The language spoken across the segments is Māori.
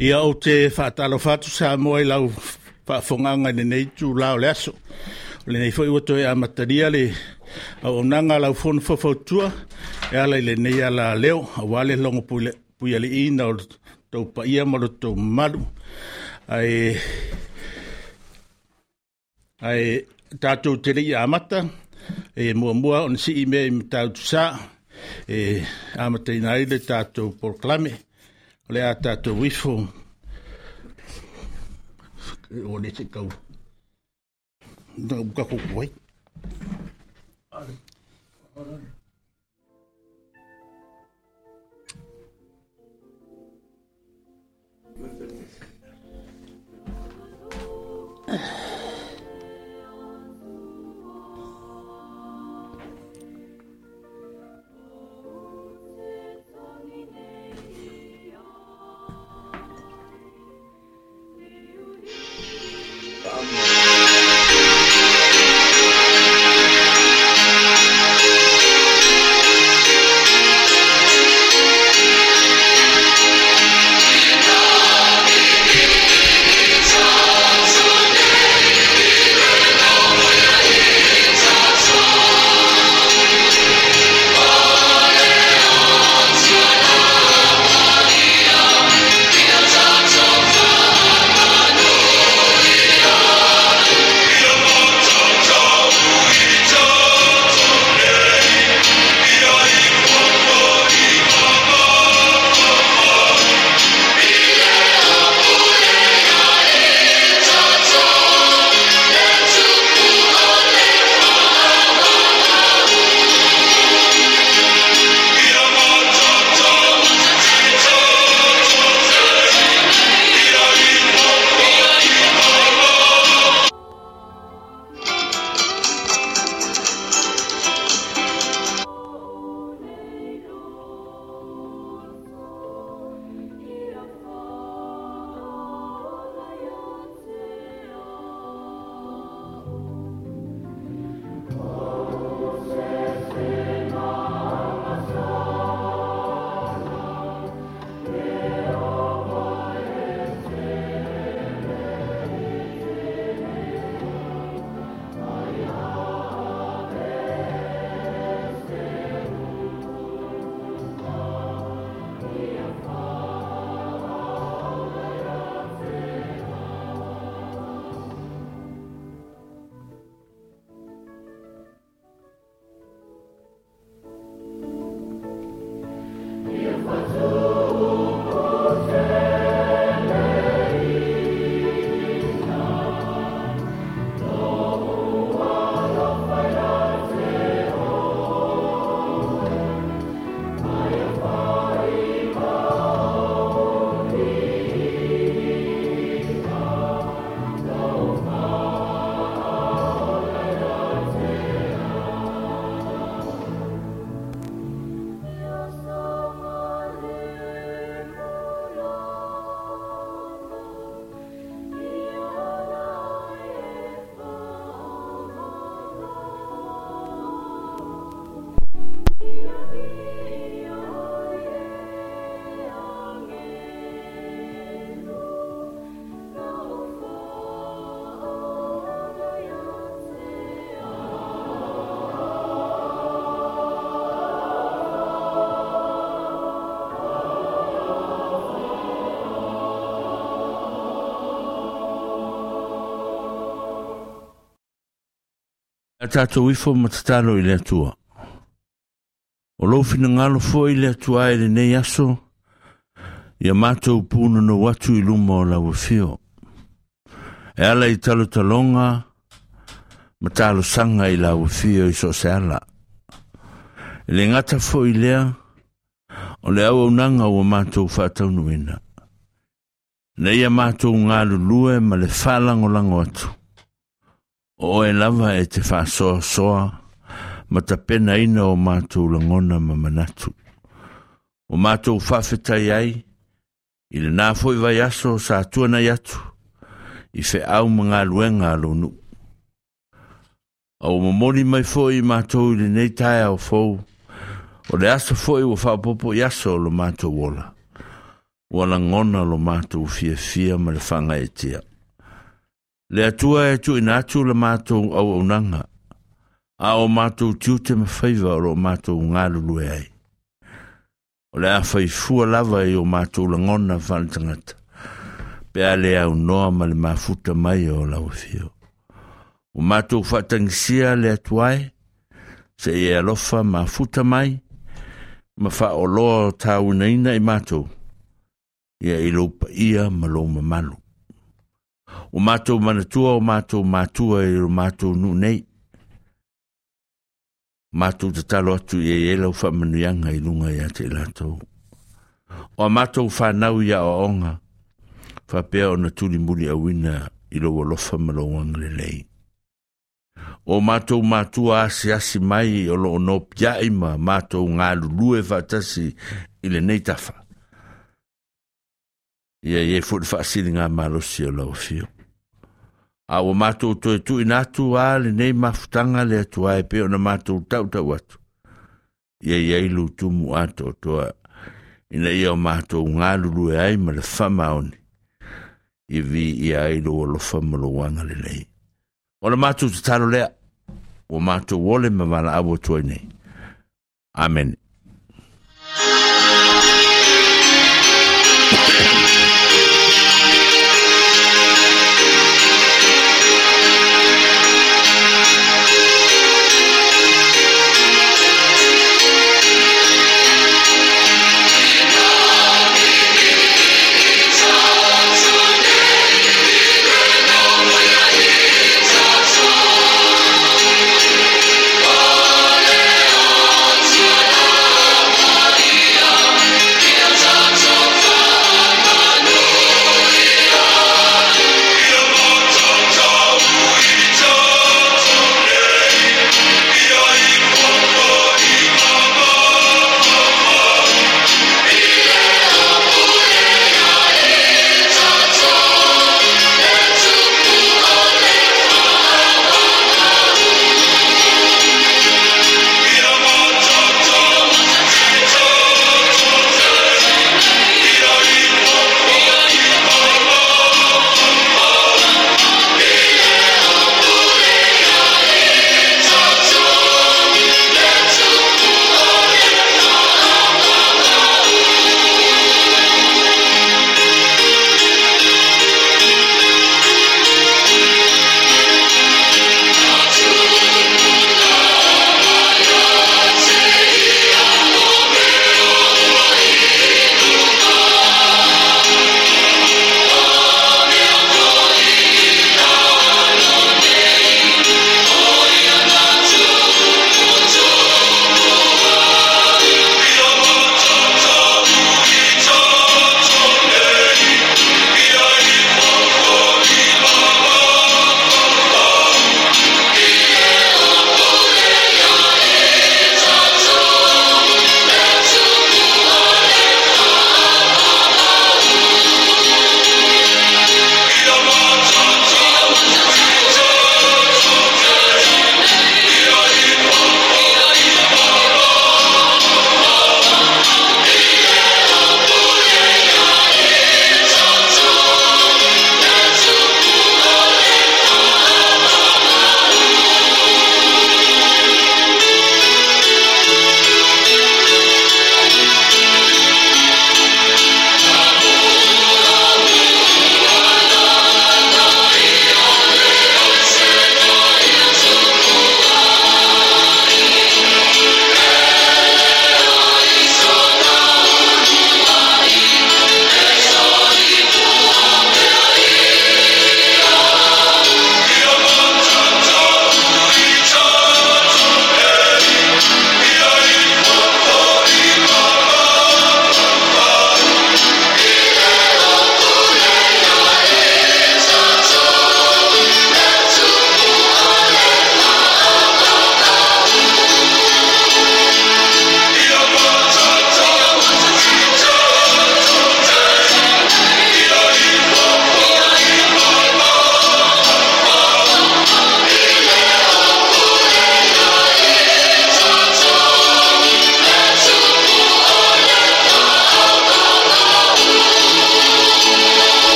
Ia o te whātalo whātu sa moe lau whaafonga ne nei tū lao le aso. O le nei whai wato e a le au onanga lau whono whawhautua e ala i le nei ala leo a wale longo pui ale ina o tau pa ia malo tau malu. Ai ai tātou te rei amata e mua mua on si i mea i mtau tusa e amata i nai le tātou porklame o le a tātou wifo o le se kau. Nga buka koko tātou ifo matatalo i le atua. O lou fina ngalo fo i le atua e le nei aso, ia mātou pūna no watu i luma o lawa fio. E ala i talo talonga, ma talo sanga i lawa fio i so se ala. E le ngata fo i lea, o le au unanga o mātou whātau nuina. Nei a mātou ngā lulue ma le whalango lango atu. o e lava e te wha soa soa ma ta pena ina o mātou langona ma manatu. O mātou whawhetai ai, i le nāfoi vai aso sa tuana i atu, i fe au mga luenga alonu. Au mamoni mai foi mātou i le nei tai au fōu, o le aso foi o whaupopo i aso lo mātou wola. Wala ngona lo mātou fia fia ma le whanga e tiau. le atua e atu ina atu le mātou au au nanga. A o mātou tiu te me whaiva o mātou ngālulu e ai. O le awhai fua lava e o mātou la ngona whanitangata. Pe a le au noa ma le mafuta mai o lau fio. E o mātou whatangisia le atuai, e, se e alofa mafuta mai, ma wha o loa o tāu ina ina i mātou. Ia ilo pa ia ma lo ma manu. o mātou manatua, o mātou mātua e o mātou nu nei. Mātou te talo atu e e lau whamanuianga i lunga i ate lātou. O mātou whanau i a o onga, whapea o na tuli muli a wina i lo o lofa malo wangre lei. O mātou mātua asi asi mai o lo o nopi aima mātou ngā lulue vatasi i le neitafa. tafa ia ye fu fa sini nga malo si lo fio a o mato to tu ina tu ale nei maftanga le a ai pe ona mato tau tau watu ia ye lu tu mu ato to ina ia mato nga lu lu e ai ma le fa maoni i vi ia ai lo lo fa mo lo wanga le nei ona mato tu talo le o mato wole ma vala abo tu nei amen Thank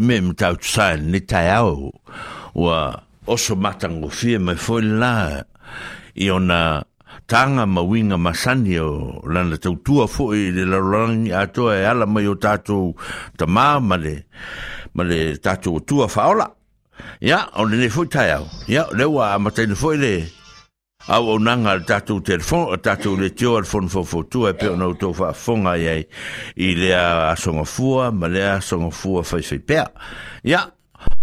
foi me me tau tsa ni tai au wa oso matango fia me foi la i ona tanga mawinga masani o lana tautua foi le lalangi atoa e ala mai o tātou tamā ma le ma le tātou tua whaola ia o le ne foi tai au ia lewa a matai ne foi le au au nanga le tatou telefon, le tatou le tio al fon fo fotu, e pe ona utou fa fonga iai, i lea a songa fua, ma lea a songa fua fai fai pea. Ia,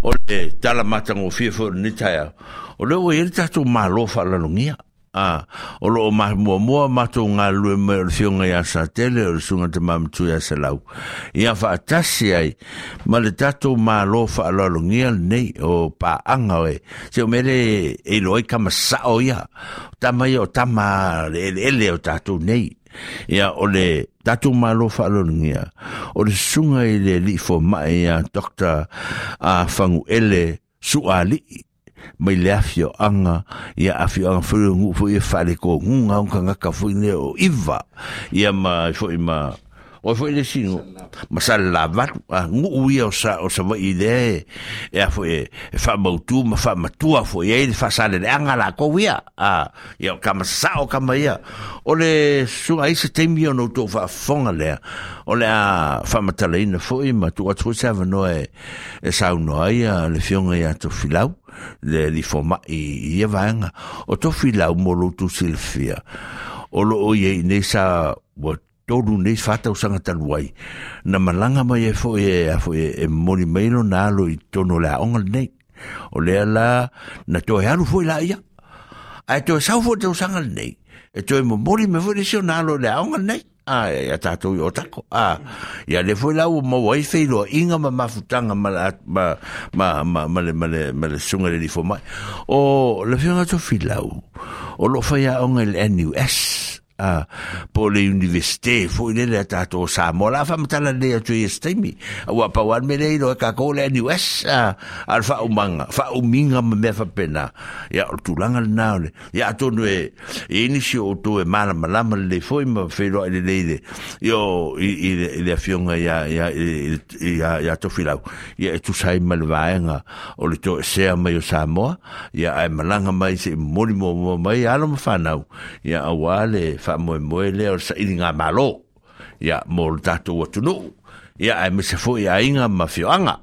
o le tala matango fia fo ni taia, o le o i le tatou malo fa lalongia. a o lo ma mo mo ma to nga lu me si nga ya sa tele o su nga te mam tu ya se lau ia fa tasi ai ma le tato ma lo fa lo lo nei o pa anga e se o mele e lo i kama sa o ia tama yo tama e le ele o tato nei ia o le tatu malo whaalongia o le sunga i le li fo mai a doktor a fangu ele su a mai le afioaga ia afioaga anga fulu ngu fo ia fale foi ngunga unga ngaka fo o iva ia ma fo ima o fo le singo masal lava ngu uia o sa o sa va ile e fo e fa e ma faamatua foi ai le faasaleleaga lakou ko ia a ia kama sa o kama ia o le su ai se temi no to fa fonga o le a faamatalaina matala ma fo foi savanoa e, e sa no ia le fioga ia to le li foma i ia e vanga o to fi la mo lo tu silfia o lo o ye ne sa wa tolu nei fata usanga taluai na malanga mai e fo e a fo e, e moni melo na lo i tono la onga nei o le la na to e alu fo la ia ai to sa fo te usanga nei e to e mo mori me fo le sio na lo le onga nei a e a tātou i o tako a ia le foi lau ma wai wheiroa inga ma mafutanga ma ma ma ma ma le ma le ma le sunga le lifo mai o le whianga to whilau o lo whaia o ngai le NUS Ah, po le universite fo le le tato sa mo la fa mtala le tu estimi wa pa wan me le no ka ko le ni wes ah, al fa umanga fa uminga me fa pena ya tulanga le na le ya to no e inicio to e mala mala le fo ma fe lo le le yo i le fionga ya ya ya ya to filau ya e tu sai mal vaenga o le to se ma yo sa mo ya ai e malanga mai se mo mo mai alo fa nau ya awale fa mo mo le sa inga malo ya mo tatu o tunu ya ai me se foi ai nga mafioanga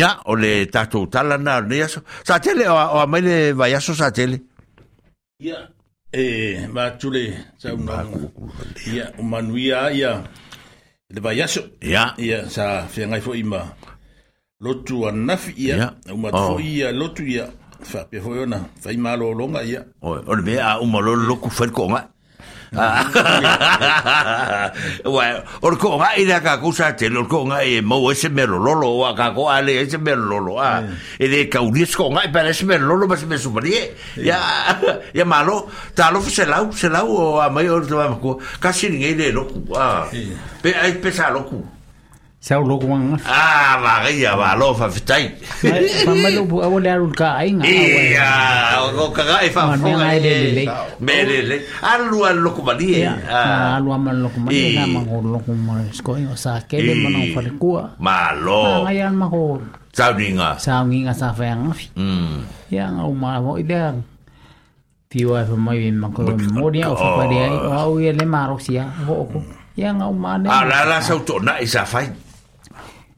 ya o le tatu talana ne aso sa tele o o mai le vai aso sa tele ya e ma tule sa una ya o manuia ya le vai aso ya ya sa fianga foi ma lotu anafi ia uma oh. foi ia lotu ia fa pe foi ona fa i malo longa ia o le a uma lo loku fa ko nga 啊，喂！我講我依家講曬啲，我講我冇為什乜落落落啊！講我係咧，為什乜落落啊？依家我呢啲講我係為什乜落落，為什乜做乜嘢？呀呀嘛咯，但係我識撈識撈喎，唔係我做咩冇講，家下先嚟落股啊！別誒別殺落股。sau lo kwa ah bagi ya balo, lo fa fitai fa ma lo bu awo daru ka ai nga ya o ka ga fa fa nga le le le me le le al lu al lo kwa di ah al lu am lo kwa di na ma ngor Yang kwa sko i o sa ke le ma na fa le kwa ma lo ma ya ma ko sa ni nga sa ni nga sa fa nga fi mm ya nga u ma ah la la sa u to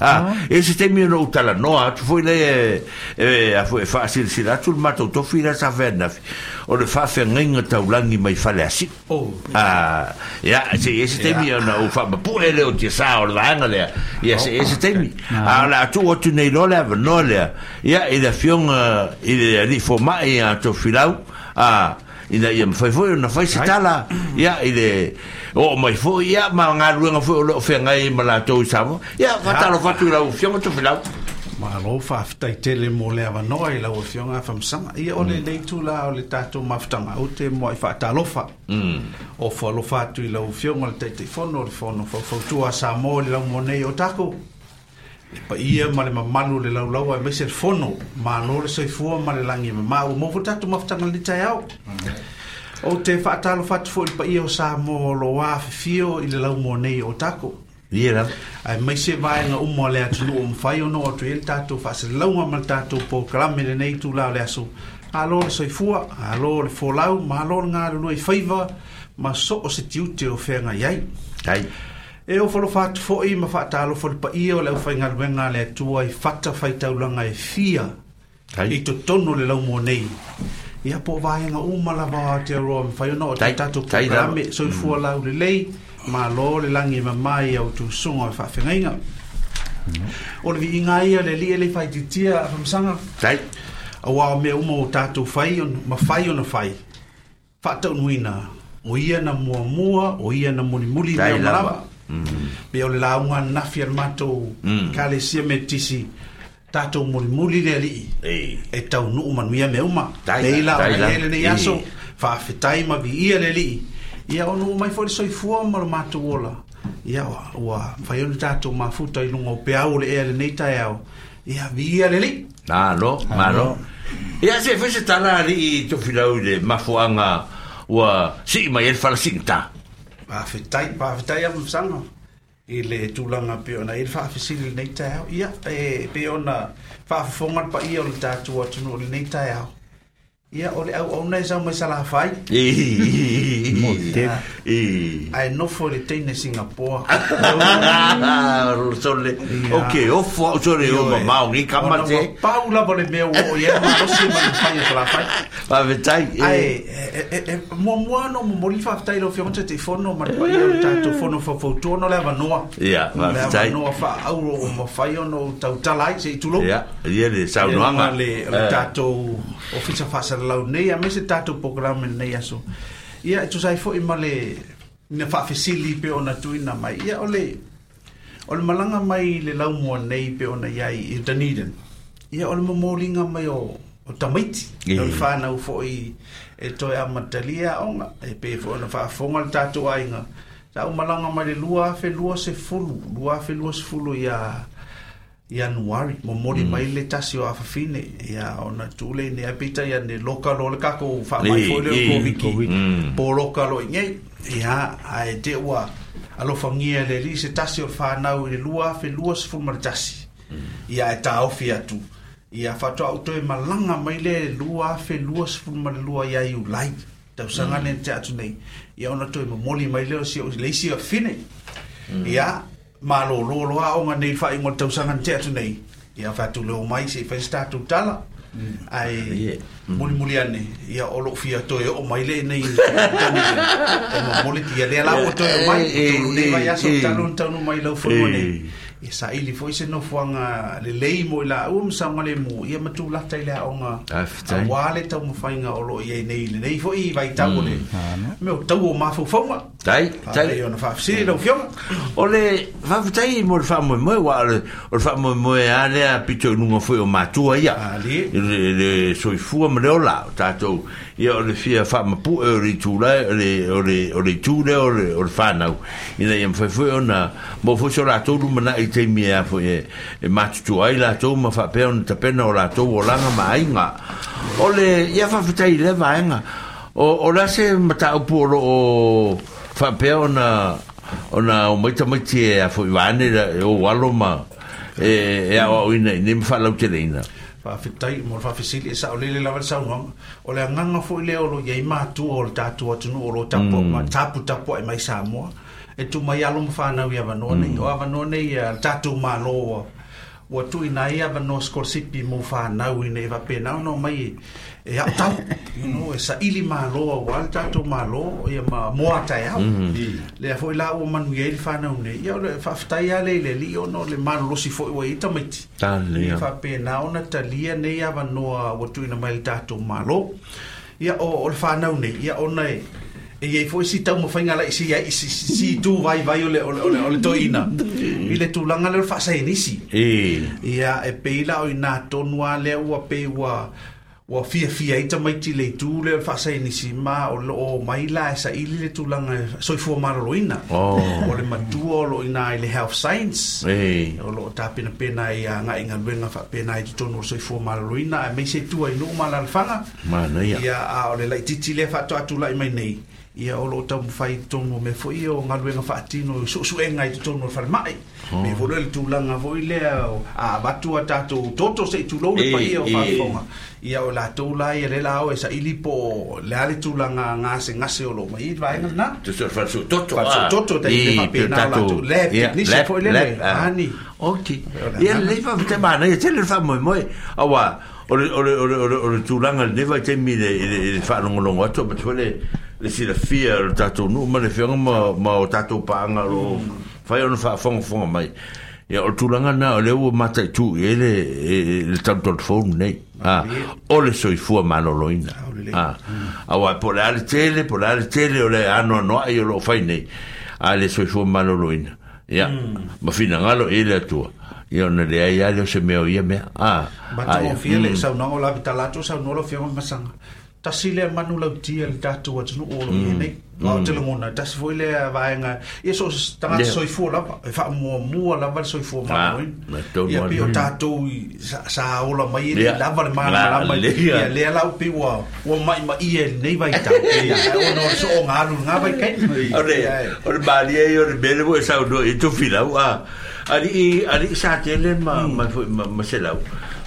Ah, ah, esse temi no tala noa, tu foi le eh, eh, foi fácil se lá tu matou tu fira sa venda. O le fa fengenga taulangi mai fale assim. Oh. Ah, ya, se esse temi no o fa pu ele o te sa o langa le. Ya se esse oh, temi. Ah. ah la tu o tu nei no le no le. Ya ele fion ele ah, ali fo mai a tu filau. Ah, ina ia mafai foi na fai se tala ia de o mai foi ia ma rua ruenga foi o fe nga i mala tou sabo ia fata lo fatu la ufion to filau ma lo fa fta i tele mo le ava no ai la ufion a fam sama ia ole mm. mm. le tu la ole tatu mafta ma ute mo i fata lo o fo lo i la ufion o le te te o le fono fo fo tu a sa mo le la monei o taku pa ia male ma manu le lau lau mai se fono ma no le sei fuo male langi ma ma mo vota tu ma fta ngali tsa yao o te fa talo fa tfo pa ia sa mo lo wa fio i le lau mo nei o tako Yeah. Ai mai se vai na o mole atu no e um fai o no atu el tatu fa se lau mal tatu po kram le nei tu lau le aso. Alo le soi fua, alo le fo lau, ma alo le ngā le nui faiva, ma so o se tiute o whenga iai e o falo fatu foi ma fa talo fol pa io le fa ngal wenga le tua i fatta fa ta ulanga langa e fia Tai. i to tonu le lau mo nei i apo vaenga uma la va te ro fa yo no ta ta to programme so i mm. fu la le lei ma lo le langi ma mai au tu sunga fa e fenga inga mm. o le inga ia le li e le fa ti tia fa msanga tai a wa me uma o ta to fa yo ma fa yo no fa fa ta nuina o ia na mua mua o ia na muli muli na malaba Be o la unha na fiel mato mm. kale si me tisi tato muli muli le li. E tau nu uma mia me uma. Dei la ele ne yaso fa fitai ma vi ia le li. Ia o nu mai fori soi fuo ma lo mato wola. Ia wa wa fa yo le tato ma futa i lungo pe au le ele ne tai au. Ia vi ia le li. Na lo, ma lo. Ia se fese tala li to filau le mafuanga wa si ma yel fa la for dig, for dig om samma? Ile tulanga piona il far fisil nekta ya. Ia be ona fa fongat pa iol ta ikke der er jo. ia o le au au nei sau mai salafai ae ah. nofo le teine singapore sole ok ofo au sole o mamaogi kamate pau lava le mea ua o ia malosi ma le fai o salafai avetai ae muamua no momoli faafetai lo fiagosa te fono ma le paia o le tatou fono faufautua no le avanoa ia faafetai avanoa faaau o mafai ona o tautala ai se itulou ia ia le saunoaga le eh. tatou ofisa faasala lau nei a mese program programe nei aso ia e tusai fo imale ne fa faafesili pe ona tuina mai ia ole ol malanga mai le laumua nei pe ona ia i dunedon ia ol mo molinga mai o o tamaiti yeah. fa na fo foʻi e toe matalia aʻoga e pe fo ona fa fo faafoga le tatou aiga tau malaga mai le lua afelua sefulu lua se sefulu ia ianuari mo mori mm. mai le tasi o afafine ia ona tule ne apita ia ne lokalo le kako fa mai foi le ko wiki po lokalo nge ia ai te wa alo fangia le li se tasi o fa nau le lua fe lua se fu mar tasi mm. ia e ta ofi atu ia fa to auto e malanga mai le lua fe lua se fu mar lua ia i ulai tau sanga mm. ne te atu nei ia ona to e mo mori mai le o se le isi afine mm. ia ma lo lo lo a onga nei fa ingo tau sangan te atu nei ia fa tu leo mai se fa sta tu tala ai muli muli ane ia olo fia to e o mai le nei mo muli tia le ala o to e mai tu le vai aso tanu tanu mai lo fo mo nei Say saʻili foʻi se nofoaga lelei mo i laʻua um ia matulata i le aʻoga auā le taumafaiga o loo iai nei lenei foʻi vaitau me o tau o mm. mafaufauga ona faafesili a lea foʻi o matua ia le soifua ma le ia o le fia fa mapu e o rei tūra e o rei o rei tūre o rei o rei whanau ina ia mwhai fwe ona mo fwe so rātou ruma na i teimi e afo e e matu tu ai rātou ma fape ona tapena o rātou o langa ma ainga o le ia fa fita i lewa ainga o, o rase mata upu o o fape ona ona o maita maiti e afo i wane e o walo ma e, e awa o ina ina mwhai lau te leina fa fitai mo le fisili sa e saʻo lele lava le sauaga o le agaga foʻi lea o lo iai mm. matua o le tatou atunuu o lo po ae mai samoa e tumai alo ma fanau i avanoa nei mm. o avanoa nei a le tatou malo ua tui na ia va no scorsipi mo fa na neva ne va no mai e a you know e sa ili ma mhm. lo a walta to malo e ma mo ata ia le a foi la u manu ye fa na u ne ia le fa fta ia le le li no le ma lo si foi we ita mai ta le fa pe na ona ta li a ne ia va no a ua na mai ta to ma lo ia o le fa ne ia ona e e ye foi si tau mo fainga la si ya si si tu vai vai ole ole ole ole to ina i e. e e le tu langa le fa sai nisi e ya e peila o ina to noa le o pe wa wa fia fia ita mai ti le tu le fa sai nisi ma o o mai la sa i le tu langa so i fo maro ina o le ma tu o lo ina i le health science e o lo ta pina pena i nga i nga wenga fa pena i to no so i fo maro ina e me se tu ai no ma la fanga ma na ya ya o le la ti ti le fa to atu la mai nei ia o lo tau fai tonu me fo io nga luenga fa tino su su enga i tonu fa mai oh. me vo tu langa vo ile a batu ata to toto se tu lo le pa io fa fonga ia o la tu la i le lao esa ili po le ali tu langa ngase ngase nga o lo mai va enga na tu se fa su toto fa su toto te pa pe na la tu le ni se fo ile le ani ok ia le fa te ma na te le fa mo mo awa Ore ore ore ore ore tu langa le va te mi le fa longo longo atto ma tu le le filafia o tatou nuu ma le feaga ma ma o tatou paaga lo fai ona faafogafoga mai ia o tulaga na o lea ua mataʻitū i e ai le e, e, le nei a ah, o le soifua malōlōina a ah, auae po le a le tele po le a le tele o le anoanoaʻi o loo fai nei a le soifua malōlōina ia hmm. ma finagalo i le atua ia ona leai a le o se mea o ia mea ah, a matagofia le mm. saunaga o lavitalatu saunoa lo fiaga masaga tasi lea manu lau tia le tatu atunu olo mm. ienei mau mm. telungona tasi foi lea vaenga e ah, ia so tangata yeah. soifua lava e faamuamua lava le soifua maoina ia pe o tatou sa ola mai ele lava le mana lama ia lea lau pe ua ua maʻimaʻia e e i lenei vaitauona ole so ogalu lega vaikai ore ole maliai ole mele foi e saunua i tufilau a alii alii sa tele mm. ma ma foi ma selau mm.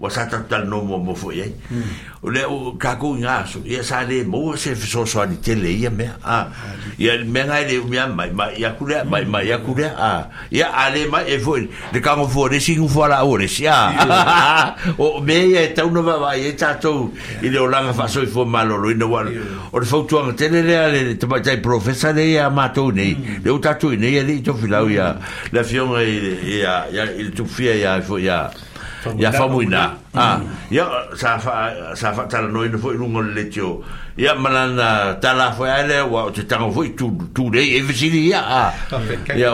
wa sa ta ta no mo mo fo ye o le o ka ko nga so ye sa le mo se so so ni te le ye me a ye me nga le mi am mai mai ya ku mai mai ya ku le e a ya ale ma e fo de ka mo fo de si ku fo la o re sia o me ye ta uno va ye ta to i le o langa fa so i fo malo lo ino wal o le fo tu an te le le ale te ma tai professor le ya ma to ne mm. le o ta to ne ye le to fi la o ya la fion ya ya il tu e fi ya fo ya ia fa muina ah ia sa fa sa fa tala no foi lungo le tio ia manana talafo ia le ua o te tago foʻi tulei e vesili ia a ia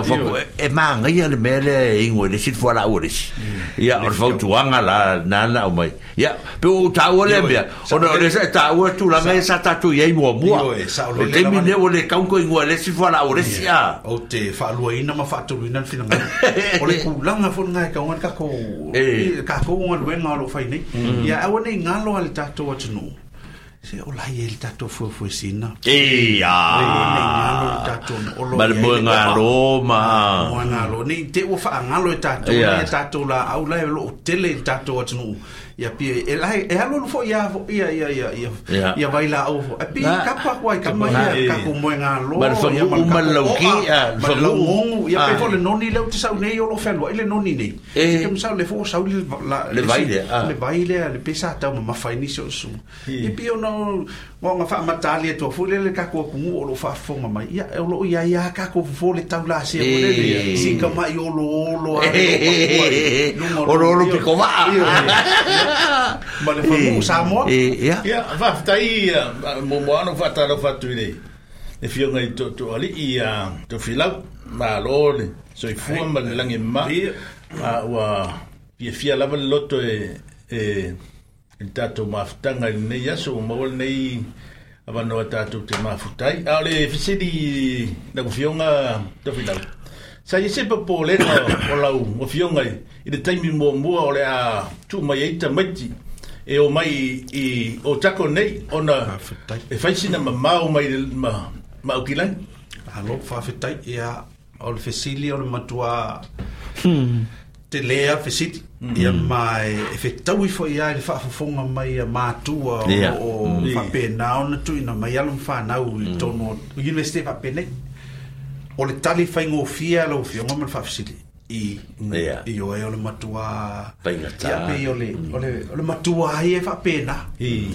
e magaia le mea le igu e lesi le fualaʻu e lesi ia o le fautuaga la nana o mai ia pe ou taʻua lea mea ona o le sa e taʻua tulaga e sa tatou iai muamua o taimi lea ua le kauko igua e lesi fualaʻu e lesi a ou te faaluaina ma faatoluina le finaga o le kulaga foʻi gae kauga le kakou kakou ugaluega o loo fainei ia aua nei galo a le tatou atunuu se o lai el tato fue fue sina e ya tato o lo mal buen aroma buen aroma ni te o fa ngalo e tato ni e tato la au lai e lo tele tato atno ya pia el la e alu fo ia ia ia ia ia lo le noni le eh. te sau nei lo le noni e le fo le le ah. le no mo fa le le fa fo si lo lo ma le famu sa mo ia ia va tai mo mo no va ta no fa tu le e fio ngai to to ali ia to filau ma lone so i fu ma le langi ma a wa pia fia lava le loto e e il e tato maftanga il nei aso ma wal nei avano tato te mafutai ale fisidi na kufionga to filau sa ye se po le na o la u o fion ai i de taimi mo mo o le a tu mai ita mai e o mai i o tako nei ona e fai ma ma o mai ma o kilan alo fa fa ia o le fesili o le matua hmm. te lea fesiti hmm. ia ma e fe tau ifo ia le fa fafonga mai a matua o fa pena ona tu ina mai alo fa na u le hmm. tono o universite fa pena o le tali faigofia lou fia ga mana faafasili i o ai o le matuaiaei o le mm. matuā ai e faapena mm.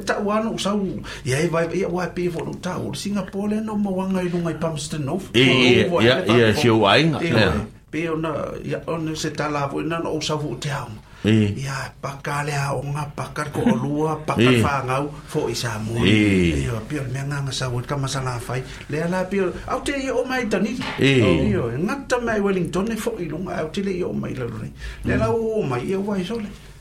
ta wan u sau ya ya ya wa pe fo no ta ul singapore no mo wan ai dungai pam sten no ya ya ya si u ai pe na ya on se ta la vo na o sau te ha ya pa ka le ha o nga pa ka ko lua pa ka fa nga u fo i sa mo ya pe me nga nga sa ka ma sa la fai le la pe au te o mai ta ni ya nga ta mai wellington ne fo i lunga au te le o mai le le la o mai ya wa i so le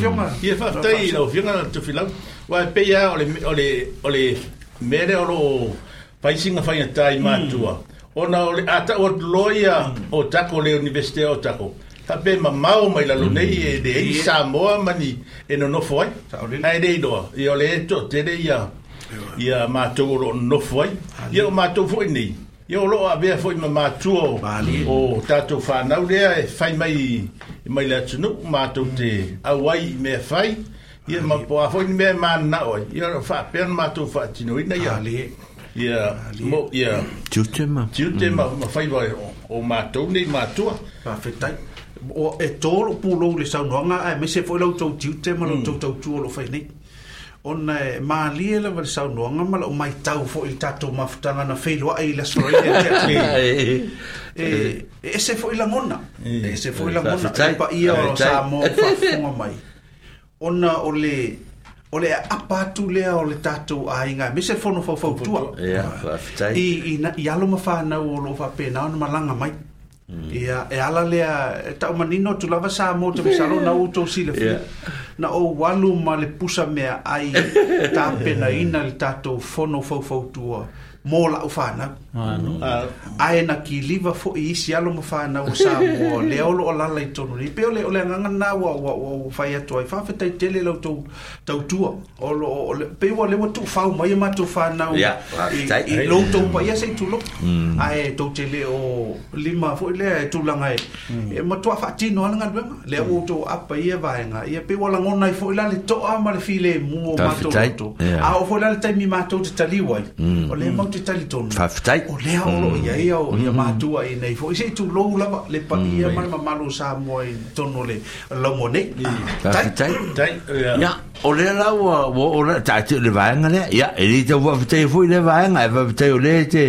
fionga ia faatai lau fionga na tufilau ua peia o le o le mele o lo paisiga faigatai matua ona o le ataʻu atulō ia o tako le universite o tako tape mamao mai lalo nei e leai samoa mani e nonofo ai ae le iloa ia o le toʻatele ia ia matou o loo nonofo ai ia o matou foʻi nei Yo lo a ver foi ma matuo. Vale. O tato fa na ule e fai mai e mai la tsu ma tu te. A wai me fai. Ye ma po a foi me ma na mm. o. Yo fa pen ma tu fa tsu i na ya. Vale. Ya. Mo ya. Tu te ma. Tu te ma ma fai vai o ma tu ni ma tu. Pa fetai. O e tolo pulo le sa no nga a me se foi lo tu tu te ma lo mm. tu tu lo fai ni ona e malie lava le saunoaga ma o mai tau fo le tatou mafutanga na failoaʻi le asoraia e e ese foʻi lagona e ese la mona e ia o fa faafoga mai ona o le o le aapa atu lea o le tatou aiga me se fono faufautua i alo lo mafana o lo fa faapena no malanga mai Mm. ia e ala lea e taumanino tu lava sa mo te masalo na uto sile fia na o walu ma le pusa mea ai tapenaina le tatou fono faufautua fo mō la u whānau. Ah, na ki liwa fo i isi alo mō whānau sā mō le olo o lala i tonu ni. Peo le o le anganga nā wā wā wā wā whai atu ai. Whāwhetai tele lau tau tau tua. Peo le wā tu whau mai ma tu whānau i lo to pa ia sei tulo. Mm. Ae to tele o lima fo le lea e tūlanga e. Mm. E ma tua whātino alanga duenga. Le mm. o tau apa ia vāenga. E ia peo ala ngonai fo i lale toa ma le file mō mā to a o fo i lale taimi mā to te taliwai. O le mā te talitonu faafetai o lea o loo mm. ia ia o ia mm-hmm. matua i nei foʻi sei tulou lava le paʻi mm, ia ma le mamalo sa moa i tonu le laumo nei ah, faafetai ia o lea lau o lea taʻatiu le vaega lea ia e lei tau faafetai foʻi le vaega e faafetai o lea te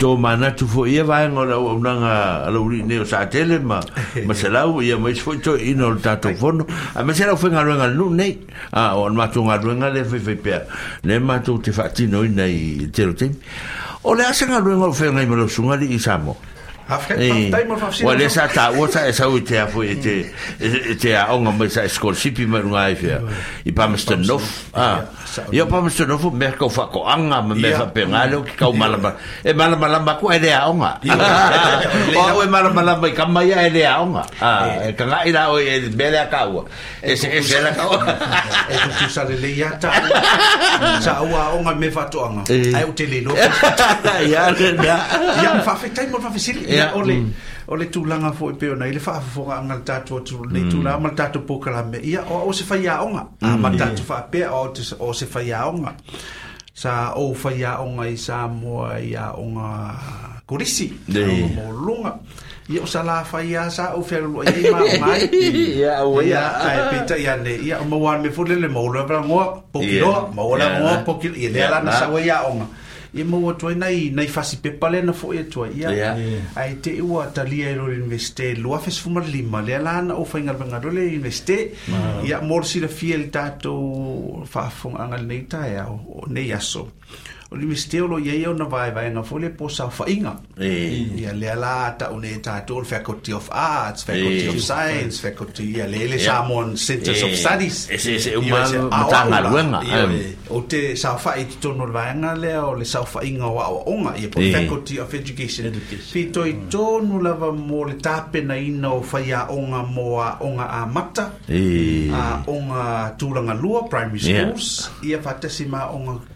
tō manatu foʻi ia vaega o lau aunaga laulii nei o sa tele ma ma se lau ia maisi foʻi toe ina o le tatou fono a ma se lau faigaluega le nuu nei a o le matou galuega le faifai pea le matou te faatino ina i telotemi O le asa ngalue ngalue fe ngai malo sunga li isamo. Wa le sa ta ua sa esau i te afu i te te aonga mai sa eskorsipi mai nunga ai fea. I pa Mr. Nuff. Ia pa mese nofu meh kau fa ko anga me meh fa pe ngalo ki kau malama. E malama lama ku ede aonga. O e malama lama i kama ia ede aonga. E kanga i la o e bele a kaua. E se e se la kaua. E tu tu sa le le ia ta. Sa au aonga me fa to anga. Ai u te le no. Ia le da. Ia me fa fe taimo fa fe sili. Ia ya. ole. Ia hmm. ole. o le tulaga foʻi pe onai le faafofoga aga le tatou atulunei mm. tulā ma le la pokalame ia o se faiaʻoga a le tatou faapea oao o se faiaʻoga mm, sa o ou faiaʻoga i sa kurisi iaʻoga mo amamoluluga ia o sala la faia sa ou fealuluai ai maomaiae peitaʻi ane ia o maualeme foʻi e le le maulu mo pokiloa mo pokiloa ia lea lana sa ua iaʻoga yeah. ia maua atu ai nai nai fasipepa lena foʻi e atu ai ia ae te ua talia i lo universite lua fesufumalelima lea la na ou faigaluegalo le universite ia mo lo silafia i le tatou faafogaaga lenei taeao o nei aso o le misteo lo ia ia ona vaevaega foi le posaufaʻiga ia lea la taʻu ne tatou le faculty of arts faculty of øh. science faculty ia le le samon centers of øh. studies eseʻeumaamatagaluega ou te saufaʻi totonu o le vaega lea o le saufaʻiga o aʻoaʻoga ia po faculty of education fitoitonu lava mo le tapenaina o faiaʻoga mo aʻoga amata aʻoga tulagalua primary schools ia faatasi maʻoga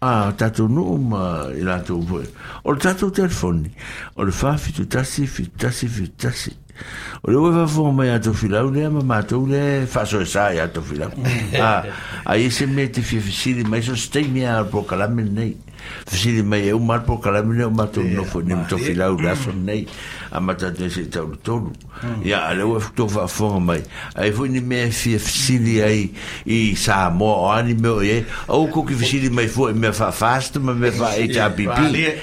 a ah, tatu no ma ila tu o tatu telefoni o fa fitu tasi fitu tasi fitu tasi o leu vai for mai ato filau le ma matou le faço essa ya ato filau ah aí se me mete fifisili mas eu stei me a por calame nei fifisili mai eu mar por calame nei matou no foi nem to filau lá so nei a mata de se tau todo ya ale o to va for mai aí foi nem me fifisili aí e sa mo ani meu e ou co que fifisili mai foi me fa fast mas me fa e ta bibi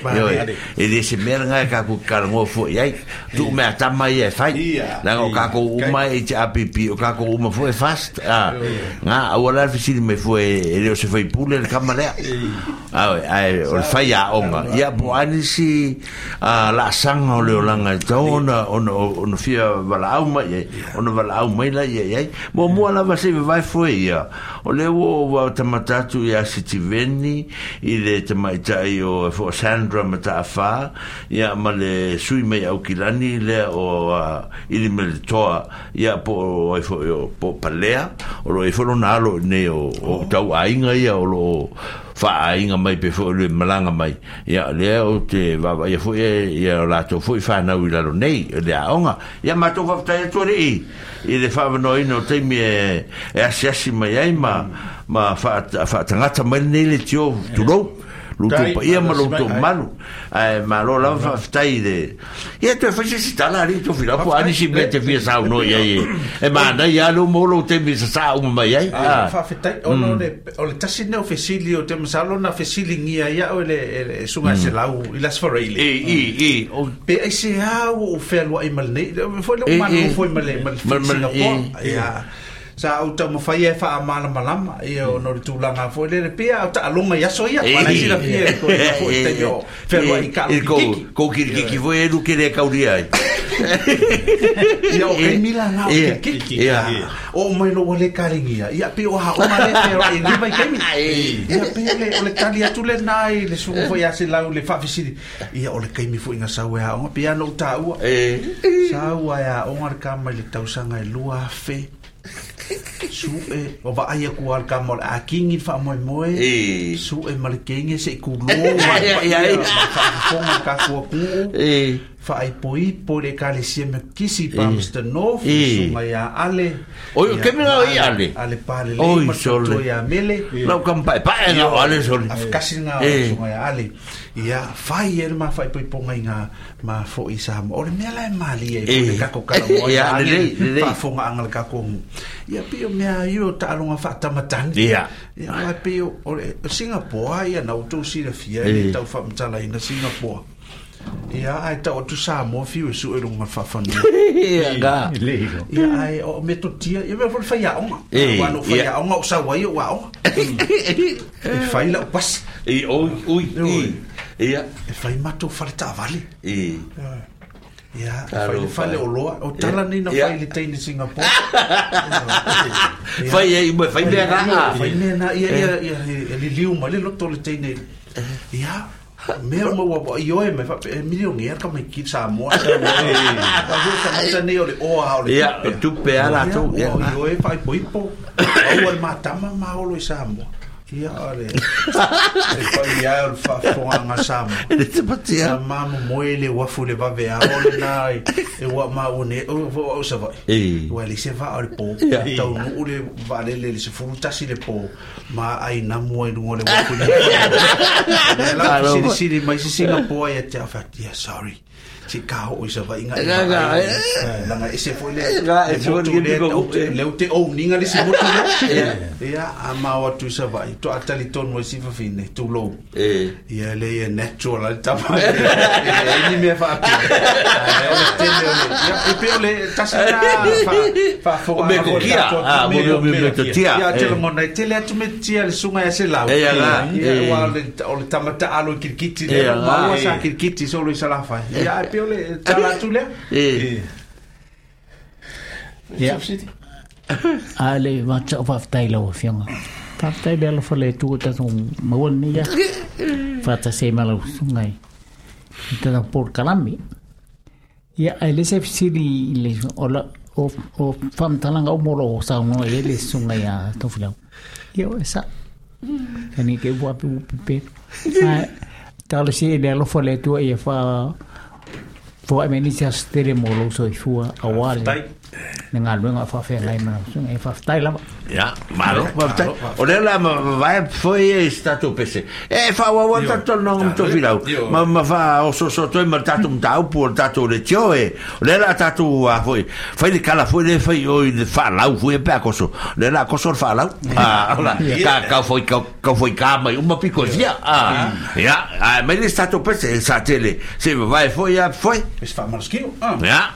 ele se merga ka ku carmo foi aí tu me atama e eh, fa whawhakai la o kako uma e te apipi o kako uma foi fast ah. a nga o la fisili me foi ele se foi pule le kamalea a ah, ai o fai a onga ia po anisi a la sanga o le olanga tona ona ona fia vala au mai ona vala au mai la ia ia mo mo la va se vai foi ia o le o va tamatatu ia sitiveni i le tamaitai o fo Sandra mata afa ia ma le sui mai au kilani le o ili me toa ya po ai fo po palea o lo fo lo nalo ne o o oh. tau ai nga ia o lo fa ai nga mai pe fo le malanga mai ya le o te va va ia fo ia ia la to fo fa na ui la lo nei le a onga ia ma to va tai to ri i le fa no i no te me e, e a sesi mai ai ma ma fa fa tanga ta mai nei le tio tu lutu ia ma lutu malu ai ma lo la fa ftai de ia te fa si tala ri tu fila po ani si mete via sa no ia ia e eh, ma na ia lo mo lo te mi sa um ma ia ah. fa ftai o no mm. le o le tasi no fesili o te sa lo na fesili ngia ia o le sunga mm. se lau i las foreile e e e o pe ai se ha o fe lo ai mal ne foi lo mal foi mal mal mal ia sa au tau faia fa e wha a mala malama i o hmm. nori tūlanga fo i lere pia au ta alunga ya soia kwa nai sila pia e koe na fo i te yo whero ki kalu kikiki kou kiri kiki e kauria ai ia e o kai mila nga o kikiki ia o mai lo wale karingia ia pia o ha o mare e roa i lima i kemi ia pia le o le kani atu le nai le sungu fo i ase lau le fafisiri ia o le kemi fo inga sawe ha o pia no ta ua sawe ha o ngare kama le tausanga ngai e lua fe Sue, o va a ku al a king fa mo E. Sue mal kingi se ku lo. Ia fai poi po le kale sie me kisi pa mm. Eh, mr nof e. Eh. suma ya ale o yo ke me eh. e e, la ia ale ale pa le o yo to ya mele la yeah. kampa pa na ale sol af kasi na e. suma ya ale ya fai er ma fai poi po nga ma fo isa mo o le me la mali e le ka ko ka mo ya ale le pa fo nga angle ka ko ya pe yo me yo ta lo nga fa ta matan ya ya pe yo o le singapore ya na o to si le fia e ta fa mtala ina singapore Ia ai tau tu sa mo fi o su erong ma fa fanu. Ia ga. Ia ai o me to tia, ia me fa ya onga. Ia fa ya onga o sa wai o wao. E fa ila pas. E o ui. Ia. E fa ima to fa le ta vale. E. Ya Fa ile fa le o loa. O tala ni na fa ile tei ni Singapore. Fa ia ima fa ime a raha. Fa ime na ia ia ia li liu ma li loto le tei ni. Ia. mea maua wa ioe mai fape milioni er ka mai kid sa mo sa mo ka ho sa ne o ha ole ya tu pe ala tu ya ioe fai poipo o al matama ma olo sa mo Kia ore. E whai iau le whafuanga sama. E te patia. Sa mamu moele wafu le vave a ole nai. E wa maune. O o sa vai. E. Wa se va ole po. Tau nu ule valele le se furu tasi le po. Ma ai namu ai nungo le wafu le. La siri siri mai se singa po ai te awhati. sorry. Cikau, kau o isa vai nga nga nga nga ese foi le nga e foi le te te o ninga le sibo tu ya a ma o tu itu atali ton mo si fine tu lo e ya le ye natural al ini pa e ni me fa pa e le te le ya e pe le ta fa fa fo me kia a mo me ko kia ya te mo na te le tu me tia le sunga ya se la e ya la e wa le o alo kirkiti le wa sa kirkiti so isa la fa ya piole tarantula. Eh. eh. Ya. Ale ah, macha of tai lo lah, fiona. Tartai belo fole tu ta un mawon ni ya. Fata se malo lah, sungai. Ita na por kalami. Ya ale se fisi le ola o o fam talanga o moro sa un ele ya, sungai ya to fiona. Yo esa. Ani ke bua pe. Ta le se le lo fole tu e fa Fo a menisi has tere mo lo so i fua a ah, wale. Men ngā luenga wha whea ngai mana sunga e whaftai lama ia maro whaftai o leo la ma foi e statu pc. e wha wawa tato no hum to filau ma ma fa eh, o so so toi ma tato tau upu o tato le tio e o la tato a foi foi de kala foi de foi o de fa la foi e pea coso. leo la fa la. Ah, lau ah, ka ka foi ka foi ka mai uma um, pico dia ia a ah. ah, me le statu pese e sa tele se vai foi a foi fa sfa Ah. ia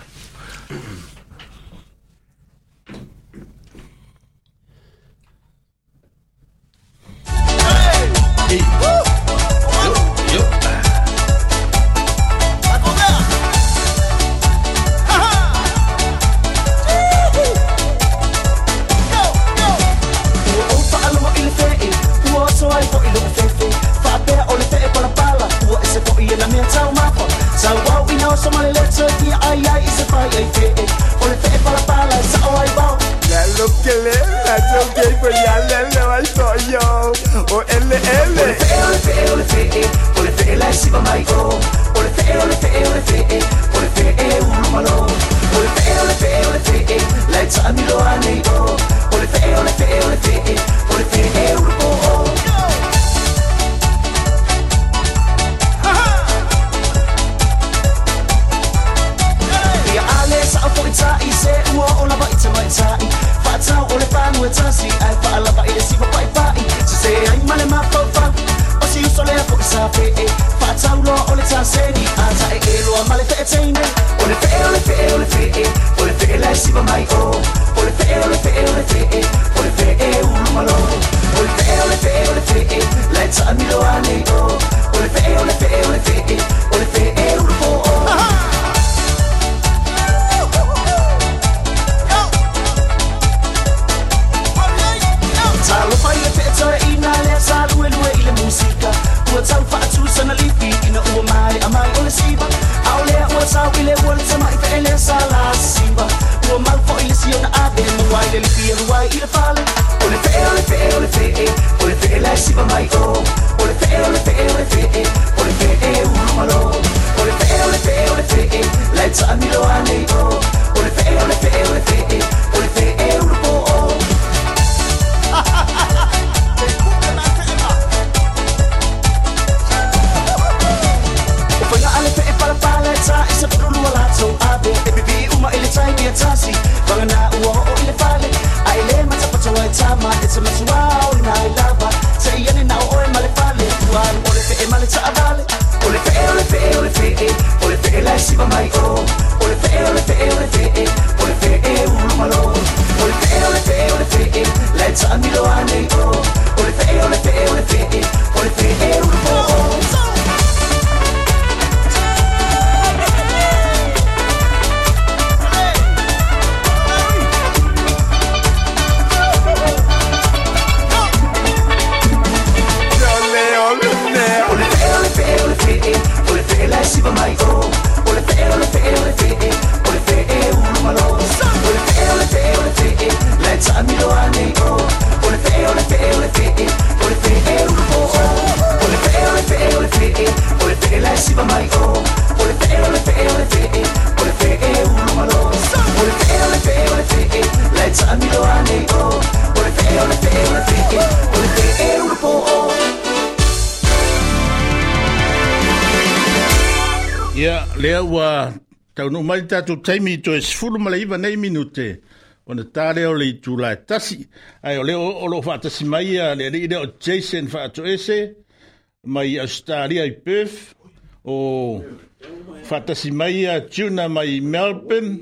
taimi to e sifuru mala iwa nei minute o na tāre o lei tūla e tasi ai o leo o loo whātasi mai a le reire o Jason whātu ese mai Australia i Perth o whātasi mai a Tuna mai Melbourne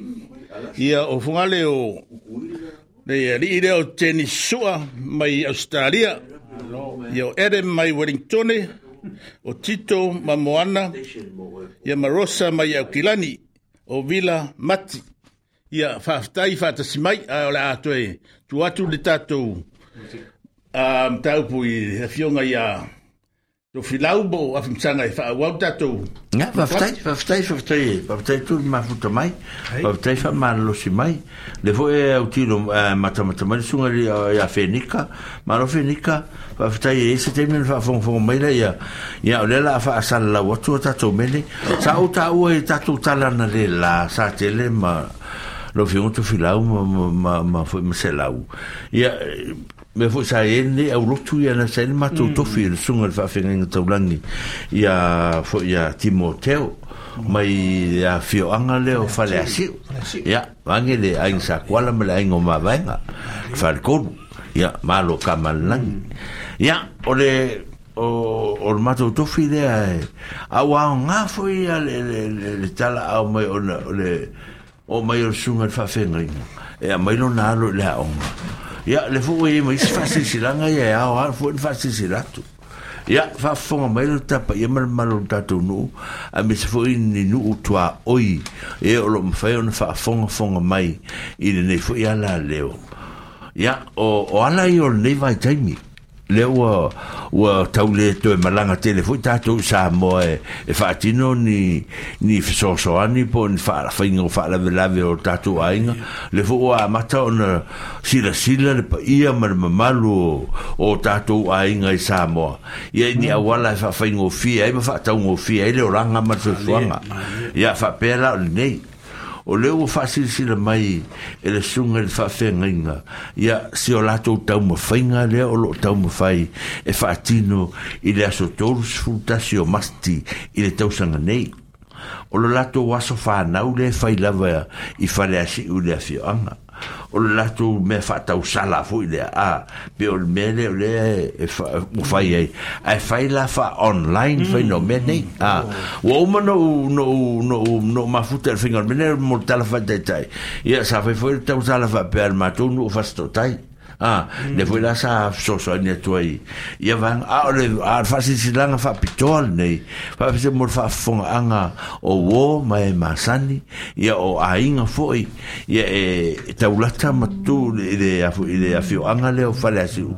ia o whungale o le reire o Tēni Sua mai Australia ia o Adam mai Wellingtone o Tito ma Moana ia ma Rosa mai Aukilani ia o Villa mati ia faftai fata simai a ole atoe tu atu le tatou Tau taupu a fionga ia Do fi bo a fi mtana i ffa wau datw. Nga, fa ffdai, fa ffdai, fa ffdai, fa ffdai tu ma ffuta mai, van ffdai fa ma losi mai. Le fo e au tino mata mata mani sungari a fenika, ma ro fenika, fa ffdai van se temen fa fong fong mai la ia, ia o lela a fa asal la watu a sa o ta ua e tatu tala na le sa tele ma lo fi ngutu ma fo ima se me fu sa e ni au lotu ia na sa ni matu mm. tofi le sunga le whawhinga inga taulangi ia fo ia Timoteo mai a fio anga le o fale asiu ia wange le aing sa kuala me le aing o mawainga fale koru ia malo kamalangi ia mm. o le o o mato tofi le ai a wa nga fo ia le le le tala au mai o le o mai o sunga le whawhinga inga ia mai lo nalo le aonga ia le fo e mai se fasi silanga ia a o fo fasi tu ia fa fonga mai le tapa ia mal malo tatu no a me se fo ni nu utua oi e o lo mfai ona fa fonga fonga mai i le nei fo ia leo ia o ala i o nei vai taimi le ua, ua tau e malanga tele fui tato sa mo e, e fatino ni ni so so ani po ni fa la fingo fa la vela ve o tato ainga le fu ua mata on sila sila le pa ia mar mamalu o, o tato ainga i sa mo ia mm. ni awala fa e fingo fia ima fa tau ngo fia e o ranga mar su suanga ia fa pela nei o le o fasil si mai e le sunga le fafenga inga ia si o lato o tau mawhainga le o lo tau mawhai e fatino i le aso toru sfultasi o masti i le tau sanga nei o lo lato o aso whanau le fai lava i fale asi u le afioanga o latu me fatau sala fui le a pe o me le le o fai ai ai fai la fa online fai no me nei a o uma no no no no ma futa el finger me le mortal fa detai ia sa fai foi tau sala fa per ma tu no fa stotai Ah, a ah, le foi la ah, sa so so ne toi ia van a le a fasi silanga fa pitol nei fa se mor fa fon anga o wo mai masani ia o ainga foi ia e taulata matu le a le a fio anga le o fa le asu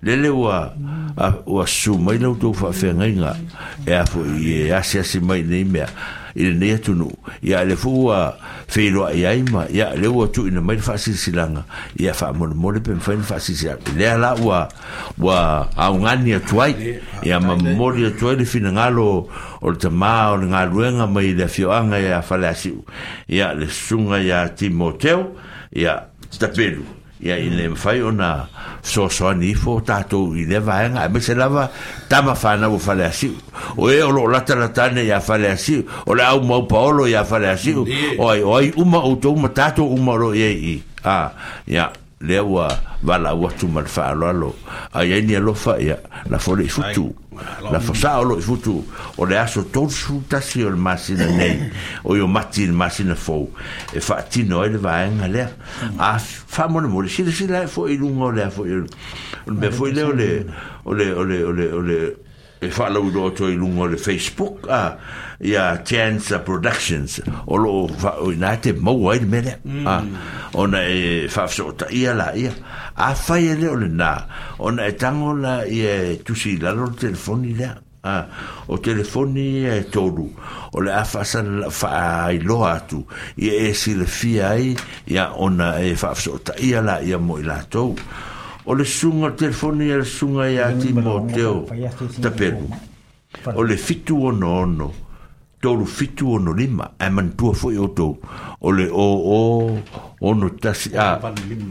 le le wa a o asu mai lo to fa fenga e a foi e a se mai nei mea i le nei atunu ia le fua feiloa i ai ma ia le ua tuuina mai le faasilasilaga ia faamolemole pe mafai le faasilasilaga i lea la ua ua aogani atu ai ia ma mamomoli atu ai le finagalo o le tamā o le galuega mai le afioaga ia asiʻu ia le susuga iā timoteo ia tapelu ia i le ona o nā soasoa ni fō tātou i le vaenga e me se lava tama whānau o fale asiu o e o lo lata latane ia whale asiu o le au mau paolo ia fale asiu o ai ai uma o tō uma tātou uma ro e i a ia va la valaau atu mal lo la ai ni La la la futu sa futu o le aso o masina nei o le a la i la le le le le le e whalau do to i lungo le Facebook a ia Chance Productions o lo o na te mau ai mele mm. a ona e whafso ta ia la ia a whai ele o le nā ona e tango la i e tusi la lo telefoni lea a o telefoni e tolu o le afasan fai lo atu i e si le fia ai ia ona e whafso ta ia la ia mo i la o le sunga telefoni e le sunga ia timoteo tapelu o le fitu ono ono tolu fitu ono lima e manitua foi o tou o le o o ono tasi a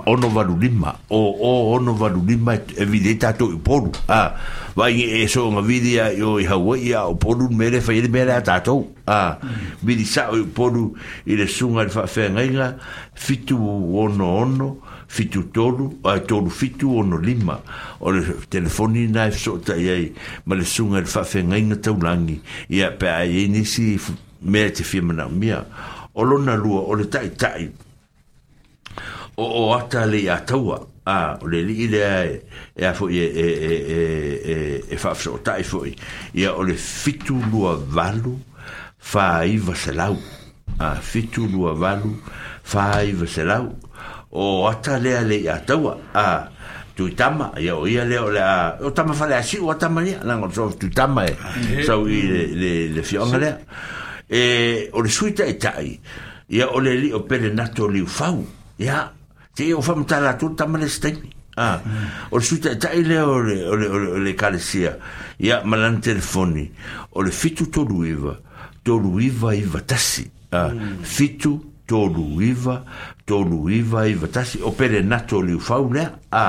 ono valu lima o o ono valu lima e vide tatou i polu a vai e, e so nga vide a yo i Hawaii a o polu mele fai ele mele a tatou a vidi sa o polu i le sunga le fafenga inga fitu ono ono fitu tolu, a tolu fitu ono lima, o le telefoni na e fso ta iei, ma le sunga le fafe ngai nga taulangi, ia pe a iei e nisi mea te fima na mia, o lona lua, o le tai tai, o o ata le a taua, a o le li ile a e, e a fwoi e, e, e, e, e, e fafe so ta e fwoi, ia o le fitu lua valu, fa iva selau, a fitu lua valu, fa iva selau, o ata lea le ia taua a tuitama ia o ia lea o le a o tama fale asi o atama ia langa o sofa tuitama e sau i le, le, le fionga lea e o le suita e tai ia o le li o pele nato li ufau ia te o famatala tu tama le stengi Ah, o suita e tai le o le o le le kalesia ia malan telefoni o le fitu tolu iva tolu iva iva tasi ah, fitu tolu iva tolu iva i vatasi o pere na tolu fau ne a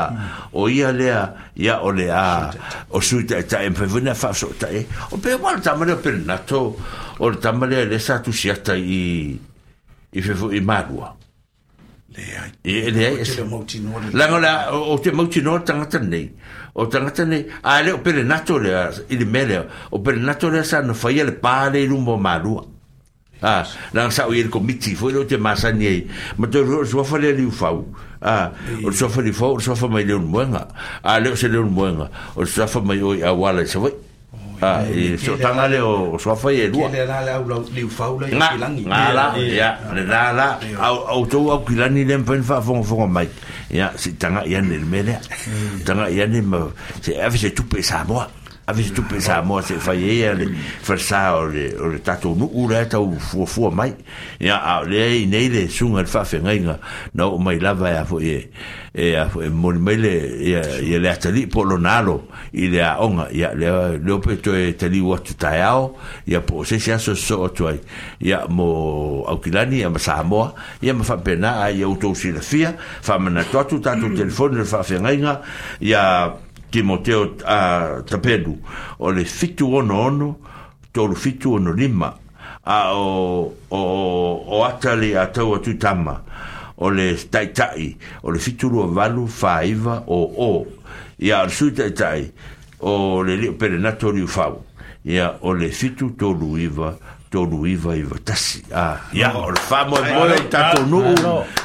o ia lea ia o le o suita e tae mwewina fa so tae o pe wala tamale o pere na to o le tamale le sa tu siata i i fefu i marua e le ai langa la o te mauti no tangata nei o tangata nei a le o pere na to le i le mele o pere na to le sa no faia le pale i rumbo marua a na sa o ir comiti foi o te masa ni ma to ro so fa le liu fau a o so fa li fau o so mai le un buenga a se le un o so mai o a wala se vai e so tanga le o so ye lua le la la o liu fau le kilangi na la ya le la la au to au kilani le pen fa fo fo mai ya si tanga ya le mele tanga ya ma se ave se tupe sa moi avisi tupe sa mo se fai e le fersa o le o le tatu nu ura tau fuafua fu mai ya a le nei le sunga le fa fenga no mai lava ya fo e a fo e mo mai le ya le atali polo nalo i le a ia ya le le pe to atu tali wa tu po se se aso so to ai ya mo au kilani ya sa mo ma fa pena ya uto si le fia fa mana le fa fenga Timoteo a Tapedu o le fitu ono ono tolu fitu ono lima a o, o, o atali a tau atu tama o le taitai o le fitu lua valu faiva o o ia al sui taitai o le lio pere nato ni ia o le fitu tolu iva tolu iva iva tasi ia o le fa mole mole i tato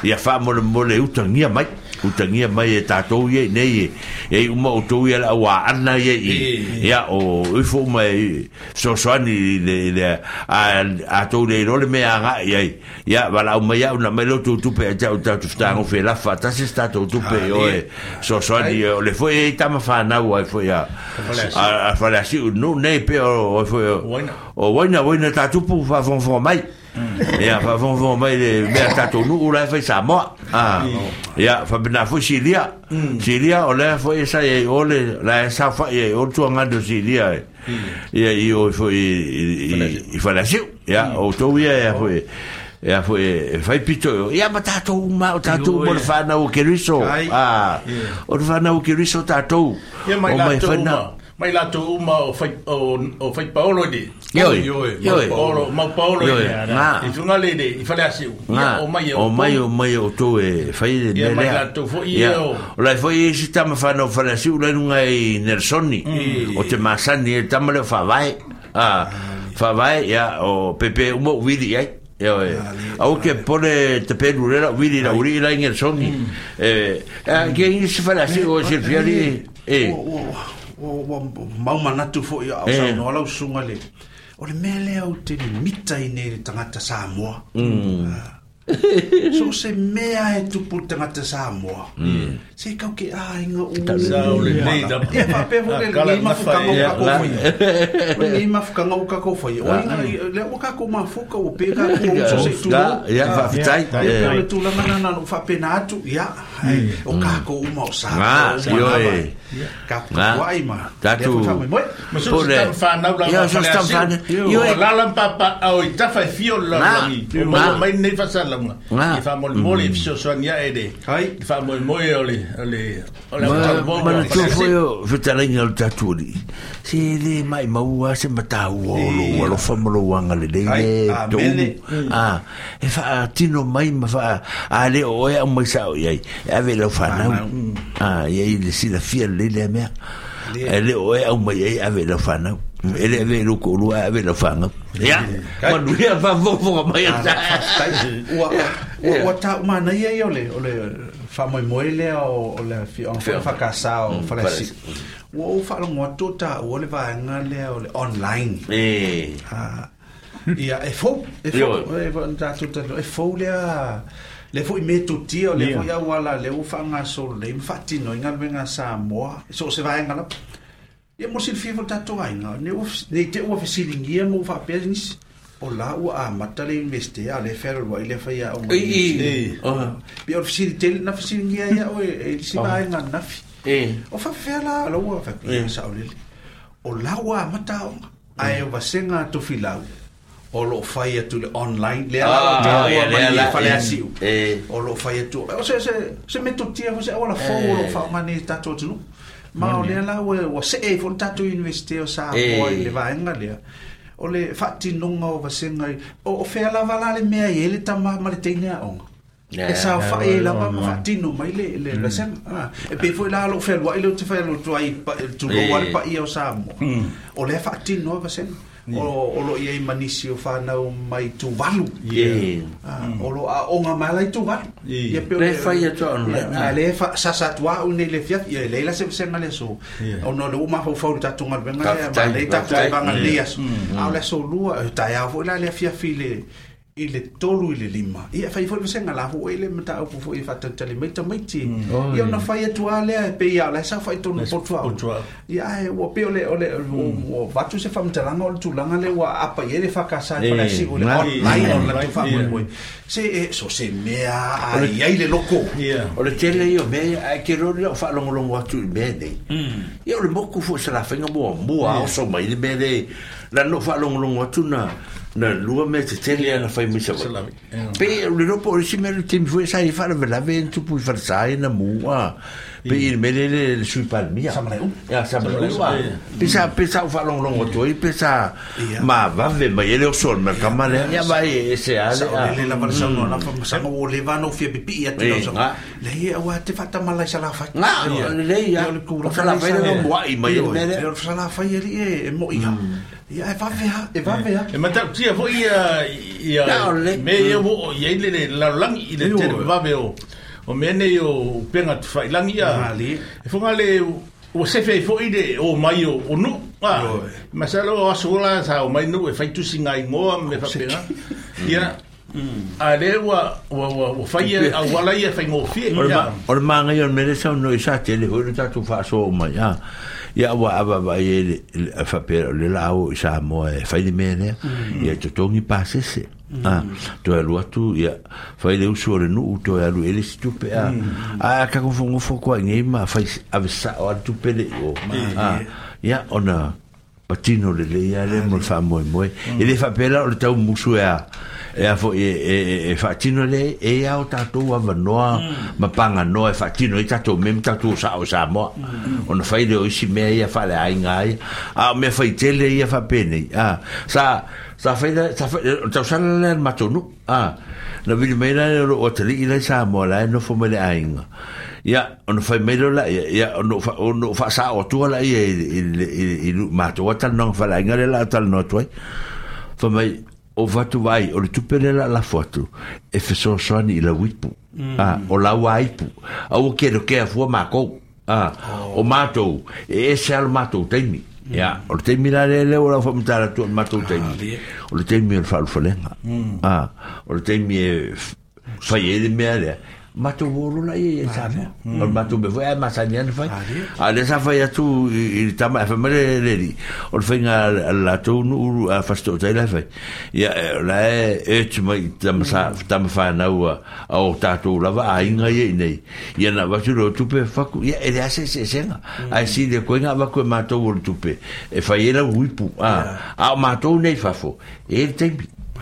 ia fa mole mole utangia mai u mai e tātou ye ne ye e uma o tau ye la ua ana ye i ia o ifo mai e, sosoani le le a a tau le role me anga ia ia wala o mai au na mai lo tu tu ja o tau tu stango mm. fe la fa ta se sta tu tu o e sosoani o le foi e tama fa na ua foi a a fa la si no ne pe o foi o waina waina tātou pu fa von von mai ia faavaovaoma mai le mea tatou nuu lae fai sa moa ia faapena foi silia silia o lea foi e sai ai o le lae sa faʻi ai o le tuagale o silia e i o foi i falasiu ia outou ia ia foi ia foi fai pito ia ma tatou ah. ma o mo le fanau o keriso o le fanau o keriso tatou o mai fanau mai la tu uma o fai o o fai paolo ni yo yo yo paolo ma paolo ni i tunga le de i fale asi o mai o mai o mai o tu e fai de le mai la tu fo io la foi e si tam fa no fale asi la nunga i nersoni mm. o te masani e tam le fa vai a fa vai ya o pepe umo wili ai Yo, eh. Au que pone te pelurera, vili la uri la en el soni. Eh, mm. que se fala así o se fiali. Eh. mau manatu fo ia au eh. sa no lau sunga le o le mele au te ni mita i nere tangata sa moa mm. ah. so se mea e tupu tangata sa moa mm. se kau ke a inga u ta le mei le mei da e pa pe fo le ngai ah, mafu kanga uka ko fai le ngai mafu kanga uka ko fai o ah. inga le uka ko mafu ka o pe ka ko so se tu ya fa fitai eh. le tu la manana no fa pena atu ya はい、おかこうもさ、nga, yoi. Nga. Wai ma. Tatu. Pole. Ia so stam fan. Yoi. La lam papa au ta fa fio la ni. Ma mai ne fa sa la nga. Ia fa mol mol e fio so nia ede. Hai. Ia fa mol mol ole ole. Ma ma tu fo yo, je t'allais le tatu. se le mai maua se matāua o lou alofa ma lou agalelei le tou a e faatino mai ma faa ale o e au maisao i ai e ave lau fanau a iai le silafia lelei lea mea e le o e au mai ai ave lau fanau ele ave lo ko lo ave lo fanga ya ma du ya va vo vo ma ta wa wa ta ma na ya yo le o le faamoemoe lea o le afioga faafakasā o falasi ua ou faalogoa tu taua le mm, mm. vaega lea o le online ha. ia e fou efoutatutalo e, e fou lea le foi me tu tio le foi a wala le u fa nga so le infatti no inga venga sa mo so se va inga e mo si fi vota to inga ne u ne te u fa silingia mo fa business o la ua amata investe a le fealuai le faia auga pia o le fasilitele na fasiligia ia o e lisi fi nafi o o la laua faapia saolele o la ua amata aoga ae to tofilau o loo fai atu le online lea ah, laoafaleasiu o loo fai atu o se se metotia o se aua fo o loo faaogane to atunuu ma o lea mm. la o se e fo le tatou universite o sa o i le vaega lea o le faatinoga o vasegai o o fea lava la le mea i ai le tamā ma le taineaʻoga e sao fae lava ma faatino mai le le vaseaga mm. ah, e pe foʻi la loo fealuaʻi e leu te faalotu ai tulou a le paia o sa moa o lea faatino a o lo ia manisi o whanau mai tu valu o lo a onga mai lai tu valu ia pe le fai atu anu le fa sa sa tua u nei le fiat ia le se se ngale so o no le uma fo fo tatu ngal benga ma le tatu banga mm, mm. le as a le so lua ta ia fo le fia file i le tolu i le lima ia fai foi vesega lafu ai le mataupu foi faatalitali mai ia mm. ona fai atuā lea e peia o lae sa fai tonu potuao ia ae ua pe ole mm. vatu se faamatalaga o le tulaga le ua apa ai le fakasai le online o latou se e so se mea aiai le loko o le tele ia mea ia ae keloli o faalogologo atu i mea nei mm. ia o le moku foi salafaiga muamua aoso mai le mea lē lanoo faalogologo atu na na lua me te tele ana fai mi sava pe le no po si me te mi foi sai fara vela ventu pu far sai na mua pe i mele le le sui palmia ya sa maleua pe sa eh. pe sa ufa long long to i pe sa ma va ve ma ele sol ma kamale ya va e se ale le la versa mm. no la sa o le va no fie pipi ya te so le ia wa te fata mala sa la fa na le ia sa la ve no wa i ma yo le sa la fa ye e, e mo ia ia mm. e va ve e va eh. ve e ma ta tia fo ia ia me ia wo ia le la lang i le te va ve o o mene o penga tu fai langi a ali e fonga le o se fe fo ide o mai o nu a masalo o asola sa o mai nu e fai tu singa i mo me fa penga mm. ia mm. a le wa wa wa wa fai e- a wala e ia fai mo fi o le manga yo mene sa no isa te le hoi tu fa so o mai a ia wa aba ba ye fa per le lao sa mo e fai di mene ia to tongi pa se se ah to alu atu ia fai le usu ole nuu to alu ele si tupe a ah. mm. ah, a ka kofongofo kua igei ma fai avisa o ale tupe leʻi o ah. ia ona patino lelei a le ah, mo mo faamoemoe mm. e fa pela o le tau musu ya ea foʻi e, e, e, e faatino le e ya o tatou avanoa mm. ma paganoa e e i tatou mea sa o sa samoa ona fai le o isi mea ia faaleaiga ngai a o mea faitele ia pene ah sa ta fai da ta fai ta sala le matonu a na vi me la o tali ila sa mo la no fo me le ainga ya on fai me la ya on fa on fa sa o tu la i il il ma to tal non fa la ngale la tal no tu fa mai o va tu vai o tu pele la la foto e fe so so ni la wipu a o la waipu a o ke do ke fu ma ko o mato e se al mato temi ia o le taimi la lele o lau faamatalatau le matou taimi o le taimi o le faalufalega a o le taimi e fai ai le mea lea matu wolo la ye tame o ah, mm. mm. matu be vai eh, masa ni an fai a ah, ah, le sa fai atu i tama e famere le di o fai nga la tu nu a fasto tai eh, la fai eh, ya la e e tma tam sa mm. tam fa na u a o tatu la va ai nga ye nei ya na va tu tu pe fa ku ya ele ase se se nga e e e a si de ko nga va ko matu wolo tu pe e fai la uipu a a matu nei fa fo e tempi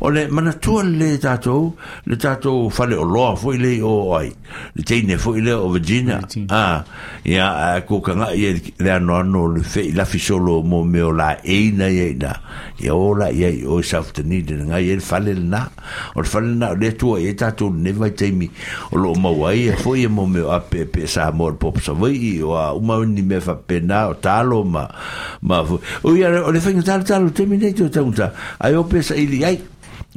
o le mana tua le tato le tato fale o loa foi le o ai le teine foi le o virginia ah, a ia ko kanga ia le ano no le fe la fisolo mo me o la eina ia ina ia o la ia o saf te nide nga ia fale le na o le fale na le tua ia tato ne vai teimi o lo mau ai e foi e mo me o ape pe sa amor pop sa vai o a uma ni me fa pena o talo ma ma o ia o le fengi talo talo teimi ne tu ta unta ai o pe sa ili ai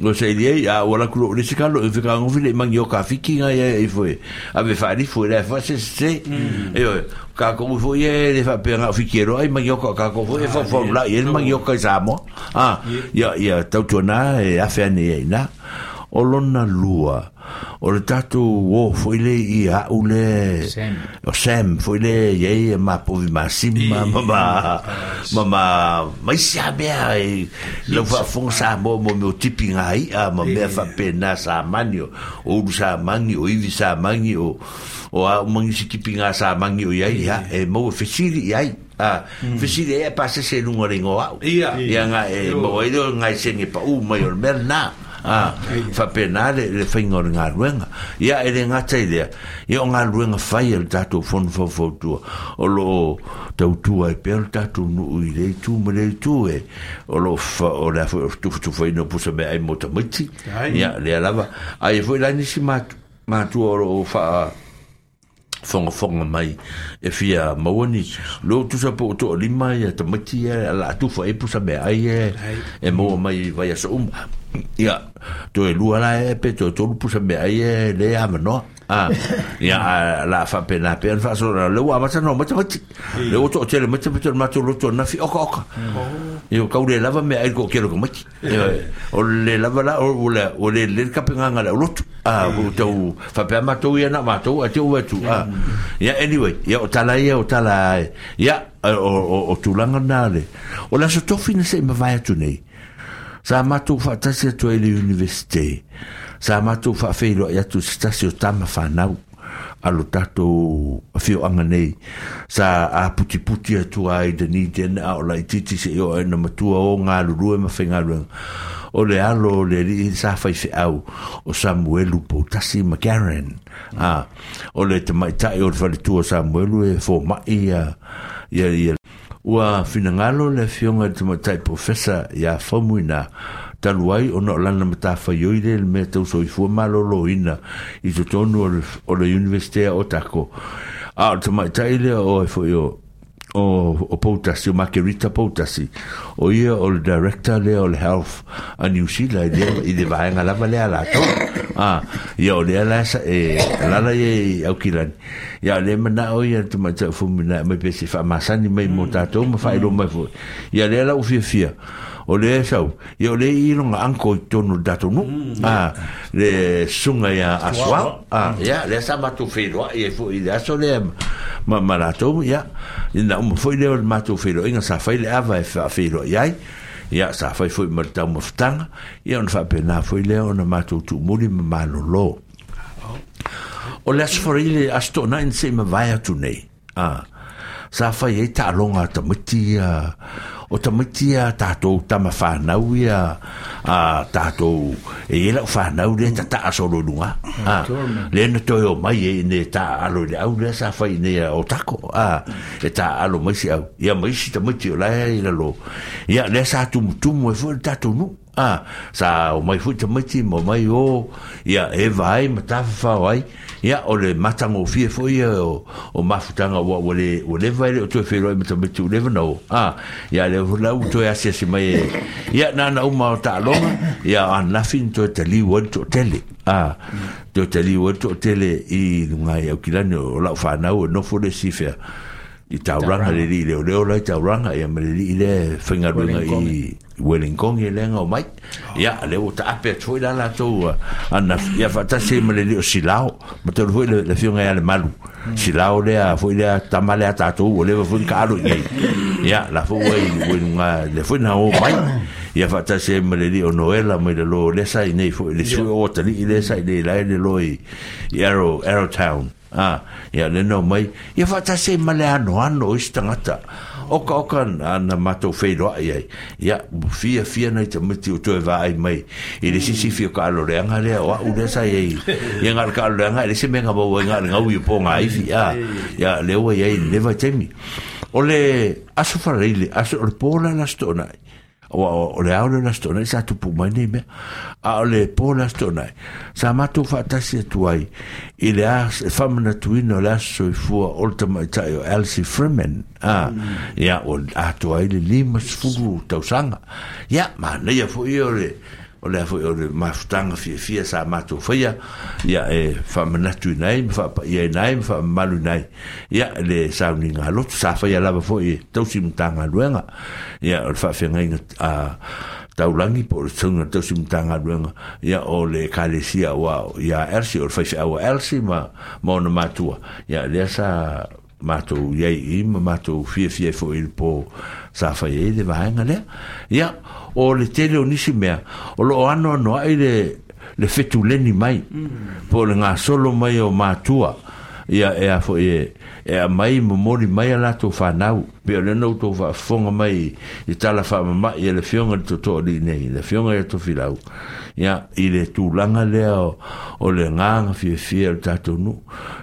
o sei lei a ora kulo le sika lo fika ngo vile mangi o ka fiki nga ye e foi a be fari foi la fa se se mm. e o ka ko foi e le fa pe nga fikiro ai mangi o ka ka ko foi fa ah, formula e mangi o ka samo ah ya ya tau tona e a fe na o lona lua o le tatou o foi le i aʻu le o sam foi le iai e mapovi masima mama mama maisia mea e lau faafoga sa moa mo me o tipi gai'a ma mea faapena sa mani o ulu samagi o ivi samagi magi o o a'u magisi tipi ga sa magi o iai ha e mau mm. e fesili iai ai a fesili e pasese luga leigo a'u ia ia ga e mo ai leo gaisege pa'u mai o le mea lenā ah fa penale le fingo nga ruenga ya ele nga tsai le ya nga ruenga fa ile tatu fon fo fo tu o lo tau tu ai e per tatu nu i le tu me le tu e o lo fa o la tu tu fa no pusa me ai moto ya le lava ai fo e la ni si ma ma tu o fa fongafonga à, mai e fia mauani lo tusa po to lima ia tamati ia la atufa e pusa mea ai e e maua mai vai asa uma ia toe lua la e pe toe tolu pusa mea ai e le amanoa ya ah, la fa pena na pe fa so le wa ma sa no ma sa le o to tele ma sa ma to lo to na fi o ko oh. ko yo ka le lava me ai ko ke lo ko ma ti o le lava la o le o le le ka pe nga nga le lo to a o to fa pe ma to ya na ma to a to wa tu a ah. ya anyway ya o tala ya o tala ya o o o tu langa na le o la so to fi na se ma vai tu nei sa ma to fa ta se to ele universite sa matou faafeiloai atu se tasi o tama fanau alo tatou afioaga nei sa aputiputi atua ai deni tena ao laitiiti seʻi o e matua o galulue ma faigaluega o le alo o le alii sa faifeʻau o samuelu poutasi ma karen a o le tamaʻitaʻi o le faletua samuelu e fomaʻi ia ia ia ua finagalo le afioga i le tamaʻitaʻi profesa iā faumu talu ai ona o lana matafaioi le le mea tausoifua malōlōina i totonu o le universitea o tako a o le tamaʻitaʻi lea oe foʻi o o o Poutasi, o Margarita Poutasi, o ia o le director le o le health a New Zealand, i le vaenga lava le ala tau. Ah, ia o le ala sa, e, lala ye au kirani. Ia le mana o ia tu mai tau fumina, mai pesi wha masani mai mo mm. tātou, ma wha ilo mai fo. Ia le ala ufia fia. fia. o le sau e o le i longa anko i tonu datonu mm, ah, le sunga ya aswa ah ja le sa matu whenua e fu i le aso le ma maratou ia ina umu fo le matu inga sa fai le awa e whenua iai ia sa fai fo i maritau mafutanga ia ona whapena fo matu tu muri ma lo o le aso wharile astona in se ma vai atu nei a ah, sa fai e ta longa ta mati a ah. o tamaiti a tātou tama whanau a tātou e ela lau whanau le ta taa soro nunga le na toi o mai e ne ta alo le au le sa whai ne o tako e tā alo si au ia si tamaiti o lai i lalo ia le sa tumutumu e fua le tātou nu sa o mai fua tamaiti mo mai o ia e vai ma tāwhawhawai ai ia o le matango fie foi eh, o o mafutanga wa o le o le o toe felo me tabe tu leva no ah ia le la u toe asia se mai eh. ia na na uma o ta longa ia an la toe te li wo to tele ah toe te li wo to tele i ngai o kilane o la fa o nofo fo le sifia i tauranga le li leo leo lai tauranga ia mele li le whengaruinga i Wellingkong i lenga o mai ia le o ta ape atoi la la tau ana ia whatase mele li o silao ma tau hui le whiunga ia le malu silao lea fui lea tama lea tātou o lewa fui ka alo ngai ia la fui wai le fui na o mai ia whatase mele li o noela mai le lo lesa i nei fui le sui o tali i lesa i le lai le loi i Arrowtown ah ya le no mai ya va ta se male ano ano istangata o ka o ka na mato feilo ai ya fia fia nei te mitu to va ai mai E le sisi fi ka lo re anga le wa u le sa ye i nga ka lo anga le se me nga bo nga nga u po nga ai fi ya ya le o ye le va temi o le aso fa le aso le po la na stona o o le au le la stona sa tu pu mai me a le po la stona sa ma tu fa ta si tu ai i le a fam e na tu no la so fu olta mai ta yo Elsie Freeman a ya o a tu ai le lima sfugu tau sanga ya ma ne ya fu yo le o le foi o le mafutaga fiafia sa matou faia ia e fa manatu nei fa ia er nei fa malu ia le sa ninga lot sa fia lava foi tau simtanga ia o fa fenga a taulangi po le tunga tau ia o le kalesia wa ia ersi o fa fia wa ma ma ona matua ia le sa matou iai i ma matou fiafia foi po sa faia i le vaega lea ia o le tele o nisi mea o lo ano no ai le le fetuleni mai mm. po le solo mai o matua ia a fo e e a mai momori mai a latou whanau pe o lenau tō whaafonga mai i tala whamama i le fionga li toto li nei le fionga i e to filau ia i le tūlanga lea o, o le nganga fie fie le tatou nu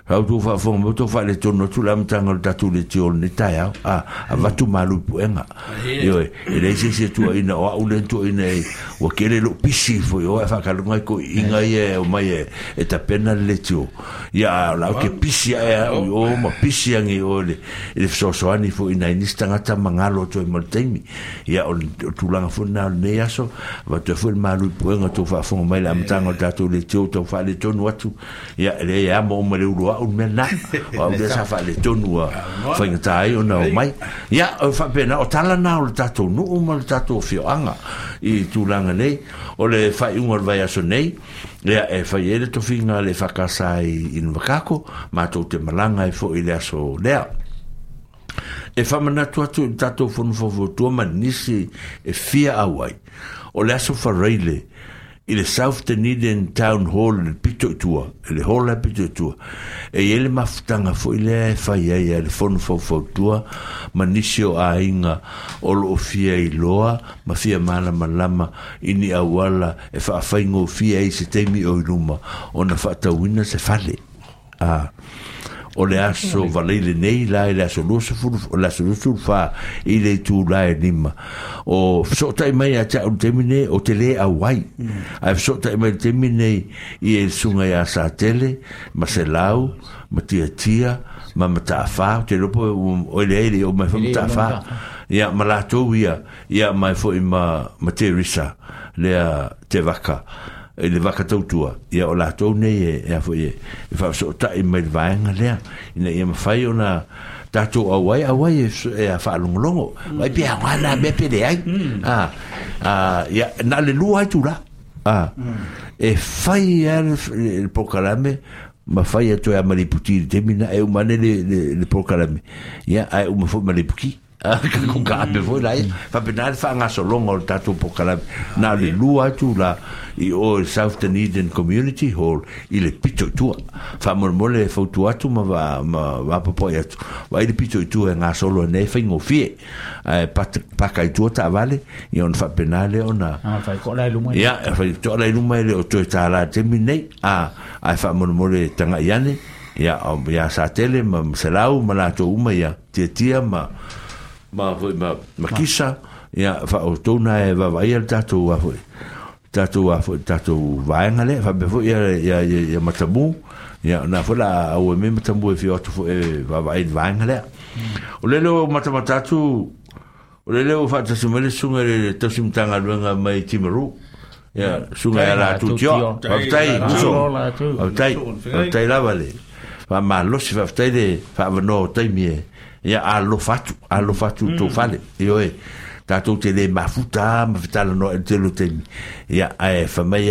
au tō whaafonga mo tō wha le tono tū lamtanga le tatou le tio le tai au a, a vatu malu puenga ioi e le se se tua ina o au le tua ina e wa kere lo pisi fo o e whakalunga i ko inga i e o mai e e tapena le tio ia lau ke pisi e o ma pisi siage o e le le fesoasoani foʻi na inisi tagata magalo toe ma le taimi ia o tulaga foʻi na o lenei aso vatoe foʻi le malui puega tou faafoga mai le amataga o eh. tatou leteu tau faaletonu atu ia le ia mo ma le uluaʻu le mea na o au lea sa faaletonu a faigatā ai ona mai ia o faapena o tala na o le tatou nuu ma le tatou fioaga i tulaga nei o le faiuga o le vai aso nei lea e fai ele tofiga le faakasa i ina vakako matou te malaga e foʻi le aso lea e famanatu atu i le tatou fonofofoatua ma nisi e fia au ai o le aso faraile i le South Dunedin Town Hall le pito tua, e le hola pito tua. E i ele mafutanga fo i le fai ai a le fono fo fo tua, ma nisi o ainga o lo fia i loa, ma fia mana i ni awala e fa afai ngō fia i se temi o i luma, o na fa tawina se fale. Ah. o le aso valei lenei la e le aso lusfule aso lusulufā ile le itulā e lima o fesootaʻi mai a taʻu le temi nei o te lē auai mm. ae fesootaʻi mai le temi nei i e suga iā sa tele ma selau ma tiatia ma mataafā o te lopo o ma leo mai fo mataafā ia ma latou ia ia mai foʻi ma ma terisa lea te vaka e le vaka tautua ia o latou nei e e afo e e faasoʻotaʻi mai le vaega lea ina ia mafai ona tatou auai auai e a faalogologo ai pe aoala mea peleai ia na le lua ai tula e fai ia le pokalame ma fai atoe a maliputi le temi e uma le le pokalame ia ae uma foʻi malipuki ko ka me mm. vo lai fa penal fa nga so longo o tatu po kala na le lua tu la i o South Dunedin Community Hall i le pito tu fa mo mo le fa tu atu ma va ma va po po ya tu va le pito tu e nga solo ne fa ngo fie e pa pa tu ta vale i on fa penal e ona ya fa to la lu mai le o tu ta la te mi nei a a fa mo mo le e tanga yane ya ya sa tele ma se ma la to uma ya tia ma ma ma ma kisa ya fa o tu na e va vai al tatu a fu tatu a fu tatu vai ngale fa be fu ya ya ya matabu ya na fu la o me matabu fi o tu e va vai vai ngale o le lo matamatatu o le lo fa tsu mele sunga e le tsu mtanga lo nga mai timru ya sunga ya la tu tio va tai so va tai va tai la vale va ma lo si va tai de fa no tai mie ia alofa atu alofa atu mm. tofale ioe eh, tatou te lē mafuta mafatalonoa e le telotemi ia ae eh, famai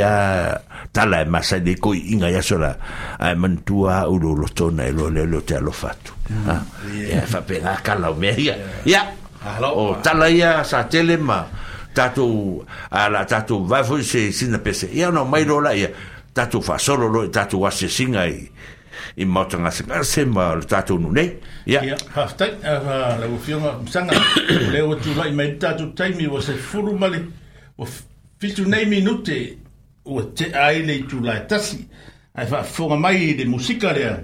tala e masai e le koiʻiga ia la ae manatua au lou e loa leo te alofa atu ia hmm. faapega kala o mea ia ia o tala ia sa tele ma tatou ala tatou vai foi se sina pese ia ona mai lo laia tatou faasolo lo tatou asesiga i i mata ngā sanga se ma le tātou nu nei. Ia, haftai, le o fionga msanga, le o tu lai mai tātou taimi o se furu male, o fitu nei minute o te aile i tu lai tasi, ai wha fonga mai de musika lea,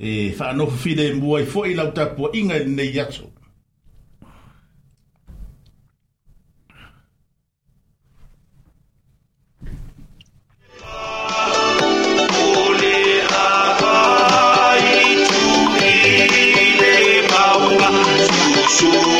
e fa no fide mua i fo i lau tāpua inga nei yato. Thank you.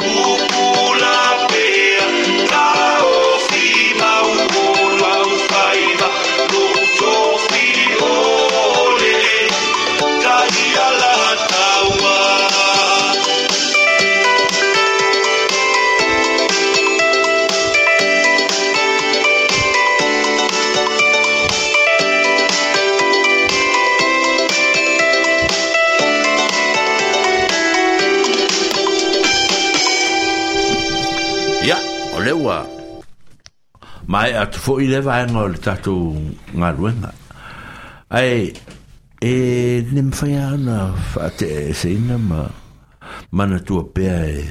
Yeah. ai atu fo i le vaenga o le tatu ngā ruenga. Ai, e nem fai ana fa te e seina ma mana tua pea e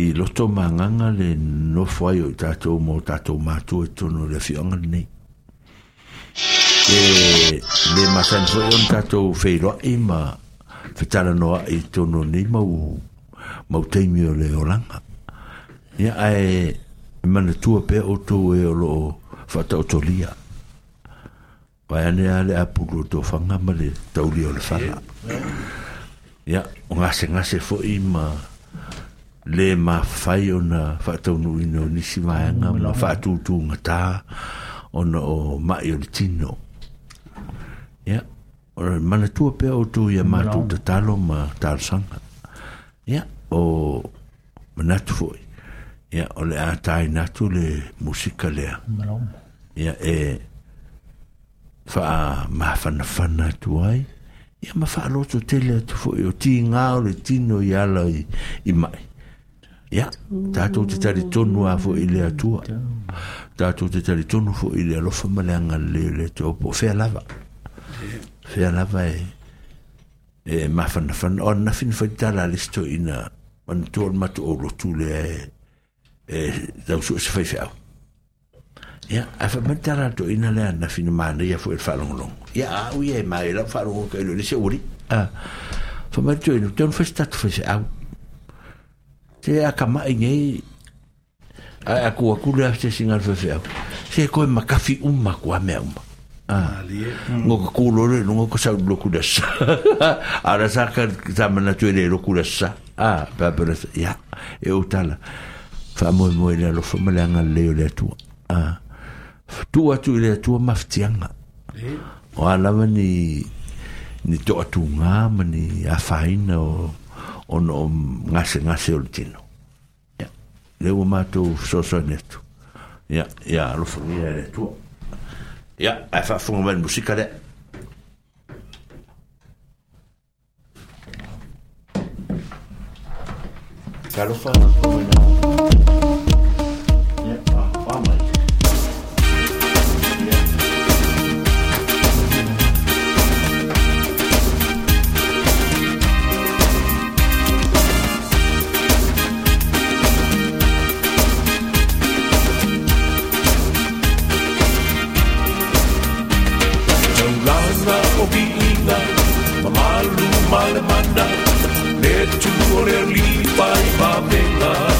i loto ma nganga le no fai o i tatu mo tatu mātu e tono le fionga nei. E le masan fai on tatu feiroa i ma fitara noa i tono nei mau mau teimio le olanga. ya ai, ai, mana tu pe o tu e lo fa o tolia pa ne ale a pu lo to fa nga ma o li ya o nga se nga se fo i ma le ma fa yo na fa ta no i ni si nga mm, ma fa mm. tu tu nga ta o ma yo tino ya o mana tu pe o tu ya ma tu ta lo ma ta sanga ya o mana tu fo ia o le a tainatu le musika lea ia e faamafanafana atu ai ia ma faaloto tele atu foʻi o tigā o le tino i ala i maʻi ia tatou te talitonu a foʻi le atua tatou te talitonu foʻi le alofa ma le agalele le atua po fea lava fea lava e e mafanafana o nafinafaitala a lesitoʻiina ona tua o le matuou lotu lea e e eh, tau su se fai fiau ia a fa mantara to ina le ana fina mana ia foi falongolongo ia au ia e mai la falongo ke lo se uri a fa ma to e ina tonu fai statu fai se au te akamai nei a aku aku le se singal fai fiau se koe makafi uma kua mea uma eh, mm. ngo ku lo le ngo ko sa lo kudas ara sa ka sa mana tu e le lo kudas sa ah pa pa ya e utala faamoemoe le alofa ma le agalelei o le atua tu atu i le atua mafitiaga e? o a lava ni ni toʻatugā ma ni afaina o ona o gasegase o le tino ia le ua matou fesoasoani atu ia ia alofagia le atua ia ae faafoga mai ni musika lea Claro, Mamalu malemanda, letu oleh lipai babela.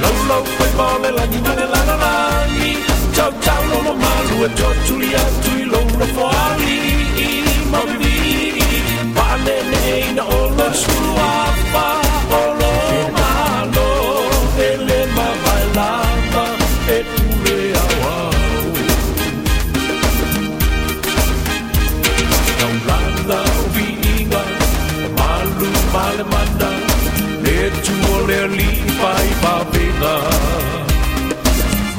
Lolo poi mome la nina nella nanani Ciao ciao lolo malu e ciao tulia tui lolo fuari Mami vi Pane nei na olo suafa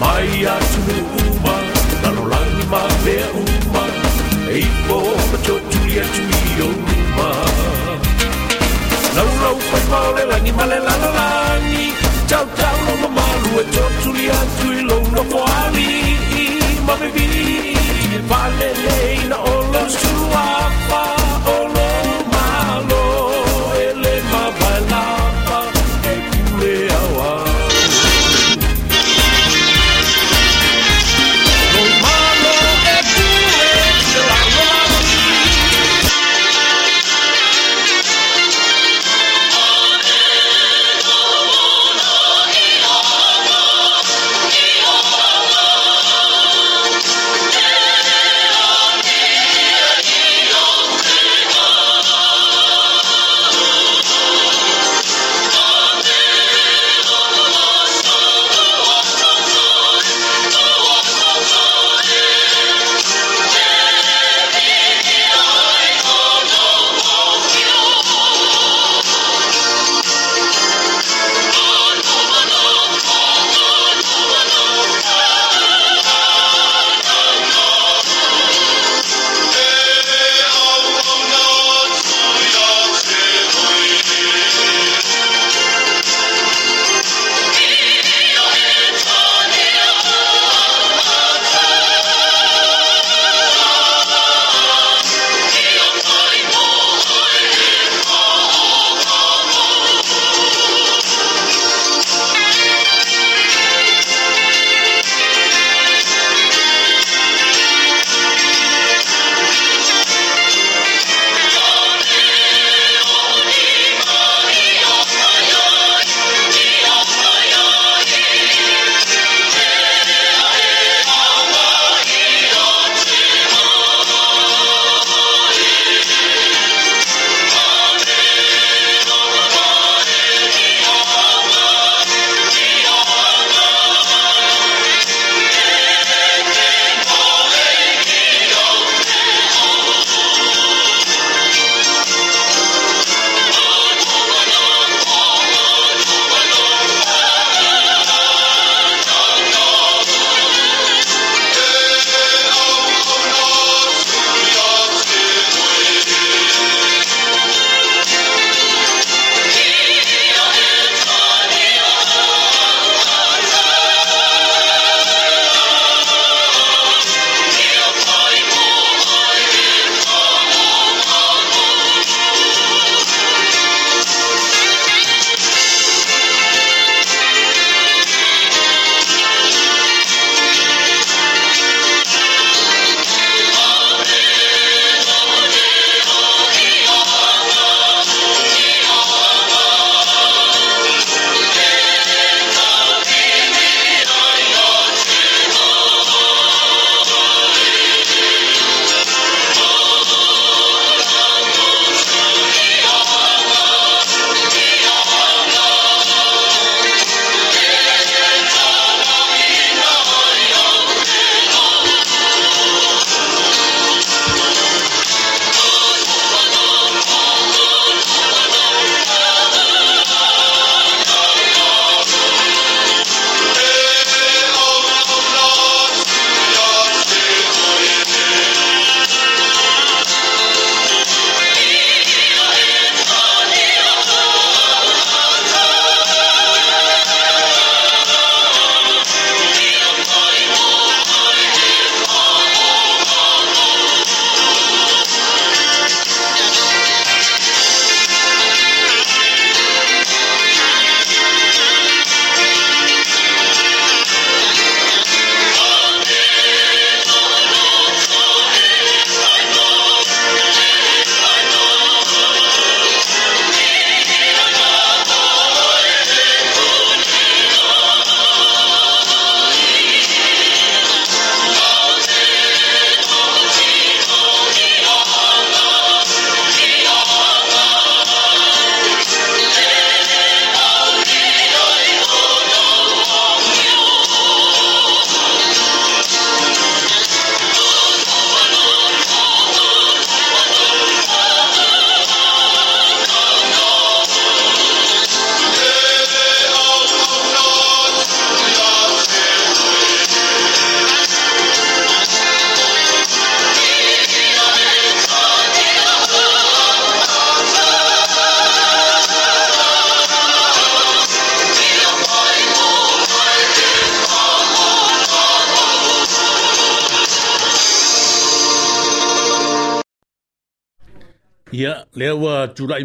Mai tunu uma, lalolangi ma mea uma, e ipo ma tō tuli atu i o uma. Lau lau pai maore langi ma le lalalangi, tau tau lo ma malu e tō tuli atu i lo no poali, ma me vi, pale leina o lo suapa.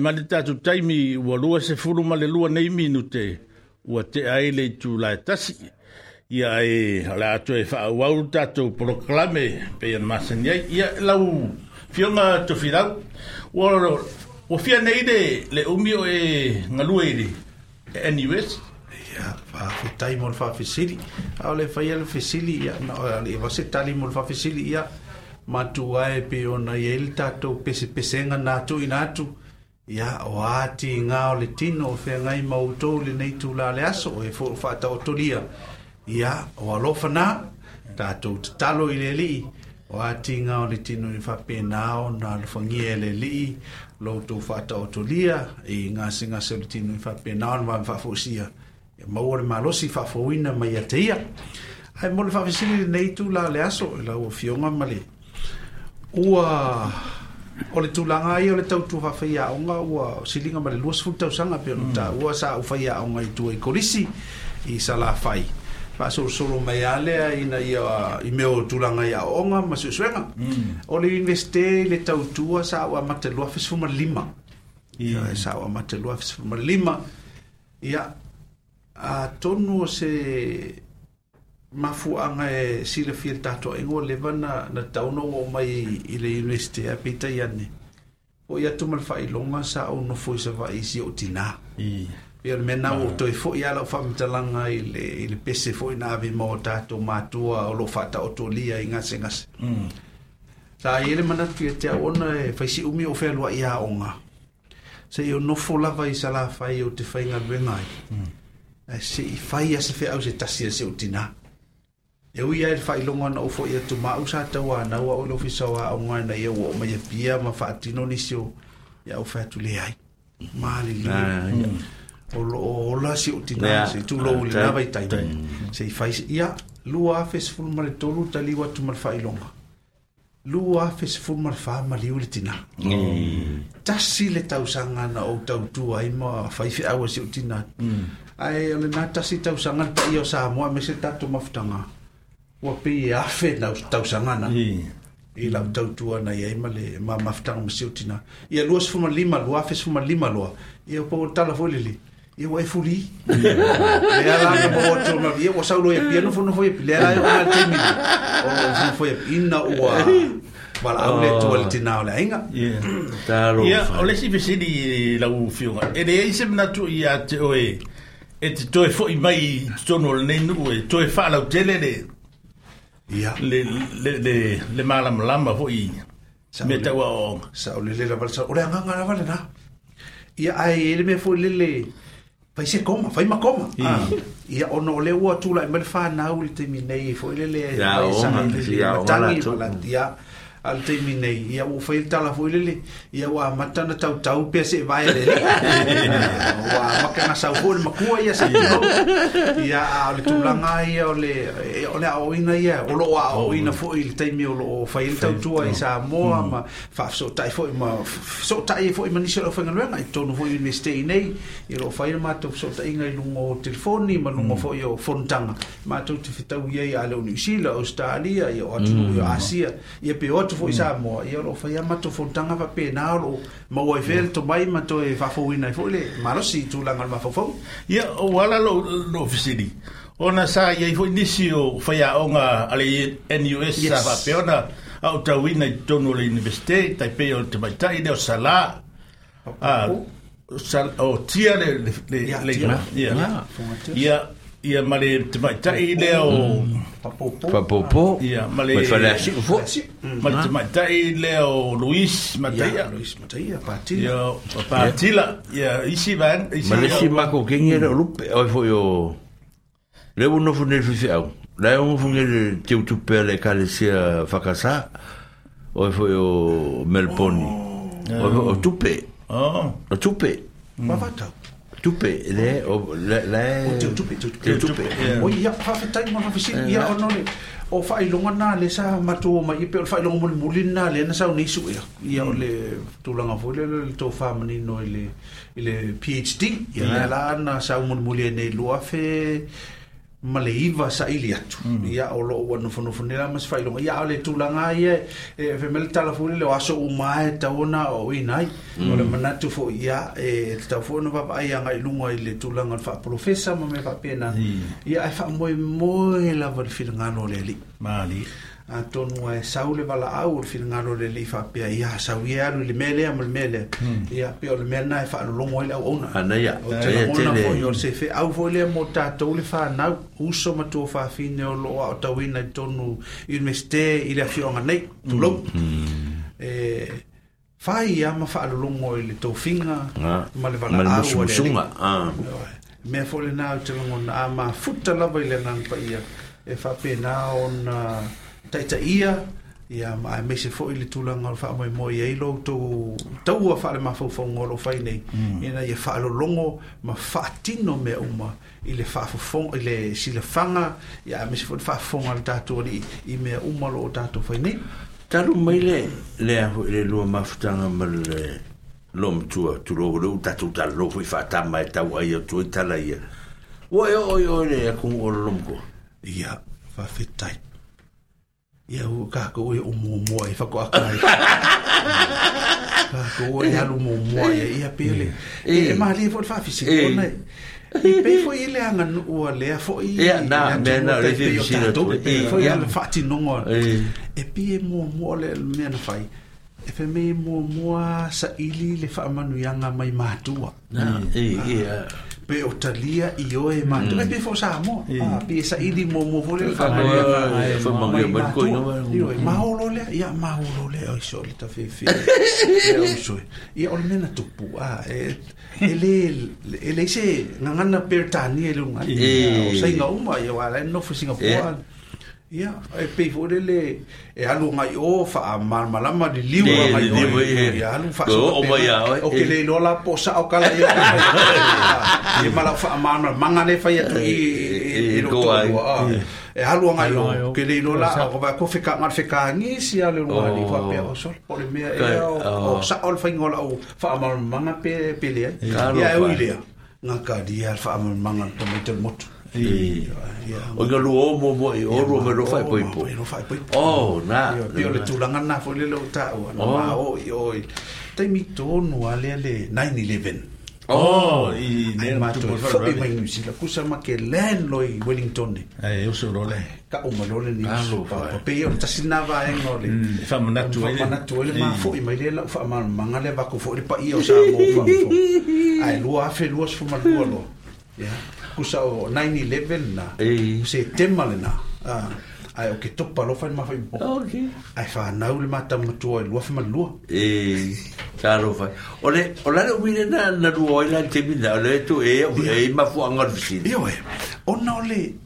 ma le tātou taimi ua lua se fulu ma le lua nei minute ua te ai le tū lai tasi ia e la atu e whaauau tātou proklame pe an masani ai ia lau fionga tofirau ua ua fia nei de le umi o e ngalua iri e NUS ia whaafitai mo le whaafisiri au le whaia le fisili ia le wase tali mo le ia matua e pe ona i ele tātou pese pesenga nātou i nātou ia o tigā o le tino o feagai mautou lenei tulā le aso e fo faataotolia ia o alofanā tatou tatalo i le alii o a tigā o le tino i faapenā ona alofagia e le alii loutou faataotolia i gasigasi o le tino i faapenā ona vame e maua le malosi faafouina mai ia te ia ae mo le faafesili lenei tulā aso e lau o fioga ma le ua o le tulaga ai o le tautua faafaiaoga ua siliga ma le lua sefulu tausaga pe ona taua mm. sa ufaiaoga i tua i kolisi i salafai faasolosolo mai a lea ina ia i mea o tulaga i onga ma suʻesuega mm. o le universite i le tautua sa ua amata lua fesefu ma le mm. sa ua amata lua fesefu lima ia a tonu se mafuaga e silafia le tatou aiga e ua leva na na taunaua mai i le universite a peitai ane foʻi atu ma le faailoga sa aunofo i savaʻi isi ou tinā pe o le mea nau outoe foʻi a lau faamatalaga i le i le pese foʻi na avi mao tatou matua o loo faataotolia i gasegase sa mm. ia le manatu ia te aʻoona e faisiʻumi o fealua i aʻoga seʻi o nofo lava i salafai ou te faigaluega ai mm. e se i fai asa feʻau se tasi le seʻutinā ya wi ya fa ilongon o fo ya tuma u sa ta wa na wa o lo fi sa wa o ngana ya wo ma ya pia ma fa tino ni sio ya u fa tu le ai ma le ni ah, ya. mm. o lo o la si u tina ya. se tu lo ah, le na vai tai se fa ya lu a fe se fulma le tolu ta li wa tuma fa ilonga lu a fe se fulma fa ma li u le tina mm. ta si le ta usanga na o ta tu ai ma fa fi a wa si u tina mm. ai le na ta si ta usanga ta i o sa mo me se ta tu ma futanga mm. ua pei e afe tausagana i e lau tautua na iai ma le mamafutaga masio ia lua sefumalima lua afe sefumalima loa ia po tala foi lele ia ua e fuli e lea laga maoatoma ua saulo ia pia nofonofo ia pi lea la ona le taimi ina ua valaau lesi fesili lau fioga e leai se manatu ia te oe e te toe foʻi mai totonu o lenei nuu e toe faalautele le ia le le le le mala malama fo i me tau o sa o le le la balsa o le anganga vale na ia ai ele me fo le le pai se koma fai ma koma ia ah. ono o le ua tula i mele whanau le te minei fo le le ia o ma tangi malati ia al te minei ia u fai tala fo lele ia wa mata tau tau pe se vai lele wa maka na sa fo ma kua ia se ia al tu la ngai ole ole au ina ia ole wa e oh. o ina fo il te o ole fai tau tu ai sa mo hmm. ma fa so tai fo ma so tai e fo ma ni se lo fanga lenga i tonu fo il miste nei i lo fai ma tu so tai ngai lu mo telefoni ma lu mo fo yo fontanga ma tu te fitau ia ale o New Zealand Australia ia o atu ia hmm. Asia ia pe o tofou mm. mm. i Samoa ia loo faia matofou taga faapena o loo maua i fea le tomai ma toe faafouina ai foʻi le malosi tulaga le mafaufau ia ou ala loo loo fesili ona sa iai foʻi nisi o faiaʻoga a le nus sa faapea ona au tauina i totonu o le universite taipei o le tamaitaʻi le o salā o tia le ia ia ia male te mai tai papo o papopo ia male mai fale asi fo mm. male te mai tai le Luis Mateia Luis Mateia patila ia patila ia isi van isi male si mako kengi era mm. lupe o fo yo le uno fo ne fifi au la un fo ne te utupe le kalesia fakasa o fo yo Melponi oh. o tupe oh. o tupe Mavata. tupe le o le le o tupe tupe tupe ya. eh. o ia pa fa tai mo fa sin ia o no le o fa i longa na le sa ma tu ma i pe o fa i longa mo le na le na sa o nisu ia ia o hmm. le tu langa fo le le to fa ma ni no le le phd ia hmm. la na sa mo le mo le ne lo fe ma le iva saʻili atu mm. ia o loo ua nofonofo ni la ma se ia o le tulaga ia e, e femele talafuli le o aso umā e tau ona o ina ai mm. o le manatu foʻi ia e le tau foʻi ona faavaaiaga i luga i le tulaga o le faapolofesa ma me faapena mm. ia e moy lava le filagalo o le alii malii atonu ae sau le valaau o le finangalo le li fa ia sau ia alu le mele am hmm. le mele ia pia le mele na e fa lo le au ona o te ona po yo se fe au vo le mo ta le fa na uso ma tu o lo o ta tonu universite ile fiona nei tu hmm. hmm. e fa ia ah. ma fa lo le to ma le vala au e le ah. me fo le na te lava ile nan pa ia e fa ona taitaia ia ma maemese foʻi le tulaga o le faamoemoe ai loutou taua faale mafaufauga o lo fai nei mm. ina ia faalologo ma faatino mea uma i le faafofoga i le silafaga ia aemese foʻi le faafofoga le tatou alii i mea uma loo tatou fai nei talu mai le lea foʻi le lua mafutaga ma le lo matua tulou leu tatou talolou foʻi faatama e tau ai atu ai tala ia ua e oo oe le akugu lolomokoa ia faafetai ia u kako e o mo mo e fa akai kako e ha lu mo mo e ia pele e ma li fo fa fi se ona e pe fo i le anga no o e e e le fo i e na me na le fi si na e fo i le fa ti no e pi e mo mo le me na fai e fe me mo sa ili le fa manu yanga mai ma tua e e pe o talia i o e ma mm. tu pe fosa mo a ah, pe sa i di mo mo vole fa ma ma ma ko no ma o lo le ya ma o lo le o so le ta fe fe ya o so e o e le na tu pu a e ele ele se nga nga na per tani e lu nga e o sai nga uma e wala no fo singapore Ya, ia e pei foʻi lele e alu gai o faamalamalama liliualuaokeleiloa lapo o. kala e malau faamalamalamaga le fai atuiloaa e alu agai o keleiloa laaoaakua fekagale fekagisi a le luali faapea osolpole mea eao saʻo le faiga o laʻou faamalamamaga pe leai eh. kan, ya e eh, uilea gakalia le faamalamaga tomaitalumotu Ee, ee, o nga lua o mo mo i e, o me lo fai poi po o na pio le tulanga na fo le lo ta o na o oh. i o mi tonu ale le 911 Oh, i ne ma tu por favor. Foi mai ni la kusa ma ke len lo i Wellington. Eh, eu so role. Ka o malo mm, le ni. Pa pa pe o ta sina va en Fa mo natu Fa natu ele ma foi mai le la fa ma manga le va ko foi pa i sa mo fa. Ai lua fe lua so ma lo. Ya. kusa o 9-11 na se tema le na ai o ke topa lo fai mafai mpo ai fa nau le mata matua i lua fai manua e ta lo fai o le o lare o mire na na lua o ilan te mina o le tu e e mafu angar visi e o e o na o le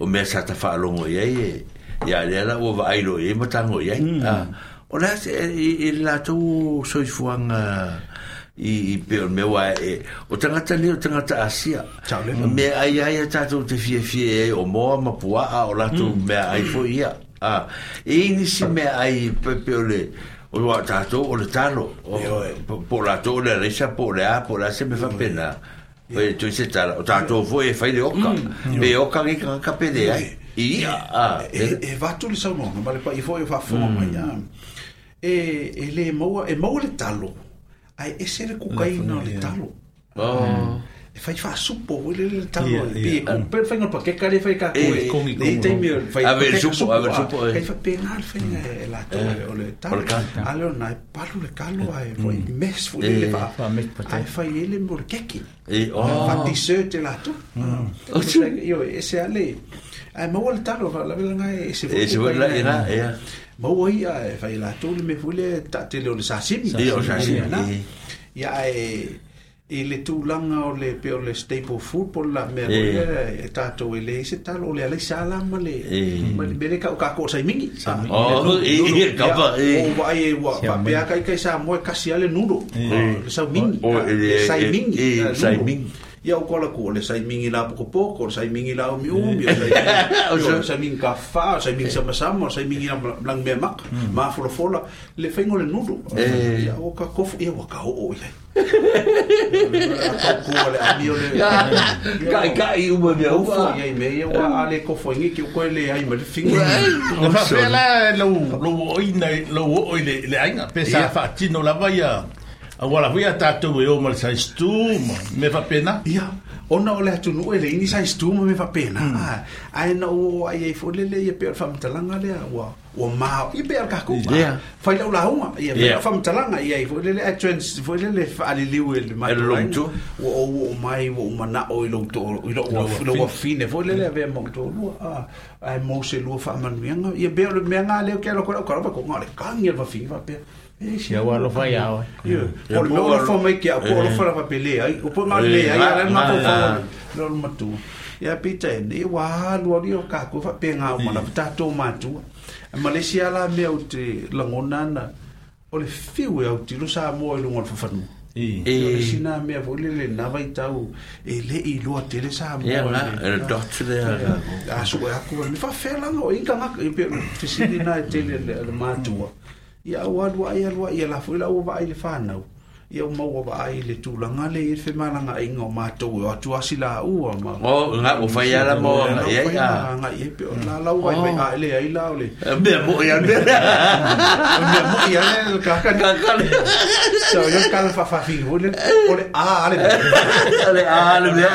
o mea sa ta faa longo ia e ia le mm. o va ailo e ma tango ia o la se e, e, e la tu soi fuang i i pe o me wa e o tangata le o tangata asia me ai ai ta tu te fie fie e o mo ma pua a o la mm. me ai fo ia a e ni si me ai pe pe le o wa ta tu o le tano o po la tu le risa po le a po la se me fa pena mm. Tá, tá, e tu se tara o tatou foi e fai le oka e oka ki ka ka pele ai i a e va tu le sa mo ma le pa i foi fa fo ma e e le mo e mo le talo ai e se é le kukaina le talo oh hum. e fai fa supo o le le tango yeah, yeah. pe un per fai un pake kare fai ka e e te mi fai a ver supo a ver supo e eh. fa penal fai mm. e eh, la to eh, o le tango allo na e palu le calo a e foi mes fu le va pa me pa te fai ele mor e o oh. fa ti se te la to mm. ah. oh, o se io e se ale a mo le tango fa la vela e se e se vela e na e Mo oi a fai la tole me fule tatele o le sasimi. Sì, o sasimi. Ia e e le tulanga o le pe o le staple food po la mea yeah. e e le se tal o le alai sāla ma le ma le mele kau kāko sai mingi o e e kapa o wai e wa pa pea kai kai mo moe kasi ale nuro le sau mingi le sai mingi sai mingi ia o kola ko le sai mingi la poko poko sai mingi la mi umi sai sai mingi ka fa sai mingi sama sama sai mingi la me mak ma fola fola le fengo le nudo ia o ka ko ia wa ka o ia Kai kai e me eu ale ko foi que o ele lo oile le fatino la vaia agora vai tatu eu mas sai me fa pena ia ona ole atu no ele ini sai stuma me fa pena ai na o ai foi le le pe fa le wa wa ma i be ka ku fa la la huma i be fa mtalanga i ai fo le trends fo le le fa le liwe le ma lo tu o o mai o mana o lo to i lo lo wa fine fo e le le ve mo to lu a ai mo se lu fa man mi nga i be le me nga le ke lo ko ko ba ko ngale ka ngel va fi va pe Ya wa lo fa ya. Por lo fa me que por lo fa pa pelea. O por mal lea, ya la mato. Lo mato. ia pita ene e ua alu ali o kako faapega mm. uma lava tatou matua a malesia la mea o te lagona ana o le fiu e autilo sa mo i luga o le fafanua e sina mea foi le lenā tau e leʻi iloa tele sa moaasue er aku le faafealaga o igagaka i pe fesilina e tele le matua ia au aluaʻi aluaʻi a lafo i laua vaai le fanau ia o maua vaai le tulaga le i fe malaga aiga o matou o e atu asi ua ma o nga o fai ala mo nga ia ia nga ia pe o la la ua mai ale ai la ole be eh, mo ia be be mo ia le ka ka ka ka so yo ka fa fa fi ole ole a ale ale a ale be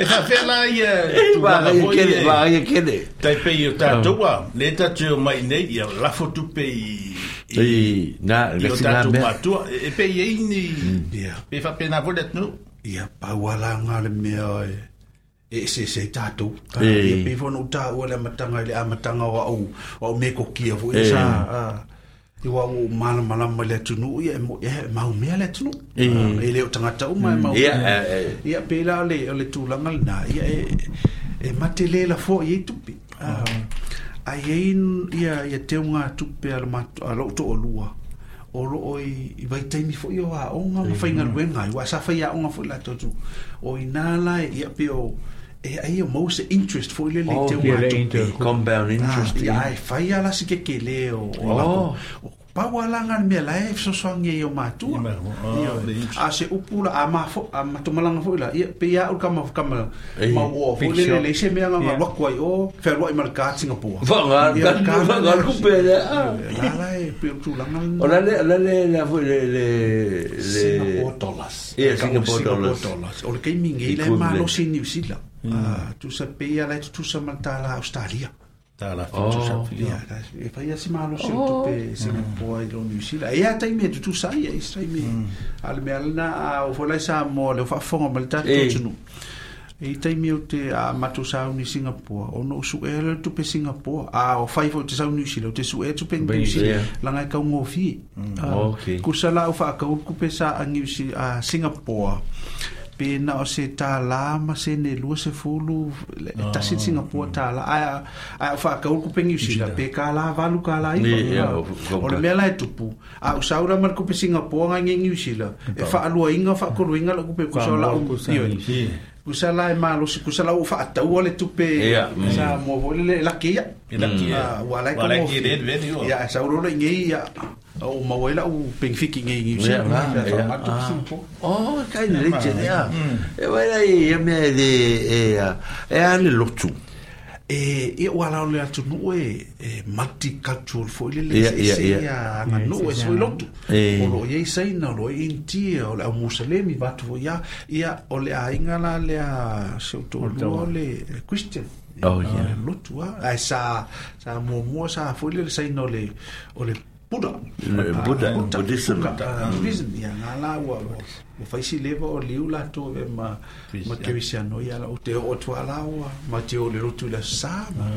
e fa fe la ia tu va ia ke va ia ke de tai pe yo ta tu wa le ta tu mai nei, ia la fo tu pe i na le sina me tu e pe ye ni pe fa pe na volet no ia pa wala nga le me ai e se se tatu e pe fo no ta wala matanga le amatanga wa au o me ko kia vo e sa i wa o mala mala ma le tunu ia mo ia ma o mea le tunu e le tangata o ma ah, ma ia ia pe la le le tulanga na ia e e matele la fo ye tupi ai ai ia ia te un atu pe al mat al auto o lua ro oi i vai te mi foi o a onga mo fainga wenga i wasa fa ia onga foi la totu o inala ia pe o e ai o most interest foi le le oh, te un atu compound ah, interest ia ai fa ia la si ke ke le o pa wa langa me la e so so nge yo ma tu a se upula a ma fo a ma to malanga fo la ia pe ya ul kam fo kam ma wo fo le le se me nga ma wakwa yo fer wa mar ka singapore va nga ka nga ku pe la la la e pe tu la nga ola le la le la fo le le le dollars e singapore dollars ol ke mingi le ma lo sin new zealand mm. ah, tu sa pe ya le tu sa mantala australia tala efa ia si maloso tupe singapore i lo new zealand ia hum. taimi e tutusaia isi taimi ale mea lana o folai sa mo le o faafofoga ma le tatutunu i taimi o te a tá ah, matou sauni singapore ona o suʻe le é tupe singapore a ah, o fai foi te sau new zealand o te suʻe é tupe new zealand lagae kaugofi kusa la o faakauluku pe sa a singapore pena o se tālā ma se ne lua se fulu e tasi Singapore tālā aia aia whakaulu ku pengi usila pe kā lā valu kā lā ipa o le mea e tupu a usaura mara kupe Singapore ngai ngengi usila e whaalua inga whakoroinga la kupe kusa o la umu kusa la e malo si kusa la ufa atau ole tupe sa mo vole la kia la kia wala ki red red ya sa urolo ngai ya o mawai la o pengfiki ngi ngi se na o kai le leche ya e vai la e me de e e ale lotu e e wala le atu no e multi cultural fo le le se ya na no e so lotu o lo ye sei na lo in ti o la muslimi vatu ya ya o le ainga la le a se to le christian Oh, yeah. Lotua. Ai sa sa mo mo sa foi le sai no le o le Buddha. Mm. Eh, Buddha. Buddhism. Mm. Mm. Buddhism. Ya ngala wa. Mo fai si leva o liu la to ve ma ma ke wi sia noia la o te o to ala wa ma te o le rutu la sa ma.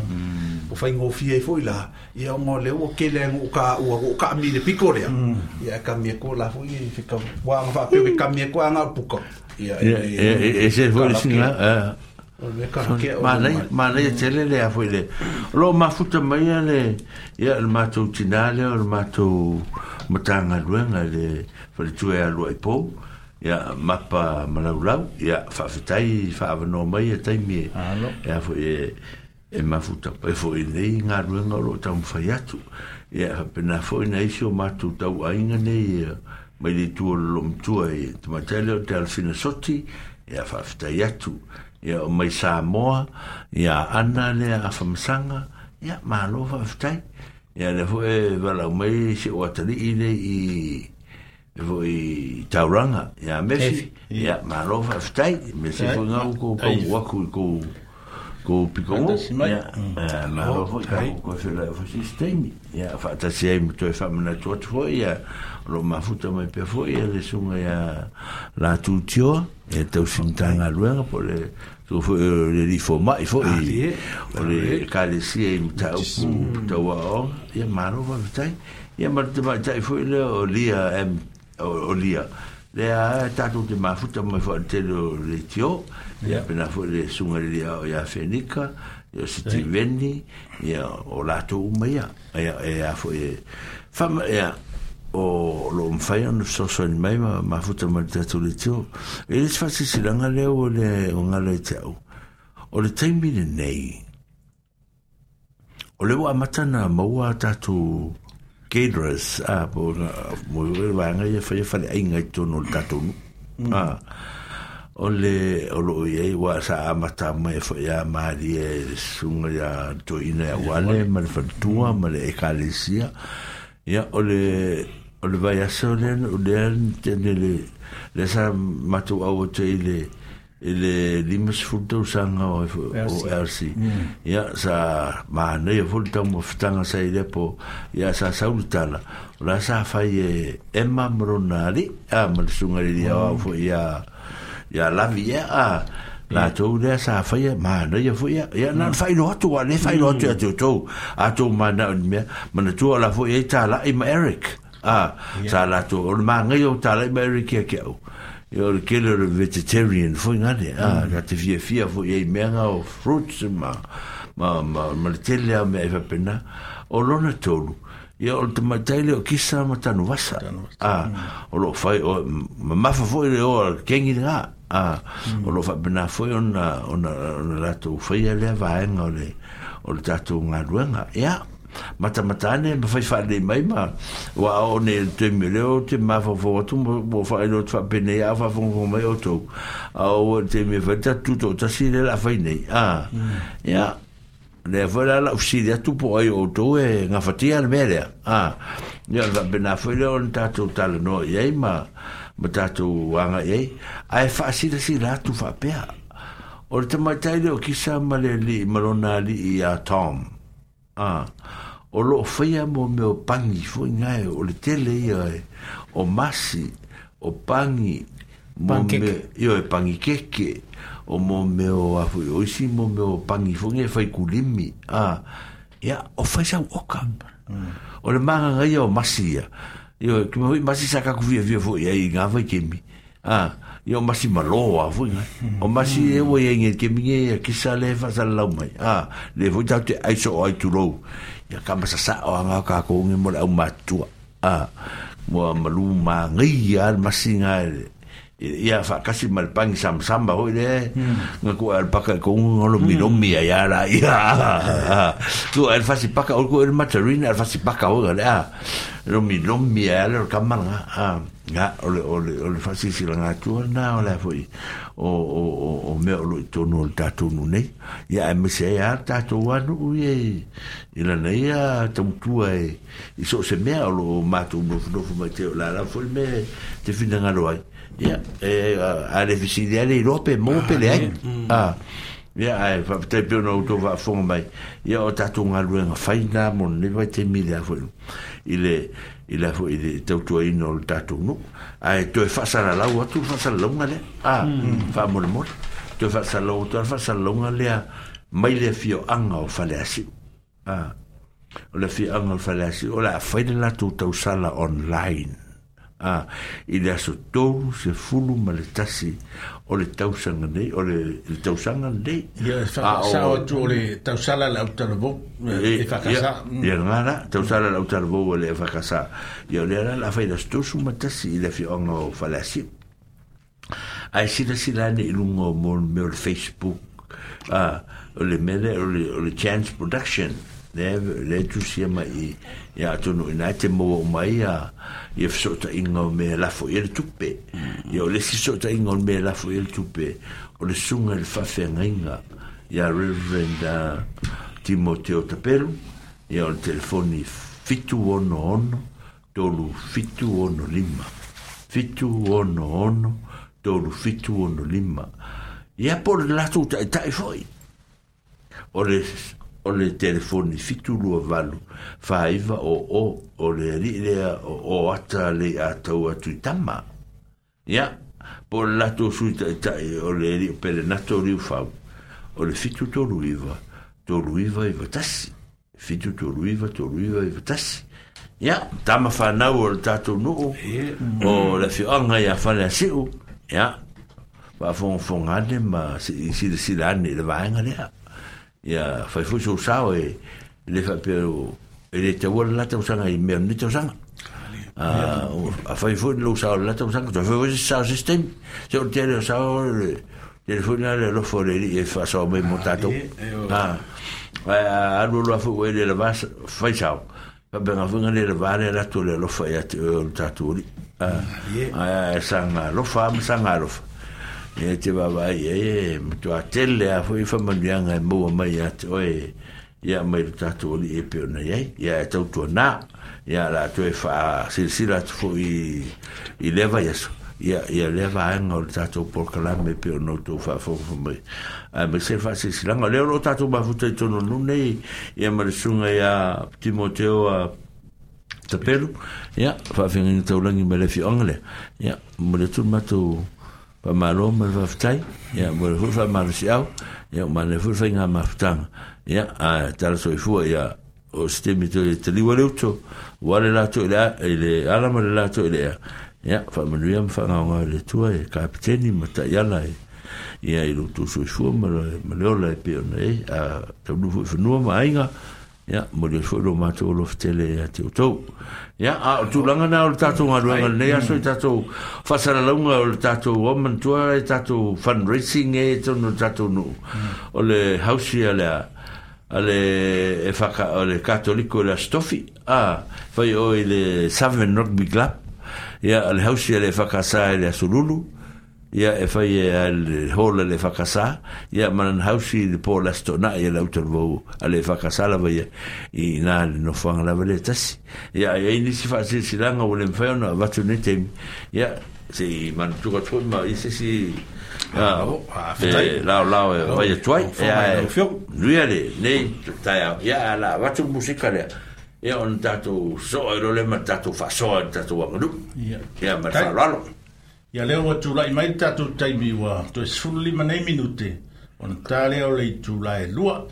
Mo fai ngo fi e foi la. Ya mo le o ke le ngo ka wa o ka mi le piko le. Ya ka mi ko la foi fi ka wa ma fa pe ka mi ko anga puko. Ya. Ya. Ese e- e- e- foi sin la. Ya. Mana mana ya tele le afu le. Lo mafuta mai le ya le mato tinale o le mato matanga luenga le fale tue a luai po ya mapa malaulau ya fafitai fava no mai ya taimi ya e- e fo e e mafuta pe fo ine nga luenga lo tam fayatu ya pena fo ine sio matu tau ainga ne ya mai le tuo lom tuo e tamatele o te alfina soti ya fafitai atu ya ya o mai sa ya ia ana le a famasanga ya ma lo va ftai ia le fo e vala mai se o atri i le i tauranga ya mesi ya ma lo va ftai mesi fo nga ko ko wa ko ko ko piko mo ia ma lo fo ka ko se le fo sistemi ia fa ta se ai muto mm. e tuat oh, fo ia lo mafuta mai pe fo ya, le sunga ia la tutio e tau sintanga luenga po le tu fu eh, le li fo ma i fo i ah, eh, o le ka le si e ta o pu ta wa o ya ma ro va ta i ya ma te ma ta i fo le o li a em o li a le a e ta tu te ma fu ta ma fo te lo le ti o ya pe na fo le su ma li a o ya fe ni ka o si ti ven ni ya o la tu ma ya ya ya fo e fa ya o lo mfai anu sosoani mai ma mafuta ma le tatou le tio e le faasilasilaga lea ua le o gala e te au o le taimi lenei o le ua amata na maua tatou gadras a po moe vaega ia faia faleaiga i tono o le tatou nuu mm. a o le o loo iai ua sa amata mai fa ia maali e le susuga ia toina ia uale ma le faletua ma le ekalesia ia o le o le vai asonen o le an tene le le sa matu au te i le i le limas futa usanga o o RC hmm. ya sa ma nei o futa ya mo futanga sa i po ya sa lah. Lah sa ultala o la sa fai e emma mronari a ah, malisunga li li hmm. awa fo ya ya la vie ya, a ah. la hmm. to de sa fai ma no ye ya, ya ya na fai no to wa le fai no to to ah, to a to ma na me ma to la fo ye ta la i ma eric ah sa la to o ma ngai o ta la mai ke ke o yo le ke le vegetarian fo nga le ah mm. la te vie fia fo ye me nga o fruits ma ma ma ma le te le me va pena o lo na to lu yo o ma te le o ki ma ta no vasa ah mm. o lo fai o ma ma fo le o ke ngi nga ah mm. o lo fa pena fo ona ona la to fai le va nga o le tatu ngā ruenga. Ia, mata mata ne ma fai fa le mai ma wa o ne te mileo te ma fa fa tu mo fa le tu pe ne a fa fon fon mai o to a o te me fa ta tu to ta si le la fai ne a ya le fa la la si le tu po ai o to e nga fa ti al mere a ya va be na fa le on ta tu ta le no ye ma ma ta tu wa ye ai fa e si le si la tu fa pe O te mai tai leo kisa ma le li marona li i a Tom o lo fia mo meu pangi foi ngai o le tele ia o masi o pangi mo me io e pangi ke ke o mo meu afu o isi mo meu pangi foi ngai foi kulimi a ia o fai sa o kam mm. o le manga ngai o masi ia io ke mo masi sa ka kuvia vi foi ai ngai vai ke mi a ah yo masi malo a fu nga hmm. o masi e wo ye nge ke mi nge ya ki sa le fa sa mai a le fu ta te ai so ai tu ro ya ka sa sa o nga ka ko nge mo la o ma tu a mo a malu ma nge ya masi nga Ya, fa kasi mal pang sam sam ba hoile hmm. nga ku al paka ko un hmm. lo mi ya, ya la ya. Ya, ya tu al fa si paka ol ku el matarin al fa si paka ol la ah. lo miro mi ya lo kamal nga nga ol ol ol fa si si nga tu na ol fa i o o o o me ol tu no ol tu no nei ya me se ya ta tu wa no ye ila nei ya ta tu e so se ol ma tu no no la la fu me fina nga ya eh a le fisili ale lope mo pele ai a ia ai fa te pe no to va fon mai ia o tatu nga luenga faina mo le vai te mile a fo ile ile fo ile te to i no tatu no ai to e fasa la la tu fasa la longa le a fa mo mo to fasa la to fasa longa le a mai le fio anga o fale asi a o le fio anga o fale asi o la faina la tu tau sala online a ah, i le aso tou se fulu ma le tasi o le tausanga nei o le, le tausanga nei ia whakasa ah, o tu o le tausala la utarvo eh, e whakasa ia mm. ngana tausala la utarvo o le whakasa ia o le ara la whaida stosu ma tasi i le fionga o falasi ai sila sila ne ilungo mo me o le facebook uh, o le mele o le, o le chance production le le tu si ma i ya tu no ina te mo mai ya ye so ta ingo me la fo il tupe ye le si so ta ingo me la fo il tupe o le sunga le fa fenga ya reverend uh, Timoteo Taperu ya o telefoni fitu ono ono tolu fitu ono lima fitu ono ono tolu fitu ono lima ia por la tu ta ta foi o le o le telefoni fitulu valu faiva o o o le o ata le atau atu i tama ia po le il sui taʻitaʻi o le ali o pelenato o o le fitu tolu iva tolu iva tasi fitu tolu iva tolu iva iva tasi ia tama fanau o le tatou nuu mm. o le il fale asiʻu ia ma ia fai fu so sao e le fa pero e le te wala la te usanga i me ni te usanga ah, a fai fu lo sao la te usanga te fu sa sistem se o te sao le fu na le lo fo e fa so me montato e ah, a a lo lo fu e le vas fai sao va ben a funga le vale la tu le lo fai e e ah, a te tatu a a sanga lo fa sanga lo fa e te wawai e mtu a tele a fo i whamanuianga e mua mai a te oe ia mai le tatou ali e pe ona iai ia e tautuanā ia latou e faasilasila atu foʻi i leva iaso ia ia leva aega o le tatou polokalame e pe ona outou faafogofo mai ae mai se faasilasilaga o lea o loo tatou mafuta i tononu nei ia ma le suga ia timoteo a tapelu ia faafegaina taulagi ma le fioaga lea ia ma le tulu matou pa maro e ma va ftai ya mo fu fa ma si au ya ma ne fu fa nga ma fta ya a tar so fu ya o ste mi to te li wale uto wale la to la ele ala ma la to ele ya fa ma ri am fa nga nga le to e kapteni ma ta ya la ya i lu to so fu ma ma le o la pe ne a ta lu fu no ma ai ya mulu fo lo mato lo tele ya te to ya a ah, tu langa na ol tato ma langa ne ya so tato fa sa la nga ol tato woman to ai tato fundraising e to no tato no ole house ya le ale e fa ka ole catolico la stofi a ah, fa yo oh, ile seven rugby club ya ole house ya le fa ka sa ile sululu ia e fai e le hola le whakasā, ia manan hausi le pō lasto nā, ia lau tanu vau a le whakasā lawa ia, i nā le no whanga lawa le tasi. Ia, ia ini si whaasi si langa wale mwhai ona, watu ne te mi, ia, se i manu tuka tōi ma, i se si, a, ah, oh, ah, e, lau lau e, oh, wai e tuai, oh, ia, e, nui ale, nei, tai au, ia, la, watu musika lea, ia on tatu soa, i role ma tatu whasoa, tatu wangadu, ia, ma tatu wangadu, Ia leo wa tūlai mai tātou to e sifulu lima nei minute. O na tā on le tūlai lua.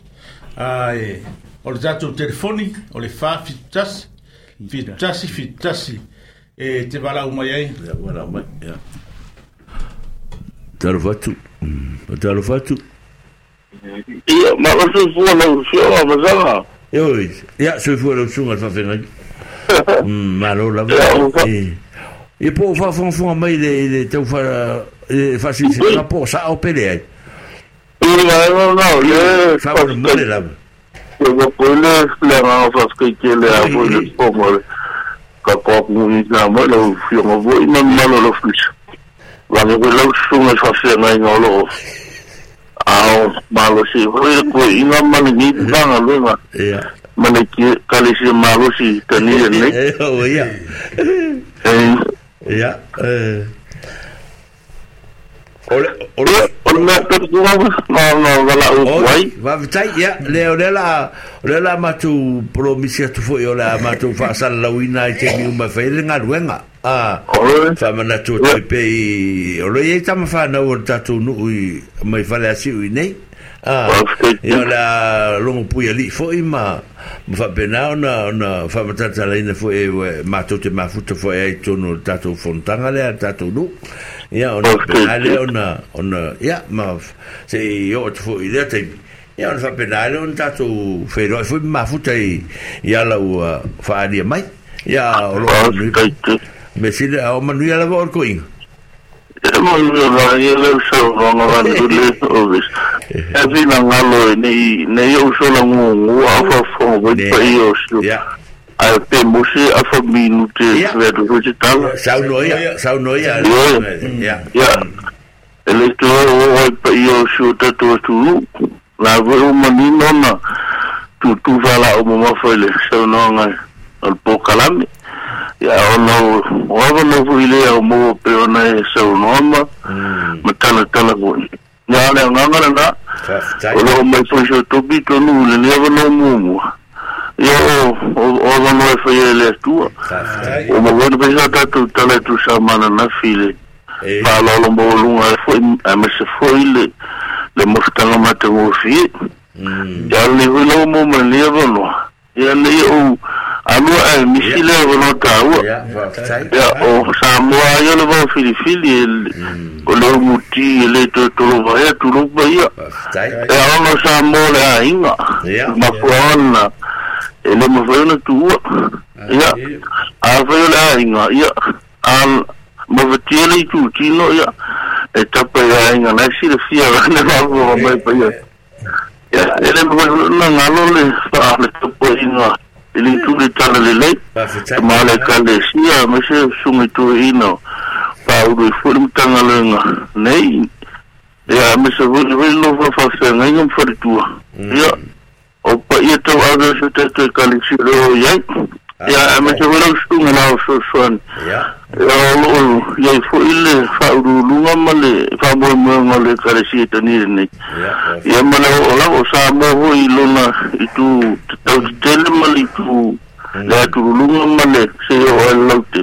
o le tātou telefoni, o le whā fitasi, fitasi, fitasi. E te wala umai ai? wala umai, ia. Mm, o se a Ia, mm, ia, Ma e po fa fon fon mai le le te fa non, si se po sa o pele ai no no le fa o le non non non le rao fa skike le ah, a po euh. le pomo le ka ko mo ni na mo le fio mo vo ina malo lo mal au su me fa se lo malo si ho ko ni il lo ma ki kalisi ne Ja. Eh. Ole, ole, ole me pe tu ma ma u wai. Va vitai ya le ole la ole la ma tu promisia tu foi ole ma tu fa la wina i te mi uma fe nga ruenga. Ah. Fa mana tu te pe ole ye tama fa o tatu nu i mai fale la i u nei. Ah, ia la longo pui ali foi ma ma fa bena na na fa mata tala ina foi e, e, ma tutte ma futo foi e ai tono tato fontana le tato lu. Ia ona ali ona ona ia ma se io tu foi le te ia ona fa bena ali ona tato fero foi ma futo ai ia la fa ali mai. Ia lo me sile a o manuia la vorcoin. Ia leu saunoga vanitule ovis afinagalo nei nei ousolagugua afafoga voi pai osio a pe musi a fa minute vedo ko te tala sau noia sau noia ya ya ele to o pa io su ta to tu la vo mani nona tu tu vala o mo fa le sau no ngai al po kalame ia onau o ava nau foi lea o moa pe ona e saunoama mm. ma talatala foi ia le agaga lana o loo mai foi sotopi tonu le lea vanau muamua ia o o avano e faia e le atua o mauana pai sa tatou tala e tusa mananafi le faalolo maoluga e foi ae mase foi le le mafutaga matagofie mm. ia lenei foi laua mo ma lea vanoa ia lei ou anua e misi le o no ka ua ya o sa moa ya le vao fili fili o le muti e le to to lo vae tu lo pa ya e a ono sa moa le a inga ma fuana e le mafayo na tu ua ya a fayo le a inga ya a ma vatia le itu tino ya e tapa ya inga na si le fia gane ma fuana mai pa ya ya ele mafayo na ngalo le fa le topo inga ya ili mm. tu ni tana lele maale kale siya mese sumi tu ino pa uru ifuri mtanga lenga nei ya mese vini vini no fa fa fe nga ingam fari tua ya mm. opa iya tau aga se tete kale siro yai Ya, ah. ame te wala usku nga nao so suan. Ya. Ya, olo olo, ya ifo ile fa uru lunga male, fa mwe mwe male kare si eta nire ne. Ya. Ya, male o ola o sa moho ilo na itu, tau tele male itu, ya mm. turu lunga male, se yo ala laute.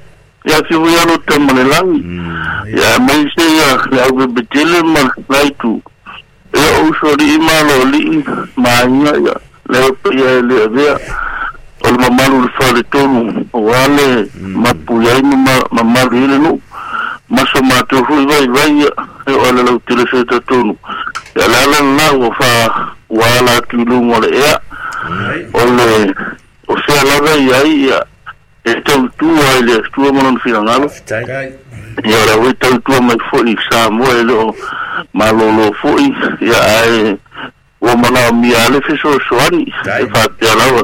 ya si voy a lo temblelan mm, ya me dice ya que hago el betele mal hay tú ya uso de ima lo li maña ya le pilla el día de ya el mamá lo sale todo o vale mapuya mm. y mamá lo hile no más o mato fui vai vai ya e ya vale la utilización todo ya la la la ufa wala tulungole ya ole o sea la vai ya ya tau tua i le astua ma lona filagalo ia o laui tau tua mai foʻi sa moa e leo malōlō foʻi ia ae ua manaomia ale fesoasoani e faapea lava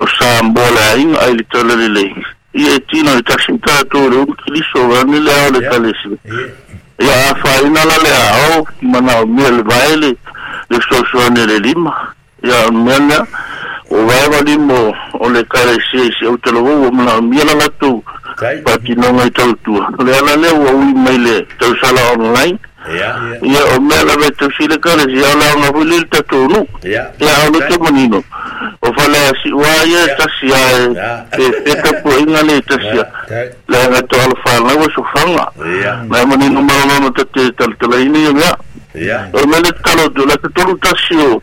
o sa moa le aiga ai le tala kan, lelei ia e ya. tina le tasi matatou le ulu kiliso ane le ao le talesi ia a ya, faina la le aao oh, manaomia le vaele le soasoani a le lima ia meana o wawa limo o le karesia i se au talavou o mana mia la latou patinoga i tautua le ala lea ua ui mai le tausala online ia o mea lava tausi le karesia o laoga hui le le tatou nuu ia o le tamanino o faleasi'ua ia tasi ae pe pekapuaʻiga le tasia le agato alofālau e sofaga na e manino malolona tate talatalaina ia mea o mea le talo la tatolu tasi o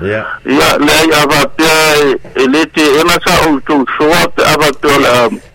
Ja. Ja, nej, ya va te lidt ena sa o tu so apa tu la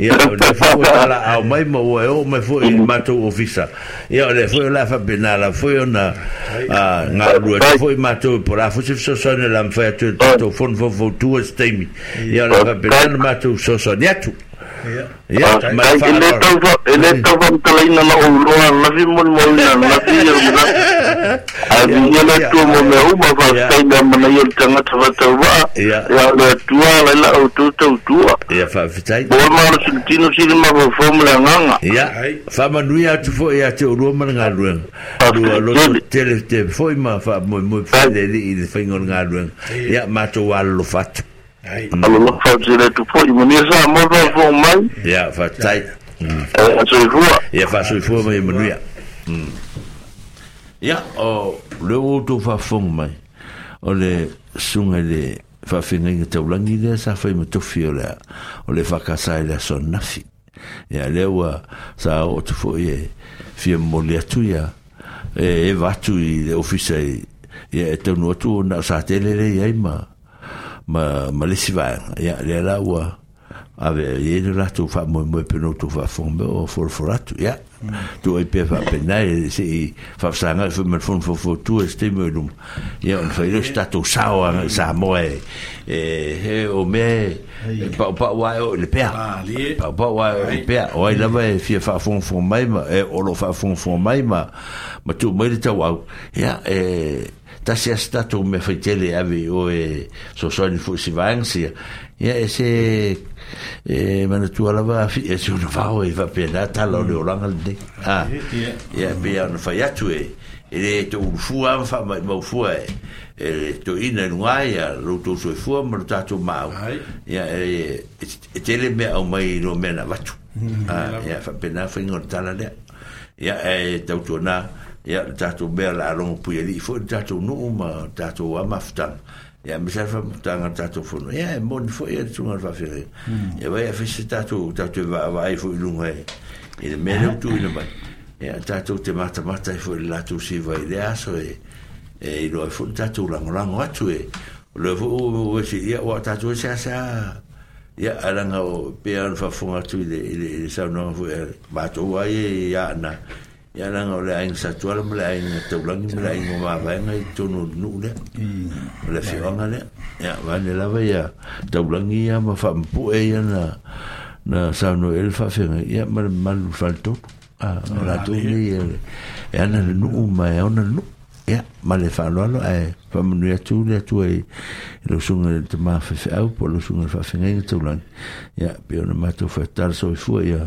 ia o le foi tala au mai mo o me foi i matu ofisa ia o le foi la fa penala foi na a nga lu foi matu por a foi so so ne lam foi tu to fon vo vo tu stemi ia o le fa penala matu so so netu Ia. Ia. Mai ele tava ele tava kala ina na uloa na vi mon mon na na vi ya mna. Abi ya na tu mo me uma va sai da mana yo tanga tava tava. Ya na tua la la o tu tu tua. Ia fa fitai. Bo ma no sintino sin ma vo formula nganga. Ia. Fa ma nui a tu fo ya te uloa man nga ruang. Ah, Dua lo tele te foi ma fa mo mo fa le i fa ngon nga ruang. Ia ma wa lo fat. Allah fazile tupoi munisa mai o le wotu fa oh, le sunga eh, le fa sa fa o oh, le o le fa kasa le son nafi ya le wa sa o tu fo ye fi mo le eh, eh, tu ya e vatu i le ofisa ya e tonu tu sa tele ma ma le siva ya ah, e. le la wa ave ye le la tu fa mo mo pe no tu fa fombe o for forat ya tu e pe fa pe na si fa sanga fa me fon fo fo tu este me dum ya on fa le sta tu sa o sa mo e e o me pa pa wa le pe pa pa wa le pe o la va fi fa fon fon mai ma e o lo fa fon fon mai ma ma tu mo le ta wa ya e tasi asi tatou mea faitele ave o e soasoani foʻi sivaega sia ia e se e manatua lava afii e se ona vao e faapena tala o le olaga lenei a ia pea ona fai atu e e lē toulufua ama faamaʻimaufua e e le toʻina i lugā ia loutou soifua ma lo tatou maau ia e tele mea aumai lo mea na vatu ia faapena faiga o le tala lea ia e tautuanā ya le bel mea laalogo pui alii foi le tatou nuu ma tatou amafutaga ia me sa faamafutaga le tatou fono ya e moni foi ia le tuga le faafegai ia vai a fese tatou tatou e vaavaai foi luga e i le mea le utuina mai ia te matamata i foi le latou siva i le aso e e fo e foi tatou lagolago atu e le fo o e si ya wa tatou e seasea ia alaga o pea ona faafoga atu i le saunaga foi matou ai e ia ana Hmm. ya la o le aiga satuala ma le aiga taulagi ma le aiga mavaega eh, i tonu o tunuu lea ma le afioaga lea ia vane lava ia taulagi ia ma faamapuʻe ia na na saunoe ah, ah, le faafeagai ia ma le malu faletolu o latou nei e ana le nu ma e aona lenuu ia ma le faaloalo ae faamanui atu le atua i lausuga le tamā fefeau po lausuga le faafegaiga taulagi ia pe ona matou faatala soifua ia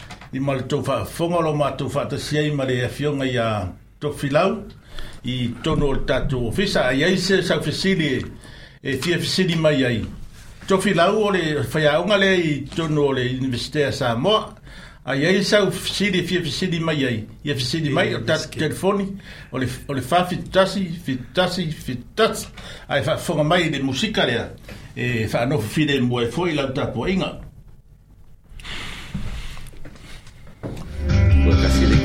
i ma le tau whaafonga lo mātou whaatasiai ma le afioga ia tofilau i tonu e o le tatou ofisa. Ai ai se sau e fia fesili mai ai. Tofilau o le whaiaunga le i tonu o le Universitea Samoa. Ai ai e fia mai ai. Ia fesili mai o tātou telefoni o le, o le wha fitasi, fitasi, fitasi. Ai le musika lea. E whaanofo e foi lau tāpua casi de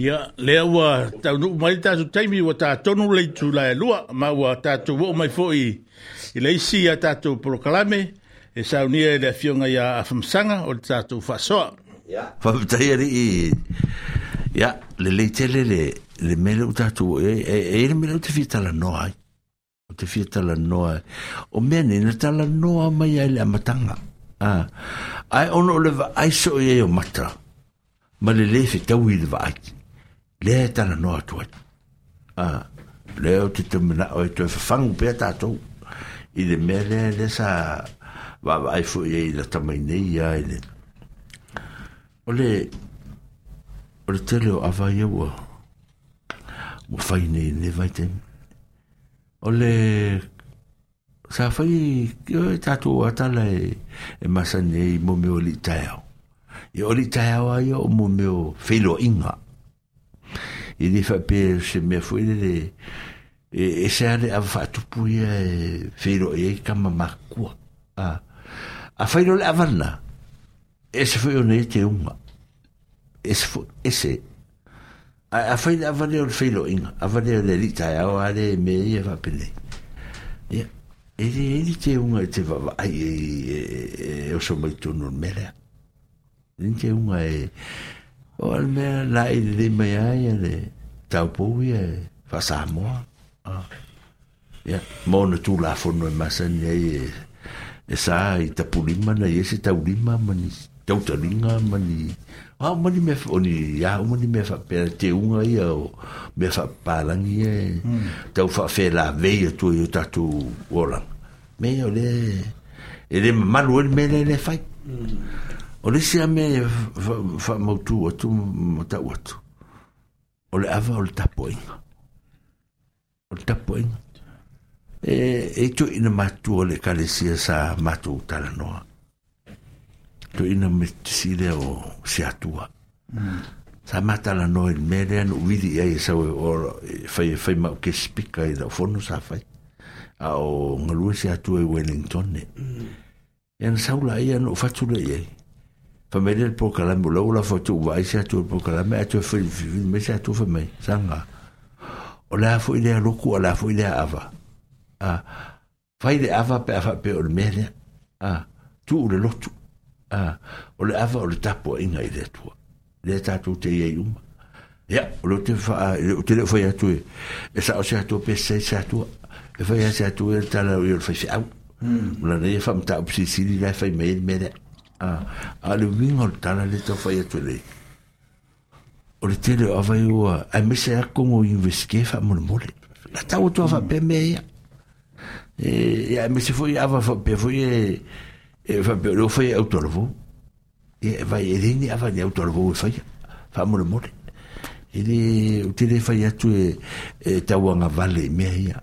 Ya lewa ua, tau nuku mai tātou teimi ua tātonu lei tū lai lua, ma ua tātou wau mai fōi i leisi a tātou prokalame, e sāu nia e lea fionga i a afamsanga o le tātou whasoa. ya whaputai ari i, ya le lei tele le, le mele u tātou, e ere e mele u te la noa ai, o te whitala noa o mea ni na tala noa ma ya le a Ai ono o le va aiso i e o matra, ma le lefe tau i le va aiki. le tala no atu a le o te tumina o te fafangu pe tatou i le mea le le sa vavaai foʻi ai la tamainei ia i le o le o le tele o ava ia ua ua fai nei le vaitemi o le sa fai kio e tatou atala e e masani ai mo mea o liʻitaeao ia o liʻitaeao ai o mo mea o feiloaʻiga i le fa pe se me foi le e se ale a fa tu pu e fero e kama makua a a fa le avana ese foi o nete uma esse foi esse a fa le avana o fero inga avana le lita ya o ale me e fa pele ya ele ele te unha te va ai eu sou muito normal ele te unha e o al mea la i le mai ai le taupou ia e whasamoa ia mōna tū la whono e masani ai e e sā i tapulima na iese taulima mani tautalinga mani a ni me oni ya mani me fa pe te unga ia o me fa palangi e tau fa fe la veia tu i tatu olang me o le e le malu e me le le fai o le se ame fa mautu atu mo ta atu o le ava o le tapoinga o le tapoinga e e to ina matu o le kalesia sa matu tala noa to ina metisile o se atua mm. sa mata la noa il mele anu vidi ai sa o fai fai ma ke spika i da fono sa fai a o ngalua se atua i Wellington ne e ana mm. e saula ia no fatule ia فمالي البروكرام ولا ولا فتو وايسة تو البروكرام أتو في الفيلم أتو في مي سانغا ولا فو إليها لوكو ولا فو إليها أفا آه فايلة أفا بأفا بأو المهنة آه تو ولا لوتو آه ولا أفا ولا تابو إنها إليها توا إليها تاتو تيا يوم يا ولو تفا آه، تلو فيا تو إسا أسيا تو بيسا إسا تو فيا سا تو تالا ويرفش أو ولا نيفا متاع بسيسيلي لا فاي ميل ميلا a a le winga o tana le tau fai atu le o le tele o avai ua a mese a kongo i veske fa mole mole la tau tu ava pe me ea e a mese fo i ava fa pe fo i e e fa pe o fai au tolvo e vai e, e rini ava ni au tolvo e fai fa mole mole e le o tele fai atu e, e tau anga vale mea ea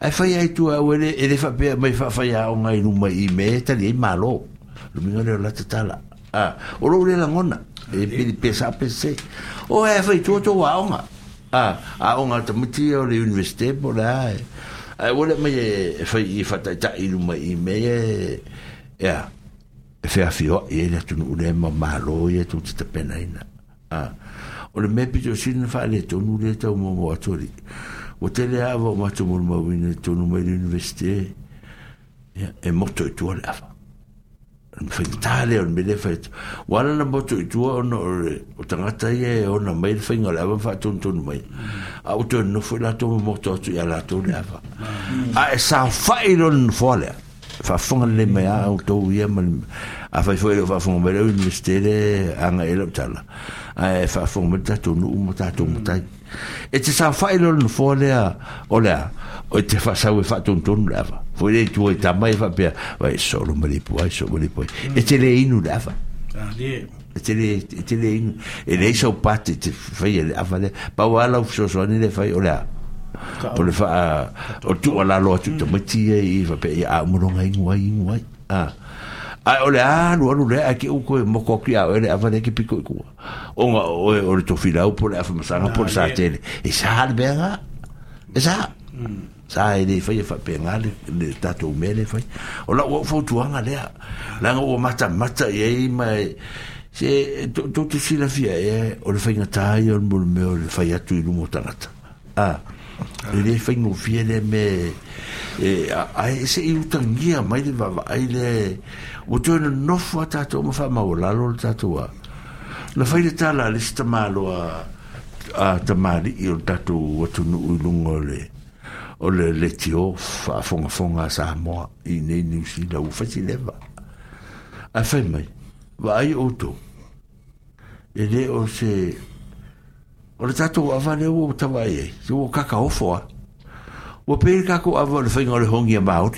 ai fai ai tu au ele ele fa pe mai fa fa ya au ngai no mai me e ta li e malo lo mi ngale la tala a o lo le la ngona e pe pe sa pe se o e, ai fai tu tu au nga a a au nga ta muti o le universite po la ai wole mai e fai i fa ta ta i no mai me ya e fe fio e ele tu no le ma malo e tu te pena ina a o le me pe jo sin fa le tu no le ta mo mo atori o te le awa o mato mo mau ina tonu mai ni universite e moto i tua le awa ma fainga o me le fai wala na moto i tua o no o tangata ia e o na mai le fainga le awa fa tonu tonu mai a o tonu no fai la tonu moto atu ia la tonu le awa a e sa fai ron fua le fa fonga le mai a o tou ia ma le a fai fai o fa fonga mai le universite le anga ele o tala a e fa fonga mai tatu nu umu tatu umu tatu e te sa whaelo no fō lea o lea o te whasau e whatontonu lewa fōi rei tua i e tamai whapea vai solo maripu ai solo maripu ai e te le inu lewa ah, e te le e te le inu e lei sau pate te whai e lewa lea pa wala ufisosoani le whai o lea po le wha o tu ala loa tu tamati e i whapea i a umulonga inguai inguai ah ai ole a no no le a ke u ko mo ko ki a ole a ke piko ko o nga o ole to fila o pole a fa masana ah, pole e e mm. sa e sa al bera e sa sa e de fa fa pe nga le tato mele fa o la o fo tu le la nga o mata mata ye ma se to to ti fila fia e o le fa nga tai o le mo le fa ya tu i lu mo tanata a ah e le fai no fie le me e a e se i utangia mai le vava ai le o tue na nofu a tato ma fa ma o lalo le tato a na fai le tala le si tamalo a a tamali i o tato o tunu ui lungo o le le tio fa fonga fonga sa moa i nei ni usi la ufa si leva a fai mai o to e le o se o le tatou avale ua ua tavai ai ua kakaofo a ua pei kakou ava o le faiga o le hongi a o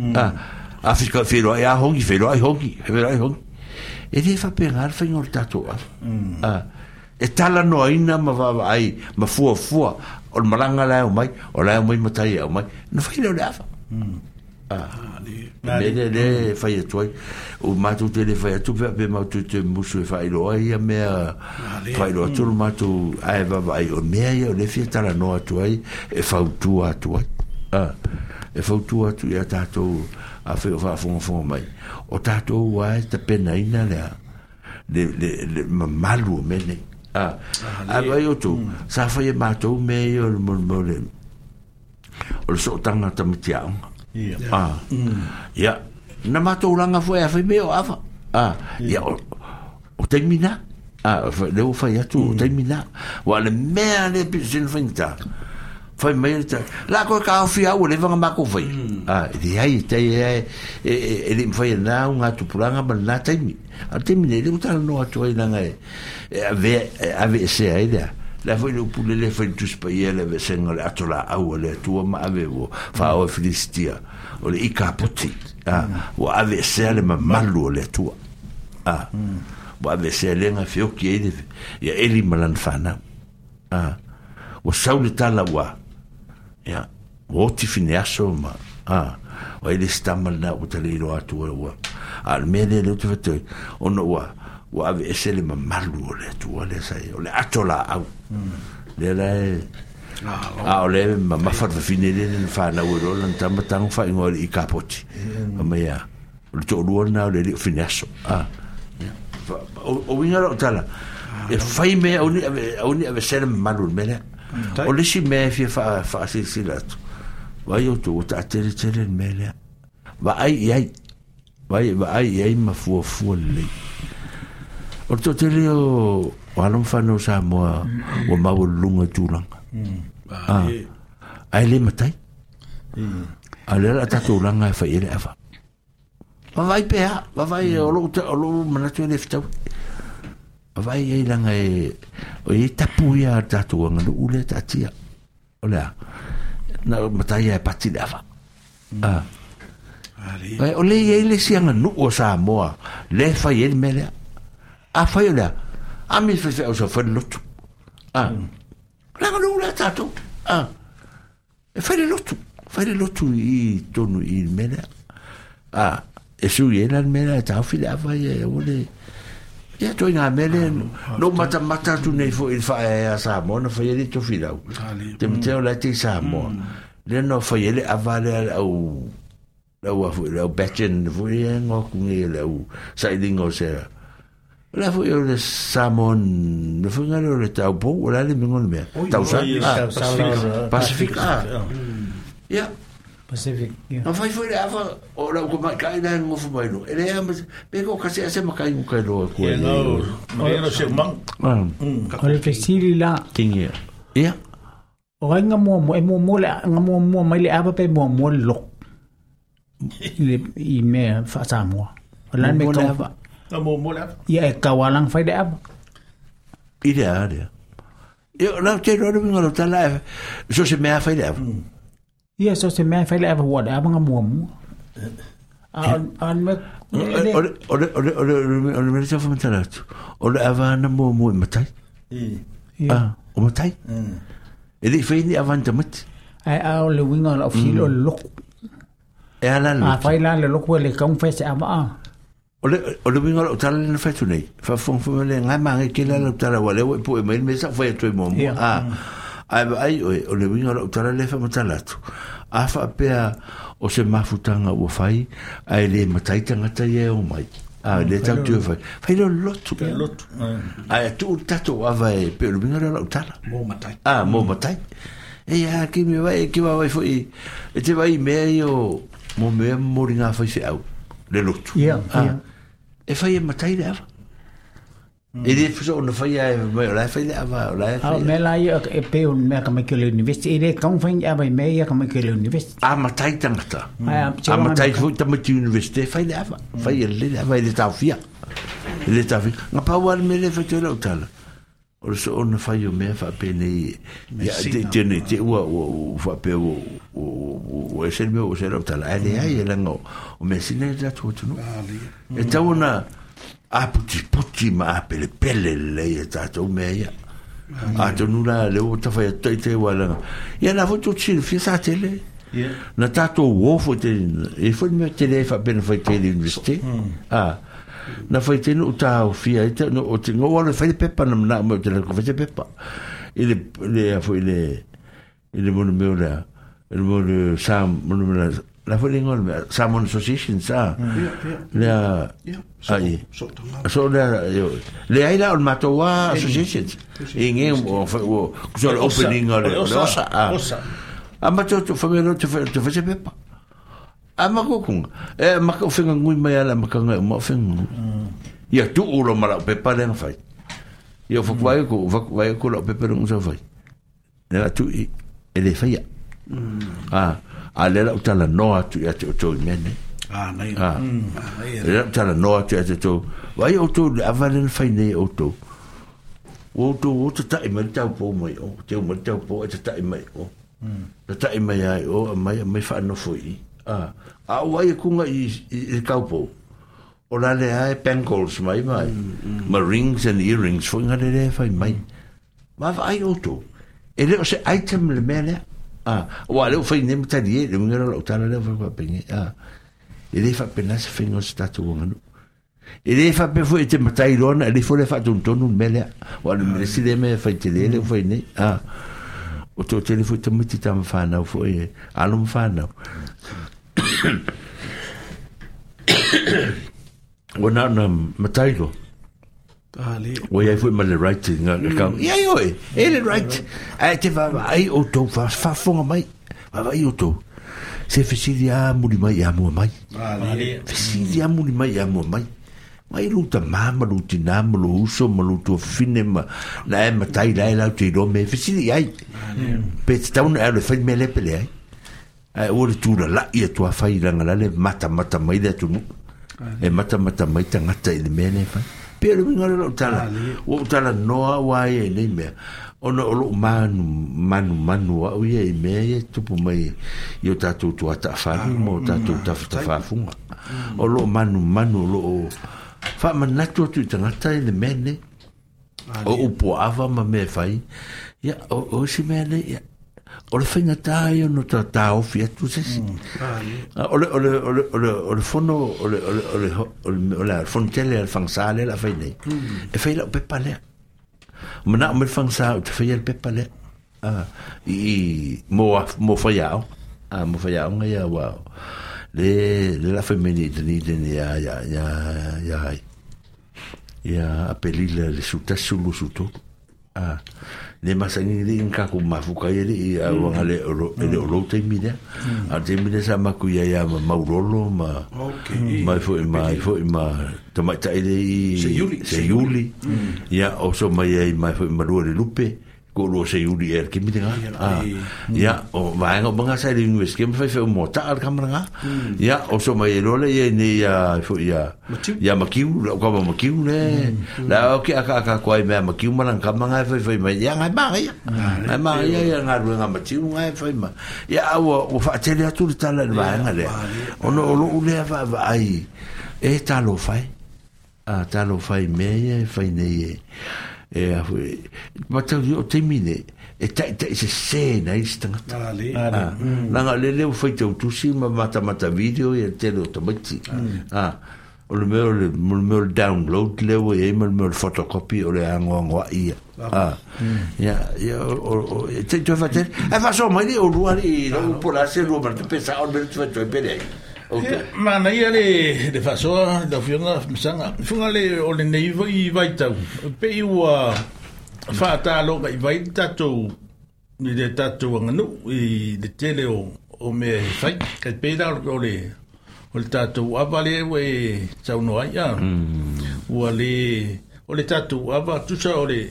hmm. ah, afeloai e a hogi feloai hogi feloai hogi e lē faapega e e le faiga o le tatou ava hmm. ah, e tala noaina ma vavaai ma fuafua o le malaga lae o mai o lae o mai matai o mai na faile o le ava hmm. Ah, ne. Ne ne fai toi. O ma tu te le fai tu pe pe ma tu te mu su fai lo ai a me fai lo tu ma tu ai va vai o me ai le fi tala no a tu e ah, mm. ai e fa tu a tu ai. Ah. E fa tu a tu ia ta tu a fe va fo fo mai. O ta tu wa te pe na ina le. Le le le ma malu me ne. Ah. Ah, ai o tu. Mm. Sa fa ye ma tu me yo le mo le. O so tanga tamtiang. Ah. Ya. Ya. Ah. Mm. Na mato una nga foi a foi meu a. Ah. Ya. O termina. Ah, foi deu foi a tu mm. termina. Wa le merde bizin finta. Foi meu ta. La ko ka o fia o leva mm. ah, e, e, e, ma ko foi. Ah, de aí te e ele foi na un ato pulanga ba na termina. A termina ele uta no ato ainda nga. A ver a ver se aí la foi le pule le fai tu spai ele ve senga le ato la au le tua ma avevo fa o e filistia o le ikapoti ah o ave se le ma malu le tua ah o ave se le nga fio ki ya e eli malan fana ah o saule tala wa ya o ti fine aso ma a o ele stamal na o te le ro atu wa al mele le tu fete ono wa ua ave ese le mamalu o le atua le sai o le ato laau mm. le la e ah, oh. ah, a mm. ah. o mm, le mamafaafafine le lena fanau e loa lana tamatago faigoa le i kapoti amaia o le toʻalua lana o le alii o fineaso ouiga loo tala e fai mea auni ave sele mamalu le mea o lesi mea e fia faasilasila atu vai outou o taateletele le mea lea vaai i ai vaai i ai mafua fua lelei o to te leo o alon whanau sa moa o mawa lunga tūlanga ai le matai a le la tatou langa e whaere awa wawai pēha wawai o lo o lo manatu e le fitau wawai e langa e o e tapu ia tatou anga no ule tatia o lea na matai e pati le awa a o le e le sianga nu o sa moa le whaere melea a fai le a mi fe fe o so fen lotu a la no la tato a e fai le lotu fai le lotu i tonu i mele a e su i la mele ta fi le fai e o le ia toi ngā mele no mata mata tu nei fo il fa e a Samoa fai e to filau te mteo la te Samoa le no fai e avale au lau a fo lau batchen fo e ngā kungi lau sa i lingo sera la fu yo le samon le fu ngale le tau po wala le mingo le mea tau sa pacific pacific ya pacific ya fai fu le ava o la ko ma kai nan mo fu mai no ele am pe ko ka se se ma kai ko lo ko ele no no no se man ko le festivi la king ya ya o ai nga mo mo e mo mo la nga mo mo mai le ava pe mo mo lo le i me fa sa mo o la me ko Ka mō mō leapa? Ia e kawalang whai leapa. I rea area. Ia, rau te rau ringa rau tala e, so se mea whai leapa. Ia, so se mea whai leapa hua leapa nga mua mua. An me... Ore, ore, ore, ore, ore, ore, mere te whamatara atu. Ore awa ana mua mua i matai. Ia. O matai. E rei whai ni awa anta mati. Ai au le winga la ofilo loko. E ala loko. A whai la le loko e le kaung whai se awa a. o le bingo o tala na fetu nei fa fon fon le nga ma nge kila le tala wale o pu e mail me sa fa tu mo a ah, mm. ai ai o le vinga o tala le fa matala tu a fa pe o se ma o fai ai le matai tanga tai o mai a mm, le tau tu fai fai lo lotu pe lotu ai tu tato a va e pe le vinga o tala mo matai a ah, mo matai e ya ki me vai ki va vai foi e te vai meio mo me moringa fai se au le lotu Ia. Ah. Ia. e fai e matai le awa. E re fuso ona fai ai mai ola fai le fai. me la e pe on me ka mai kele university e fai me ia ka mai kele university. A matai tangata. A matai fu ta mai university fai le awa. Fai le awa le tau fia. Le tau fia. Nga pa wal me le fai lau tala. o le soo na fai o mea faapenei tenei te ua ua faape o esele mea ua sela o e talaele ai e laga o mea sina e tatou atunuu ah, e tau ona aputiputi ma apelepele lelei e tatou mea ia ah, atonu la le te tafai ataite ua laga ia la foi tosilefia sa tele na tatou ō foi tei e foi mea tele fa e faapena fai tele universite a ah. na fai tenu uta au fia e te no te ngō wale fai pepa na mna mo te lako fai te pepa i le i le a fai le i le mono meo lea i le mono sa mono mea la fai le ngō lea association sa mm. lea ai so lea lea i la on mato wa associations i nge o o opening o le osa a mato tu fai me lo te fai pepa a kung e maka ufenga ngui mai ala maka ngai uma ufenga ya tu ulo mara upe pa lenga fai ya ufaku wae ko ufaku wae ko la upe pa lenga fai e la tu ele fai ya mm. a a lela utala noa tu ya te to mene Ah, nei a mm, e lela utala noa tu ya te otoi wae oto le avalen fai nei oto oto oto ta ima tau po mai o te umar tau po e ta ta ima o ta ta ima ya o mai fa anofo ii a ah. a wai e kunga i i, i kaupo o la le ai bangles mai mai mm, mm. ma rings and earrings fo ngale le fai mai ma va ai oto e le o se item le mele a ah, o ale o fai nem ta die le ngero o ta le fo pe a e le fa ah. e pena se fingo sta tu ngan e, e le fa pe fo te mata i rona le fo le fa tun tonu mele o le mele si le me fai te le mm. fo ne a o to te le fo te mitita mfana fo e alum fana o na na mataido ali o ia foi mal writing na ka ia io ele right mm. ai te va ai o to fa fa fo mai va vai o to se fisi muli mai ia mo mai ali fisi dia muli mai ia mo mai mai lu ta ma ma lu ti na ma lu so ma lu to fine ma na mataida ai la te do me fisi ai pe ta un ai le fa me le pele ai e eh, o le tulalaʻi atua failaga lale matamata mai le atunu e eh, matamata mai tagata i le mea le fai pea le uiga le lou tala o u talanoa aua ai ai lei mea ona o lo manu manu manu aʻu ia i mea ia tupu mai i o tatou tuataafalui ah, ma o tatou mm, tafatafafuga mm. o lo manu manu o loo faamanatu atu i ngata i le mea lei ah, o upuaava ma mea fai ia o isi mea lei ia o le fainga tai ono ta ta ofi atu sesi o le fono o le fono tele al fangsa le la fainai mm. e fai la o pale. le mana o me fangsa o te fai al pepa le ah, i mo fai au mo fai au ngai au au le le la fai meni te ni te ni ya ya ya ya ya apelile le su tasulu su ah Mm. le masa ni ni ka ku ma fu ka yeri a wa ngale ro le ro te mi ne mm. a te mi ne sa ma ku ya ya ma ma ro ro ma ma fu ma fu ma to ma ta ile se juli se juli ya mm. o so ma ye ma fu ma ro le lupe ko lo se u di er ki mitenga ah ya o vai ngo banga sa ring wes kem fe fe mo ta al kam ranga ya o so mai lo le ye ni ya fo ya ya makiu lo ko ba makiu le la o ki aka aka ko mai makiu malang kam nga fe fe mai ya nga ba ya dạ, dạ, dạ, ai ma ya ya nga ru nga makiu nga fe ma ya o o fa te le tu ta le ba nga le o no lo u le fa va ai e ta lo fai a ta lo fai me ye fai ne ye e a fui ma tau o te mine e tai tai se se na i stanga ale ah, ah, mm. na nga le le fai tau tu si ma mata mata video e te lo ta mati ah. mm. ah, o le meo le mo le meo le download le o e ma le meo le fotokopi o le ango ango a ia ya ah. mm. ya o o e te tu fa te e fa so ma i o lua ni lo pola se lua ma te pesa o le meo te fa tu e pere ai Mana ia le de fasoa da fiona msanga. Funga le o le nei vai vai tau. Pe i wa fa ta lo vai vai tato ni de tato wa no i de tele o o me fai ka pe da o le o le tato wa vale we tau noa ia. Wa mm. le o le tato wa tu sa o le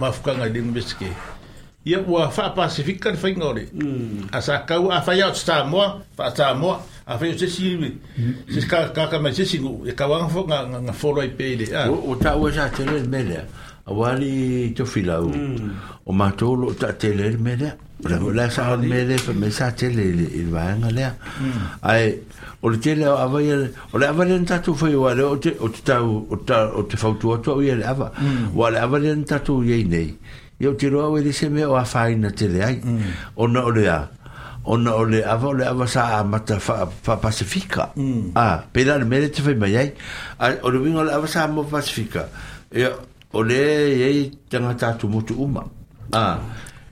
mafukanga i lenga meseke ia ua faapasifika le faiga o le a sa kau afaia o te tamoa faatamoa afai o sesi sesi kakaka mai sesi guu e kauaga foga ga folo ai pei le ah. o taʻua sa tele le mea awali to filau mm. o matolo ta tele le mele la la mm. sa le mele me sa tele il va nga le mm. ai o le tele avai e o le avai nta tu fo yo le o te o te ta o ta o te fautu o to ye ava wa e le avai nta tu ye nei yo tiro o le se me o afa ina tele ai o no le a o no le ava le ava sa mata fa fa pacifica ah pedal mele te fa mai ai o le vingo le sa mo pacifica Yeah, Oleh le yei tanga tatu mutu uma. Ah. Ha,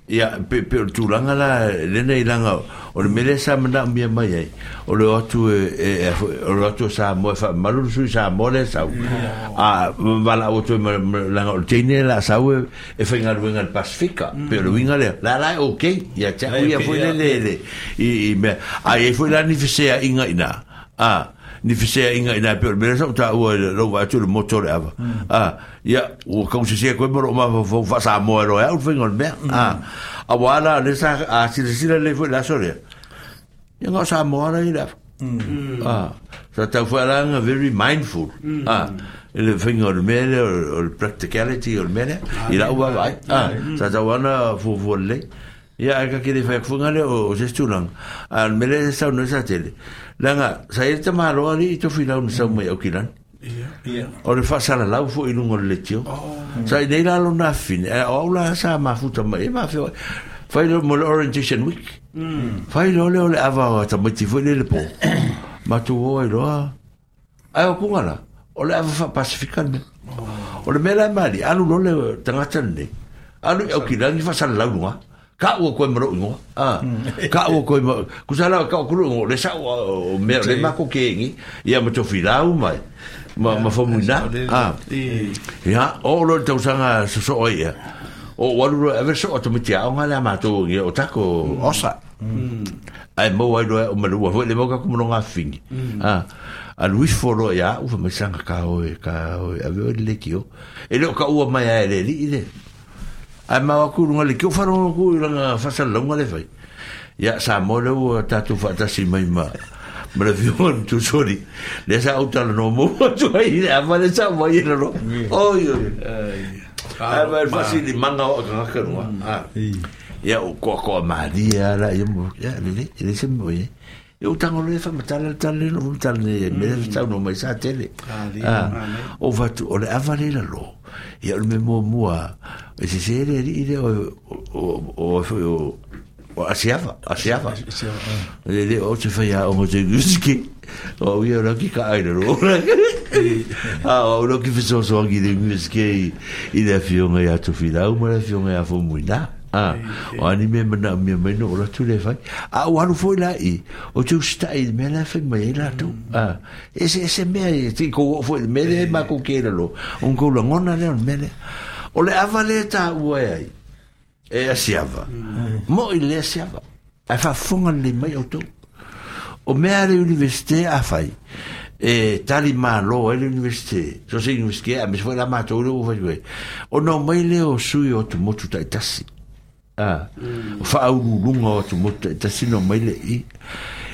ya, pe pe tu langa la le nei langa o le mele sa mana mia mai ai. O le otu e sa mo fa malu su sa mo le sa. Ah, va ha, la otu langa le tene la sa we e eh, fa ngal wen al pasifika. Hmm. Pe wen ale la la okay, ya cha lah, u ya lele le le. I me ai fo la ni fisea ya, inga ina. Ah ni fise inga ina pe me so ta wo lo va tu le motor ava hmm. ah ya o kom se se ko mo ma fo fa sa mo ro ya fo ngol me ah a wala le sa a si si le le la sore ya no sa mo ra ira ah sa ta fo la nga very mindful hmm. ah le fo ngol me le practicality o me ne ira wa vai ah sa ta wana fo fo le ah hmm ia aiga kele faiakofuga oh o sesetulaga amele ah, saunoi lah, sa tele leaga sai le tamāloa ali i tofilau na sau mai aukilani o oh, le faasalalau foi luga o le letio oh. sa i nei lalona afine eh, o au la sa mafuta mai e eh, mafeo fai lo mo le orientation week fai lo le o le ava o tamaiti foi le le po matuō ai loa ae okuga la o le ava faapasifikale oh. o le mea lae mali alu lo le tagata lenei alu i aukilagi faasalalau luga ka u ko mo ngo ah, mm. a ka u ko mo ku sala ka ku ro ngo le sa o me le ma ko ke ngi ya mo to fila u mai ma ma fo mu na a ya o lo to sa nga so so ya o wa lu ro ever so o to mi ti a nga la ma to ngi o ta ko mm. mm. o sa ai mo wa lo o me lu wa le mo ka ku mo nga fingi ah. a a luis foro ya u fo me sa nga ka o ka o a ve le ki o e lo ka u ma ya e le li le ai ma ku lunga le kio faro ku la fa sa lunga fai ya sa mo le u ta tu fa ta si mai ma me le vio un tu sori le sa uta no mo tu ai le ma le sa mo ye lo oi oi ai ma fa di manga o ka ka no ya u ko ko ma di ya la ya le le se mo ye e o tango le fa matala tale no tale me le tau no mai sa tele ah, ah. o va tu o le avale la lo e o me mo mua e se se le ide o o o o asiava asiava ah. le le o se fa ya o mo te guski o ia ora ki ka ai ro a o ro ki fa so so ki de guski i le fiona ya tu fila o mo le fiona ya fo muina ah ani me mana me me no la le fai a o anu foi la i o tu stai me la fai me la tu ah ese ese me ti ko foi me de ma ko kera lo un ko lo ngona le me o le avaleta ue ai e asiava mm. mo i le asiava a fa funga le mai o tu o me a le universite a fai e tali ma lo e le universite so se i universite a me se foi la ma to o no me le o sui o tu motu tai tasi ah fa au lu lu ngo tu mot ta sino mai le i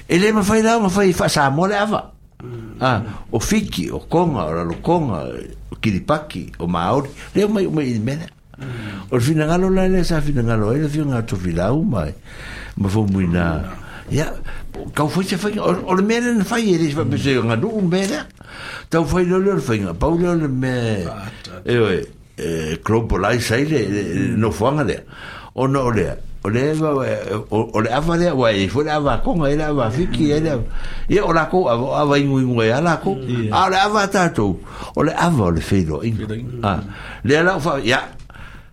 ele ma fai da ma fai fa sa mo le ava mm. ah o fiki o konga o lo konga ki di paki o maori le mai mai me mm. o fina ngalo la le sa fina ngalo ele fio nga tu vila u mai ma fo mu na ya ka fo se fai o le mele na fai ele fa pese nga du un mele ta fai lo le fai nga pa le me e oi Eh, globalize aí, não foi, galera. ona o lea o lea o le ava lea ua e foi le avakoga e le avafiki e lea ia o lakou ava o ava iguigu e a lakou mm. a ah. o le ava a tatou o le ava o le feiloaiga lea lao fa ia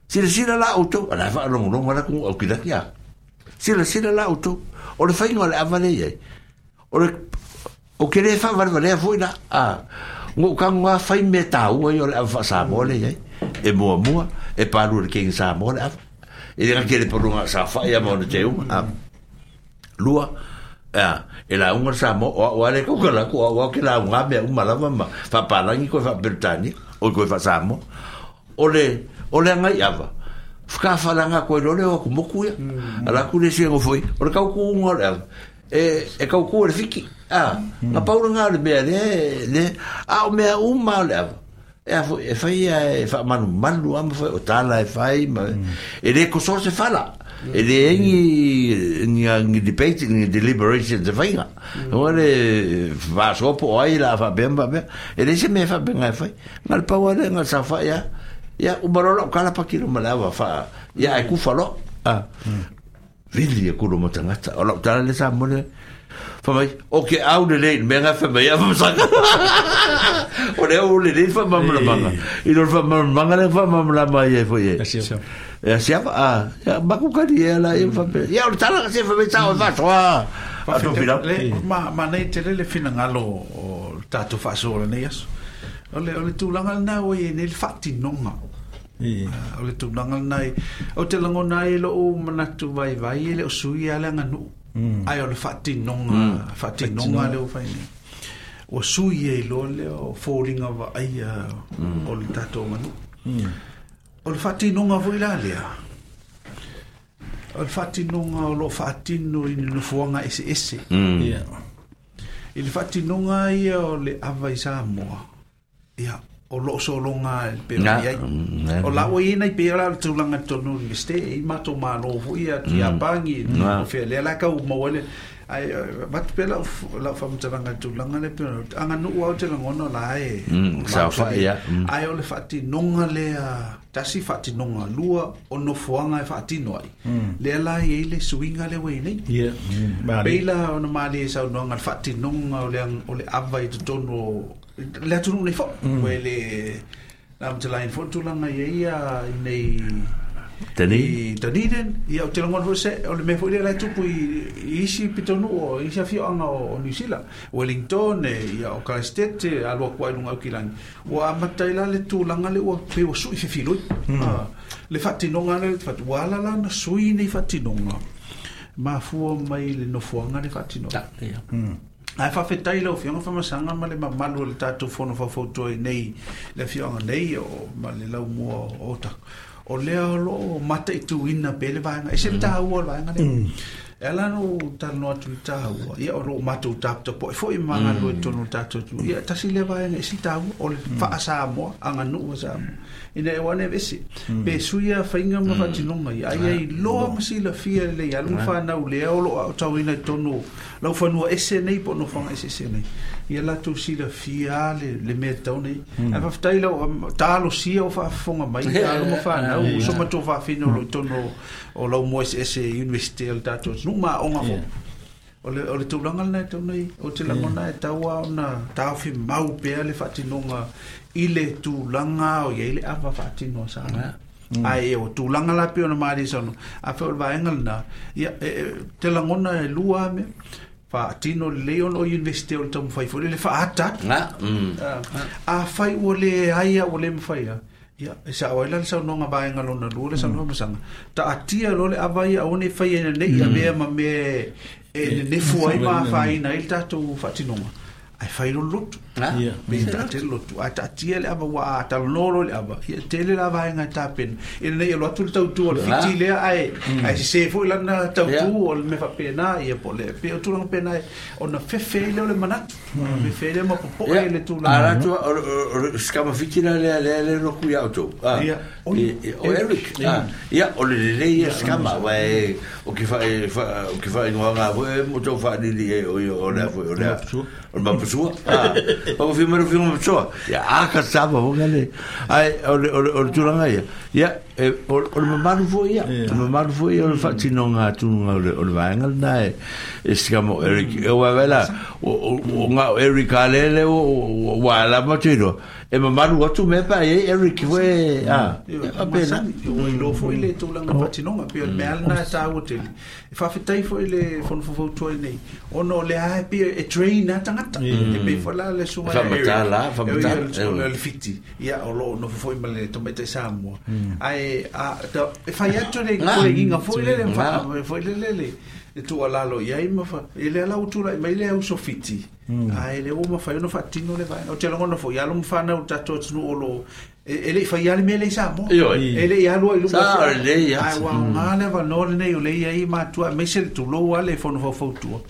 silasila la outou a lae faalogologo alakou au kilaki a silasila la outou o le faiga o le ava lei ai o le o ke lē faavalevalea foi la a ngo kagoa fai me tāua i o e e le ava faasamoa lei ai e muamua e palua le kegi sa le ava e dira kere por unha sa fai a mo te un a ah. lua a e la unha sa mo o ale ko kala ko o ke la unha me un mala mama fa pala ni ko fa bertani o ko fa sa mo o le o le nga ya va fka fa la nga ko mm. lo le o mo ku ala ku le sie ngo foi o ka ku un ora e e ka ku er fiki a na mm. paura nga le be le le a o me un mala e fo e fai e, e fa manu manu am fo o tala e fai ma e le ko se fala e le ni ni ni debate ni deliberation de fai ma e o le va so po ai la fa ben ba e le se me fa ben e fai ma pa o le sa fa ya ya u barolo ka la pa ki ma la va fa ya e ku fa lo a ah. mm. vili e ku lo mo tanga o lo tala le sa mo le Whamai, o ke au le lein, mea ngai whamai a whamasanga. O le au le lein whamamala manga. I lor whamamala manga le whamamala mai e fwoi e. E a siapa? E a siapa? A, maku kari e ala e whamai. E au e le tala ka siapa whamai tau e vato a. Ma, ma nei te lele fina ngalo o tatu whasora nei asu. O le, o le tūlanga nā o e nei le whati nonga. O le tūlanga nā e, o te langona e lo o manatu vai vai e le o sui e a le anganu. Mm. mm. mm. ai o le faatinoga mm. faatinoga leo faine ua sui ai loa lea o foliga vaaia mm. o le tatou manuu mm. o le faatinoga foi la lea o le faatinoga o Fatin faatino i ni nofoaga eseese mm. yeah. i le faatinoga ia o le ava i sa ia o lo so longa pe ya o la o ina pe la tu langa to no ste i ma to ma no vo ia ti a mm. pangi no fe le la ka u mo le ai mat pe la la fa mo tanga tu langa le pe anga no wa te langa no la e sa fa ya ai o e mm. le fa ti no nga le a ta si fa ti no nga lu o no fo anga fa ti no ai le la e le swinga le we ne ya ba la o no ma le sa no nga fa ti no nga o le o le avai to no le atunu nei fo mm. le na mte lai fo tu langa ia ia nei tani i tani den i au tira ngon fose o le mefo i le tupu i isi pitonu o isi a fio anga o New Zealand Wellington e o e, e au karestete a lua kua inunga au kilangi o amatai la le tu langa le ua pe o sui fifilui mm. uh, le fatinonga le fatu wala la na sui nei fatinonga ma fuo mai le nofuanga le fatinonga yeah. mm ae faafetai lau fioga famasaga ma le mamalu o le tatou fono faufautua i nei le fioga nei o ma le laumua o ota o lea o loo mata ituina pe le vaega e se le mm. tāua o le vaega lea e no tar no tu ta wo ye o ro ma tu tap to po fo i to no ta to tu ye ta si le ba ne si ta wo o le fa sa mo an no sa mo ina e wane be be mm. su ya mo fa mm. tino ngai ai ai lo mo si la fi le ya lu fa na u le o lo ta wi na to no lo fa no e nei po no fa e se se nei ia latou silafia le le mea taunai e hmm. fafatai lau um, talosia o faafofoga mai taloma fanau so matou faafina o loi tono o lau mo eseese universite o le tatou atunuu maoga fo o le tulaga lanai taunai o te lagona e taua ona taofi mau pea le faatinoga i le tulaga o iai le afa faatinoa sa ae mm. o tulaga lapea ona malisaona afeo le vaega lana ia e, e, te lagona e lua mea fa tino ona o investe o le tamafai foi lele faatatu ah, mm. ah, ah. a fai ua le aia ua le mafai a ia e saʻoai la le saunoga vaega lona lua le saunoga mm. masaga taatia lo le ava ia auae fai mm. e e ai lenei a ma me e nenefu ai mafāina ai le tatou faatinoga ai fai lo lot na ah, me trate lo tu ata tia le ava ata lo lo le ava ia tele la vai e nga tapen e ina ia lo tul tau tu ol ah. fiti le ai mm. ai se fo la na tau tu ol me fa pena ia po le pe tu lo pena ona fe fe le le mana me fe le mo po le tu la ara tu ska ma fiti le le le lo cu ah. ia tu ia E, e, o e, Eric ya ya o le le ya skama wa ah. e o ki fa o ki fa ngo nga bo mo to fa ni li o yo o la o la o ma pso ah o fi mo fi mo pso ya a ka sa ba o gale ai o o o tu la ya ya o o ma ma vo ya o ma ma vo ya o fa ti no nga tu nga o o va nga na e skama Eric o wa vela o nga Eric ale le o wa la ma ti e ma maru atu me pa e Eric we a a pe na oh. oh. e e mm. e o lo fo ile to la na patino ma pe me al na ta hotel e fa fitai fo ile fo fo fo to ile mm. o no le a pe e train na tanga ta e pe fo la le suma e fa mata la fa mata e le fiti ya o lo no fo fo ma le to me te samo a e a e fa ya to le ko le ginga fo ile le fa fo ile le le le tualalo iai ma e le ala utulaʻi mai le ausofiti ae le ua mafai ona faatino le vaega o te alogona foʻi alo mafanau tatou atunuu o lo e leʻi faia le mea sa moa e leʻi alua i luae uaogā le avanoa lenei o lei ai matua e maise le tulou a le fonofaufautua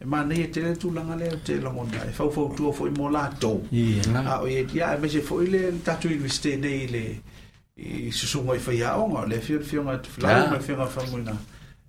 e manei e tele tulaga lea te lagona e faufautua foʻi mo latou a o ia ia e maise foʻi le tatou universite nei le i susuga i faiaʻoga o le fiolifioga tufilauga i fega famoina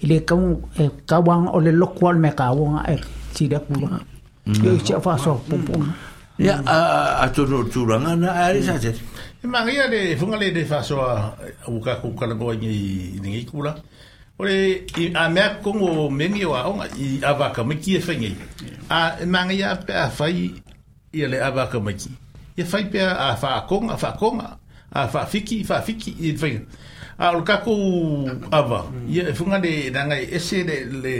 Eh, eh, hmm. i le kau e kauanga o le loko al me kauanga e tira kula e i tia whaso pupuna ia a tono tūranga na a re sa te e mangia le funga le de whaso a uka kukala koa ngi ngi kula Ore i a mea kongo mengi o aonga i avaka miki e whaingi. A mangia pe a whai i le avaka miki. Ia whai pe a whaakonga, whaakonga, a whaafiki, whaafiki i whaingi. Ah, o kako ava ia e funga de nanga ese de le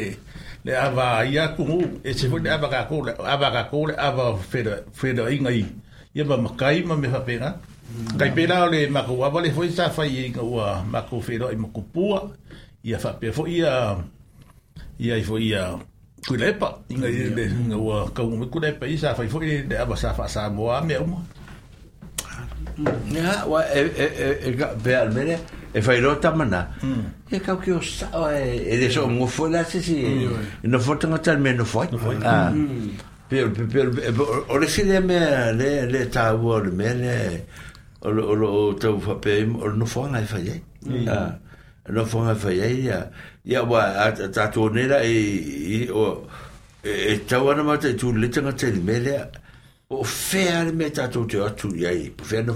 le ava ya ku e se foi de ava ka ava ka ava feda feda inga i ia ba makai ma me fa pena kai pena le mako ava le foi sa fa i inga ua mako feda i mako pua ia fa pe foi ia ia i foi ia kulepa inga i le inga ua ka ume kulepa i sa fa i de ava sa fa sa moa me umo Ya, wa e e e e be e e fai ro ta mana mm. e ka ki o sa e e de so mo fo la hmm. si no fo tanga tal me no fo a per per o le si de me le le ta wo le me le o o o ta fo pe o no fo na fai e no fo na fai ya ya wa ta to e o e, e ta wa na ma te tu le tanga tel me le o fer me ta to te atu ya i fer no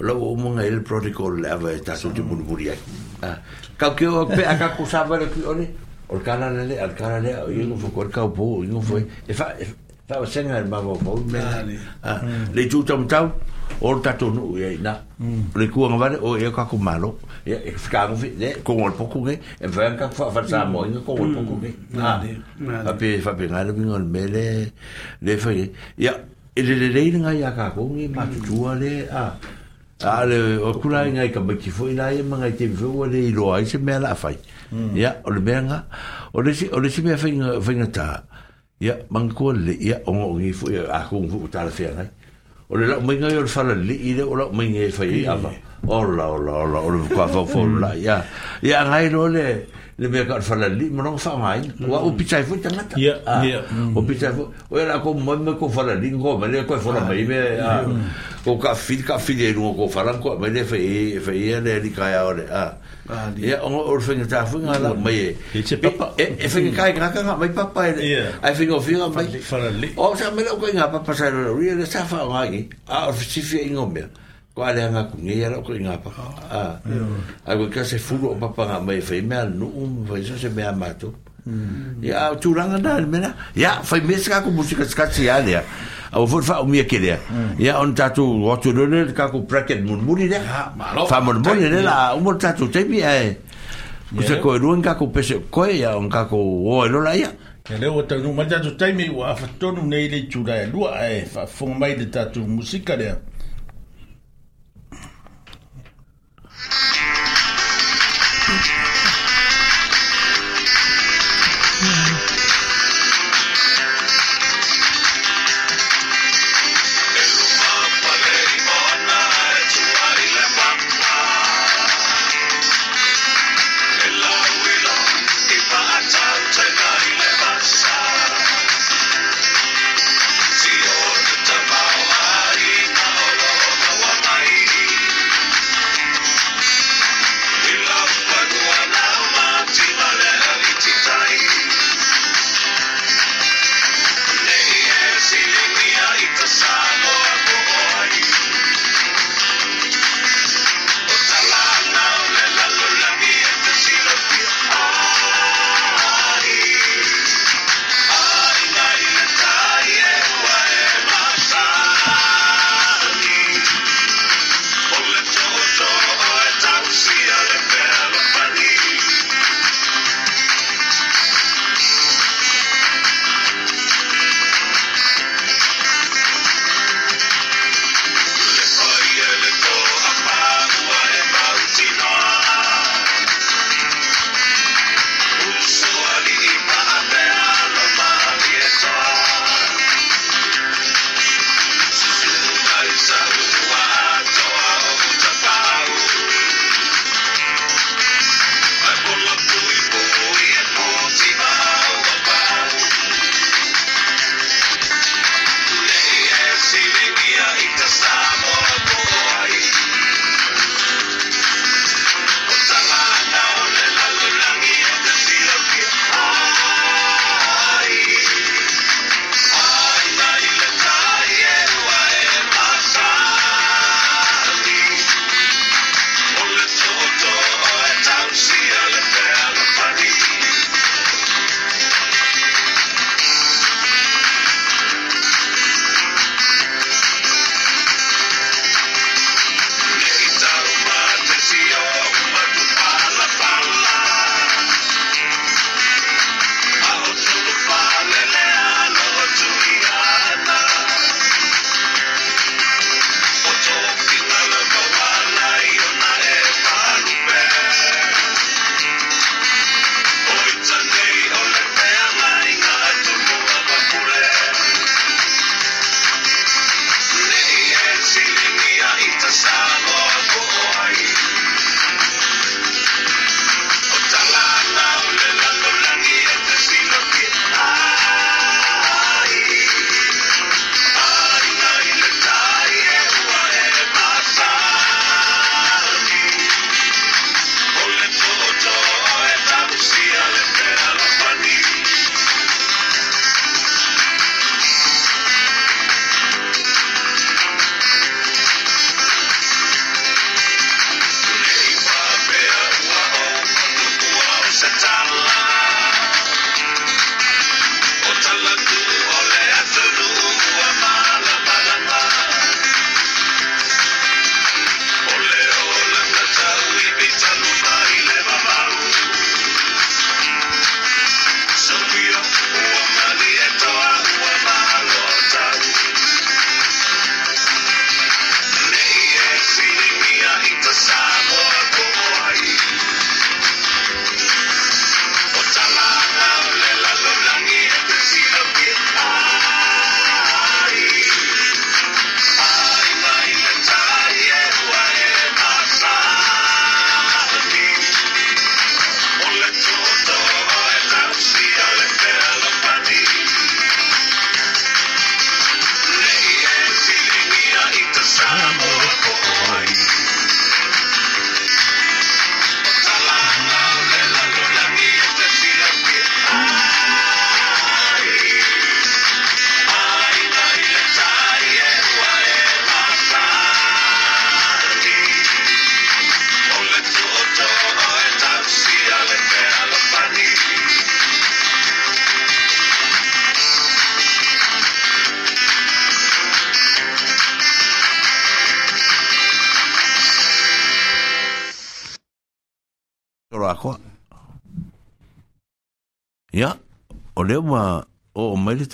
la o monga ele protocol ava e ta so te bulu bulu ai ah, ka ke o pe aka ku sava le ki ole o kana le al kana le o ingo fo ko ka po ingo fo e fa e fa e o senga el mavo po me ah, ah, mm. le tu tam tau o ta to no e na mm. le ku nga vale o e ka ku malo e ka ngo le ko ngol po ku ge e va ka fa fa sa mo ingo ko ngol po ku ge a pe fa pe ngale ngol mele le fa ya ele le le nga ya ka ko ngi ma tu ale a a le o kula inga i ka maki fwoi la ia mga i te vio wale i loa i se mea la fai mm. ia o le mea nga o le si mea fai nga ta ia mga kua le ia o ngo ngi fwoi a kong fwoi ta la fia ngai o le lau mainga i o le fala le i le o lau mainga i fai i ava o la o la o la o le kua fau fwoi la ia ia ngai lo le ia le me ka fa la li mo no fa mai mm. wa o pita fo ta mata ya ya ah, mm. o pita fo o era ko mo me ko fa la li ngo me le ko fa e la ah, mai me ah. o ka fi ka fi e le no ko fa la ko me le fe e fe e le li ka ya ore a ya o o fe ta fo nga la mm. mai e e papa e fe ka ka ka ka mai papa e i think of you mai fa la li o sa me lo ko nga papa sa le ri le sa fa ngai a o si fi ngo me ko ale nga ku ngi yaro ko nga pa ah ai ah. ko mm. ka se fulu o papa nga mai fe me anu um vai se me amato mm. ya tu ranga na me na ya fe me ska ku musika ska si ale au vor fa umia ke dia mm. ya on tatu o tu dono e ka ku bracket mun muri de ha malo fa mun muri de la umor tatu te bi ai ku se ko ruen ka ku pese ko ya on ka ku o e lo la ya Ke leo o tau nu mai tatu taimi wa afatonu nei le tūrai alua e wha whong mai le tatu musika lea.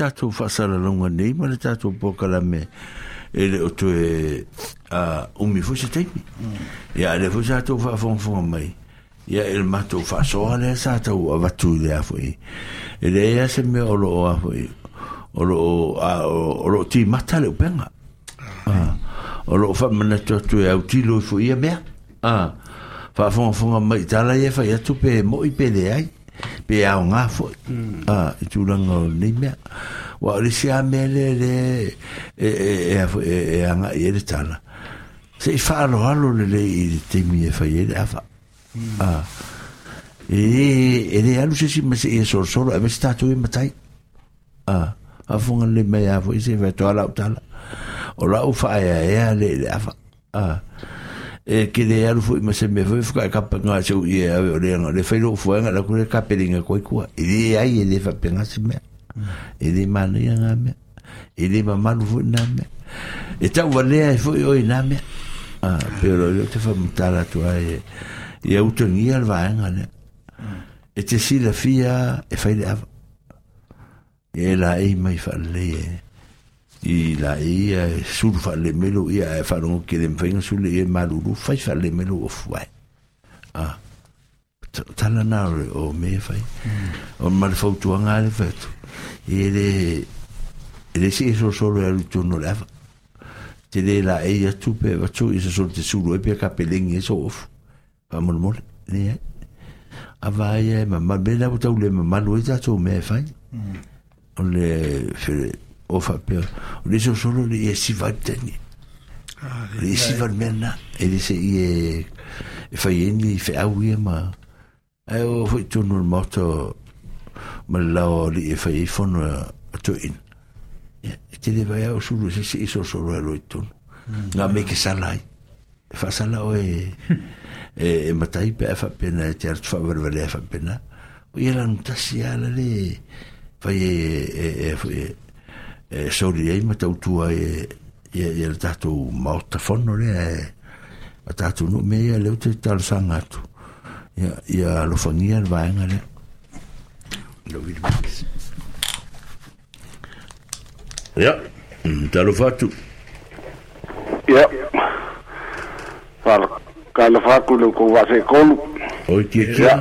tātou whasara longa nei, ma le tātou pōkala me, e le o tue uh, umi fuse teimi. Mm. Ia, le fuse atou whaafongfonga mai. Ia, e le matou whasoa le asa atou a watu le afo i. E le ea se mea olo o afo i. Olo, a, olo, olo ti mata le upenga. Uh, olo o whamana tua tue au ti loifu ia mea. Uh, ah. whaafongfonga mai tala ia fai e atu pe mo i pe le ai pe ao nga fo hmm. ah, a tu lang o ni me wa le si a me le le e e e a e e a nga e le tala se i fa lo halo le le i te mi e fa i le e a fa hmm. a ah. e e e le alu se si e me se e sor sor e me sta tu i me tai ah. a a fonga le me a fo i e se ve to ala o tala o la u fa e e a le le a fa a e ke le alu fo ma se me fo fo ka pa nga se ye a le nga le fe lo fo nga la ku le ka pe linga ko ku e le ai e, e ah, le fa pe se me e le ma le nga me e le ma ma lu fo na me e ta wa le fo o na me ah pero yo te fa mutala tu ai e u to ni al va nga e e le e te si la fia e fa le ava e la e mai fa le i la ia e suru fa le melo ia e fa longo ke le mpenga sule ia malulu fai fa le melo o a tala nare o me fai o mal fautuanga le fetu e le e le si so solo e alutu no le te le la e ia tupe e vachu i se te suru e pia kapelengi e so ofu pa mole mole ne a vai ma ma bela utau le ma malu e tato me fai o le fere o whapea o le sosolo le e siva tani ah, le e siva mea e le se e e whai eni i whaau ia ma ai o whai tonu le moto ma lao le e whai e whono a tu in e te le vai au suru se se i sosolo e roi tonu mm, non me ke salai e whasala o e e matai pe e whapena e te artu whavarwale e whapena o ia lanu tasi ala le whai e e e eh, e sori ai matautua e ia ia tātou maotafono lea e a tātou no me ia leu mm, te talasanga atu ia, ia alofangia le vaenga lea lau vili makis ia talofa atu ia kalafa aku leu kou vase kolu oi tiatia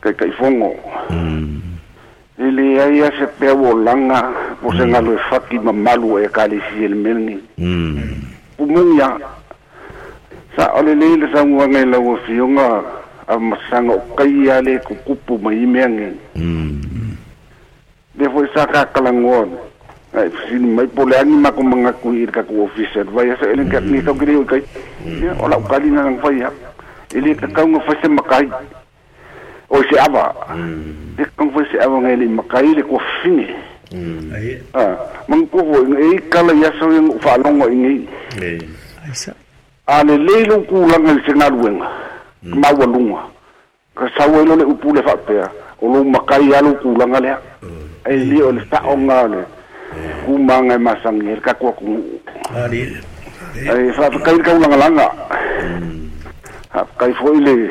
kai kai fongo mm. ili ai ase pe volanga po mm. senga lo fati ma malu e kali si el meni mm. umunya sa ole le le sa ngwa ngai lo si unga am sanga kai ale ku kupu ma imeni mm. devo sa ka kalangon ai si mai pole ani ma ku manga ku ir ka ku officer vai sa ele ka ni hmm. hmm. ya, ya. to kai ola kali na ngfa ya ele ka ka ngfa se makai o se ava e kong fo se ava ngai le makai le ko fini ah mang ko vo ngai kala ya so yang fa longo ngai eh aisa ale le lo ku langa se na ruenga ma wa lunga ka sawe lo le upu le fa pe o lo makai ya lo ku langa le ai li o le fa o nga le ku manga masangir ka ko ku ali ai fa ka ka langa langa ha kai foi le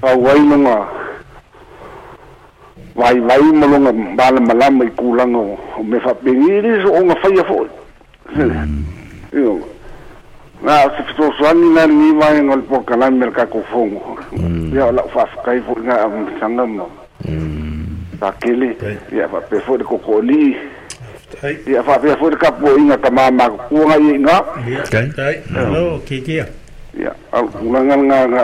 Fa wai no nga. Wai wai mo lo nga bala mala mai kula no. Me fa pengiri so nga fa ya fo. Mm. Na se to so na ni mai no po kala mer ka ko fo. Mm. Ya la fa kai fo nga am sanga no. Ta mm. kele ya fa pe fo de kokoli. Ya fa pe fo de kapo inga tama ma ko nga inga. Ya. Ya. Ya. Ya. Ya. ya al ulangal nga nga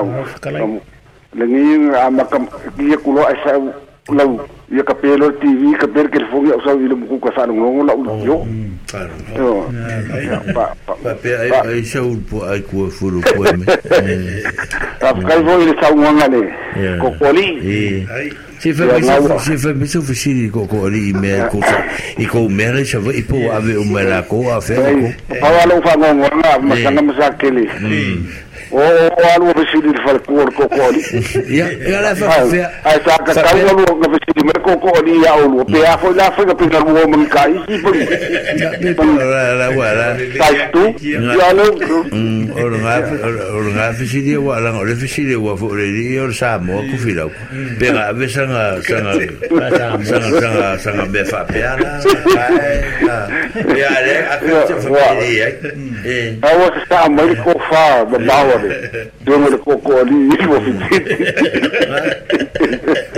lengi amakam kia kulo asa lau ia ka tv ka per ke fo au sa ilmu ku ka sanu ngongo la ulu yo hmm, yo pa pa pe ai ai sau po ai ku furu po me ta kai voi le sau nganga le kokoli eh. ai Se fa pesa se fa pesa fisi ko ko ri me ko sa i ko me re sa i po ave o me la ko a fe ko. Pa wa lo fa ngonga ma na ma sa kele. Hmm. Oh, oh, oh, ora ah, ah, o vestido de falcone, cocori. E ela vai fazer. Aí tá cantando o aluno vestido de cocori mm. e a aluno. PA foi lá, foi que pegar o homem cá e foi. Sai tu e a aluno. Ora nga vestido de wa lang, ora vestido de wa foi ali, ora samo com filho. Pega a vez sanga sanga sanga sanga sanga be fa pela. E ale a coisa foi ali. Eh. Ah, o que está muito cofa, babau sabe? deu de cocô ali, envolvido.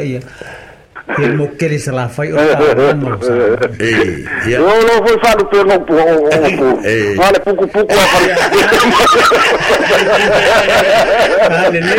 iya ilmu lah fai utama eh ya eh, eh. no no foi falo pelo no vale pouco pouco a falar vale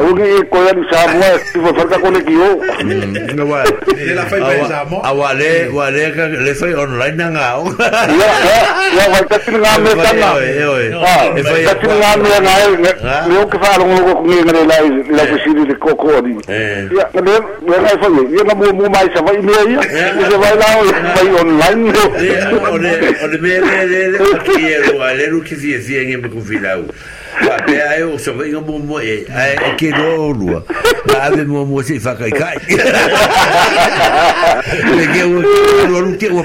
अॻोकी कोयल साहब हुआ फ़र्क़ु कोन्हे कयो वारे वारे का lasso online ना गाओ या या वर्कसिन गांव में तन ना हां वर्कसिन गांव में ना है लोग के साथ लोगों को नहीं मेरे लाई लाई को सीधी को को दी या मैं मैं ना फल ये ना मु मु माई सवाई में ये ये भाई ना भाई ऑनलाइन में और और मेरे मेरे ये वाले रुकी सी सी en me confilao até eu só venho é momo e e ke no lua. Ave momo se fa kai kai. Le ke o lo lu ke o não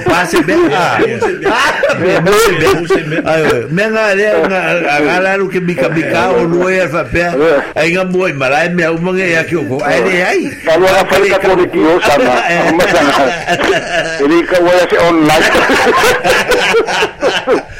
é. be. É Ai, mena le na agala lu ke bika bika o lu e fa pe. Ai eu moi mala e eu o mange ya ke o ko. Ai le aí Falo a fa ka ko ki o sa ma. Ele ka o online.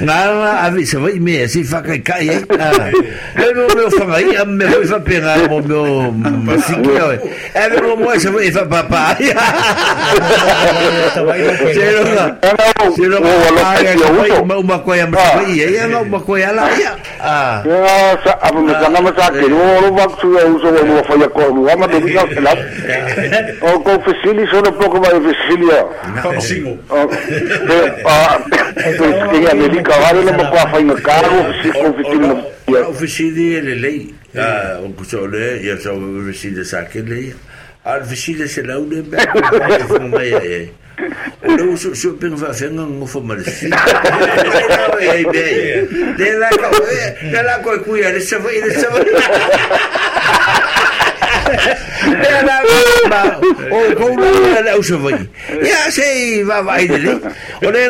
não a avisa vai me se fa kai kai ai. Eu não meu fa aí, a minha foi fa pena o meu masiquio. É meu amor se foi fa papá. Cheiro na. Cheiro na. Uma coisa mas vai aí, ela uma coisa lá. Ah. Nossa, a me kana mas aqui, o o vacu é uso o foi a como, ama do que não. O confessili só um pouco mais facilio. Não, sim. Ah, tem que كغارنا مقافين كارو o كوفيتين وفشيدي للي وكسولة é o فشيدة ساكن ah, o que سلاولة بعد Lo so so ping va fenga ngo fo o si. Ai be. De la ko de la ko ku ya de sa va de sa va. Ja, nou, maar, o na ya sei, va O le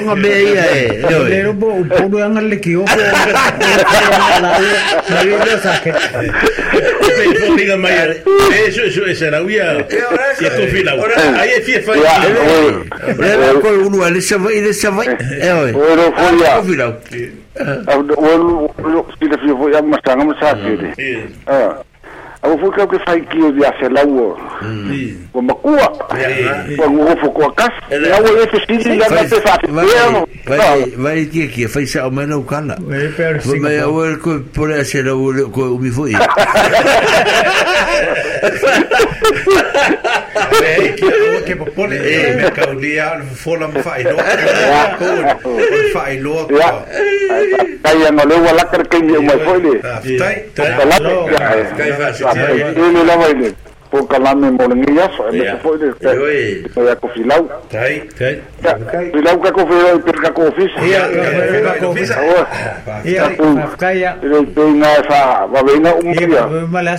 yo, Le robo, Eso, la Le au fu ka ke fai ki dia se lawo hmm. ko makua ko ngo fo ko kas ya wo e fisi ya na te fa vai vai ki ki fai sa o mena ukala vai mai o ko por ese lawo ko mi foi ke po pole e eh. me ka ulia fola mo fai lo ko fai lo ko kai no le wala ker ke mo foi le tai tai ¿qué po me de la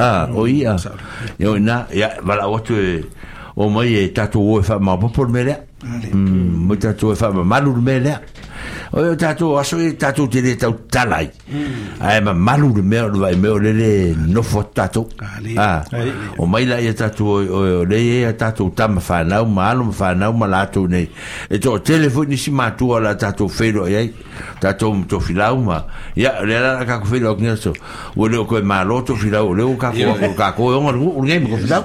Ah, oía. yo na, ya wala watu o mai e tatu ma mm, tatu o e tātou aso e tātou te le tau talai hmm. ai ma malu le mea lo vai e mea o le le nofo tātou o mai la e tātou o le e a tātou tama whanau ma alo ma whanau ma lātou nei e tō telefoni si matua la tātou whero e ai tātou mto filau ma ia le la la kako whero o kina so o leo koe mā loto filau o leo kako kako o ngai mko filau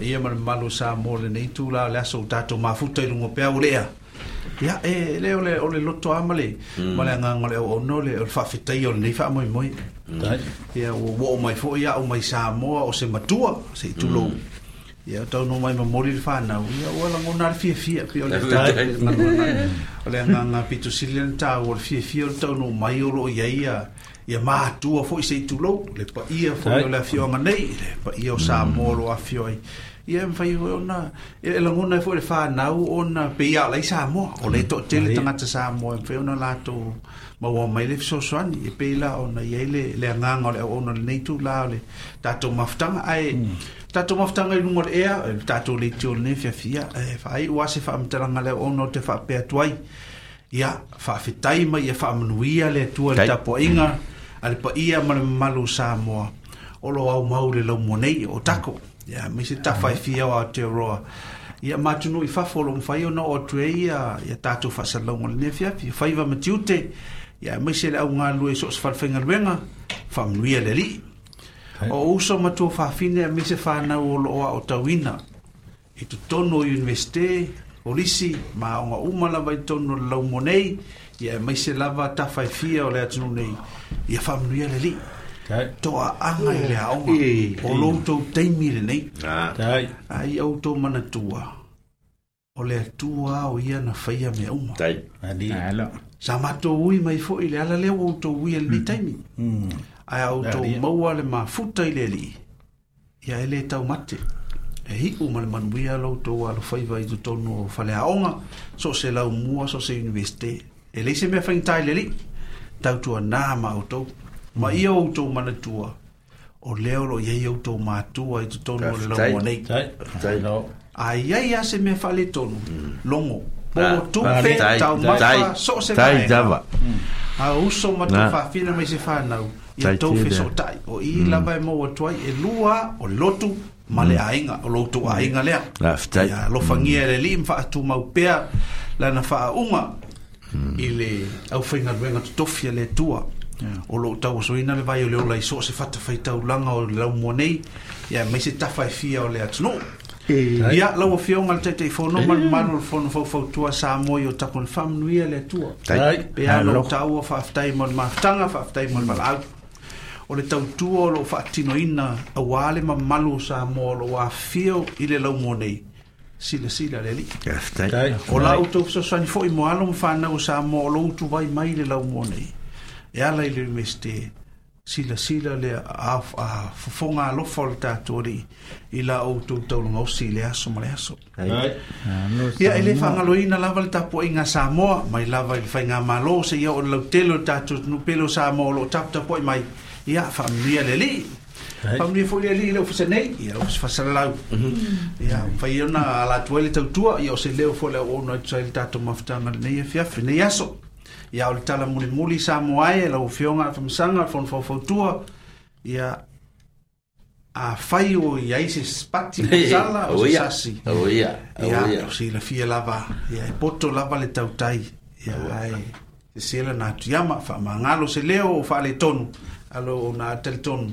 ia ma le sa mo lenei tula o le aso ou mafuta i luga pea ua ia e le ole mm. o le loto ama le ma le agaga o le auauna ole o le faafetaia o lenei faamoemoe ia ua oo mai foʻi aʻu mai sa moa o se matua sei tulou mm. ia o no mai mamoli le fanau ia ua lagona le fiafia pe ole le Ole le agaga pitusili lana ta Ole le fiafia o le taunō mai o loo iai ia ia mātua fo i seitu lo le pa ia fo i le afioanga nei le pa mm. ia o sā moro afioi ia e mwhai hoi ona e la ngona e fo i le whānau ona pe ia lai sā moa o le mm. to tele tangata sā moa e mwhai ona ma maua mai le fiso swani e pe la ona ia le le anganga o le ona le neitu la o le tātou maftanga ai mm. tātou maftanga i lungo le ea e tātou le tio le fia fia e whai wase whaamitaranga le ona o te whaapea tuai ia whaafetai mai e whaamanuia le tua le tapoinga mm ale pa ia mana malu sa mo o lo au mau le monei o tako ya yeah, mi ta fai mm. fi o te roa. Ya, ma tu no i fa fo lo fai o no o tu e ia ia ta tu fa sa lo mo ne fia fi fai va ma tu le au nga lu so fa luenga fa le li o uso ma tu fa fi ne mi se fa na o lo o tono i universite o lisi ma o nga umala vai tono lo monei ia mai se lava tafaifia o le atunu nei ia faamanuia le alii toaaga i le aoga o loutou taimi lenei ah. ai outou manatua o le tua o ia na faia mea uma ah, sa matou ui mai fo le ala lea ua outou ui alelii hmm. taimi hmm. ae outou maua le mafuta i le alii ia e lē taumate e hiʻu ma le manuia loutou alofaiva i totonu o faleaoga so o se laumua so se universite e le se me fa ngai le li tau tua na ma o to ma i o to ma tua o le o lo ye o to ma tua i to to no le mo nei tai no ai ai ya se me fa le to no mm. longo o to fe tau ma fa so se tai java mm. a o so ma to fa fina me se fa na i to fe so tai o i mm. la ba e mo o toi e lua o lotu ma le ainga o lotu ainga e le ya lo fangia le lim fa tu ma pea la na fa unga Hmm. i le au whainga ruenga tofia le tua o lo tau so ina le vai o le ola i so se fata fai tau langa o le lau mwanei ia mai se tafa e fia o le atuno e. ia lau a fia o ngal tete i fono e. man manu le fono fau fau tua sa amoi o takon fam nuia le tua pe a lo tau o faftai mo le maftanga faftai mo le malau o le tau tua o lo faatino ina a wale ma malu sa amoi o lo a fia i le lau mwanei sila sila le li. O la uto so sani fo i mo alo mo fana o sa mo lo uto vai mai le la mo nei. E ala i le meste sila sila le a fofonga lo folta tori i la uto tau lo mo si le aso mo le aso. Ah, ia ele fanga lo ina lava le tapo inga sa mo mai lava le fai nga malo se ia o lo telo tatu nupelo sa mo lo tap tapo i mai. Ia familia le li. Ia le li. Family foi ali le ofisa nei, ia o fasala lau. Ia fai ona ala tuele tau tua, ia o se leo foi le o no tsail tato maftanga nei e fiafi nei aso. Ia o le tala muli muli sa moae la o fionga famsanga fon fo fo tua. Ia a fai o ia isi spati sala o sasi. O ya Ia o si la fia lava, ia e poto lava le tau tai. ai. Se le na tuyama fa mangalo se leo o fa le tonu. Alo na telton.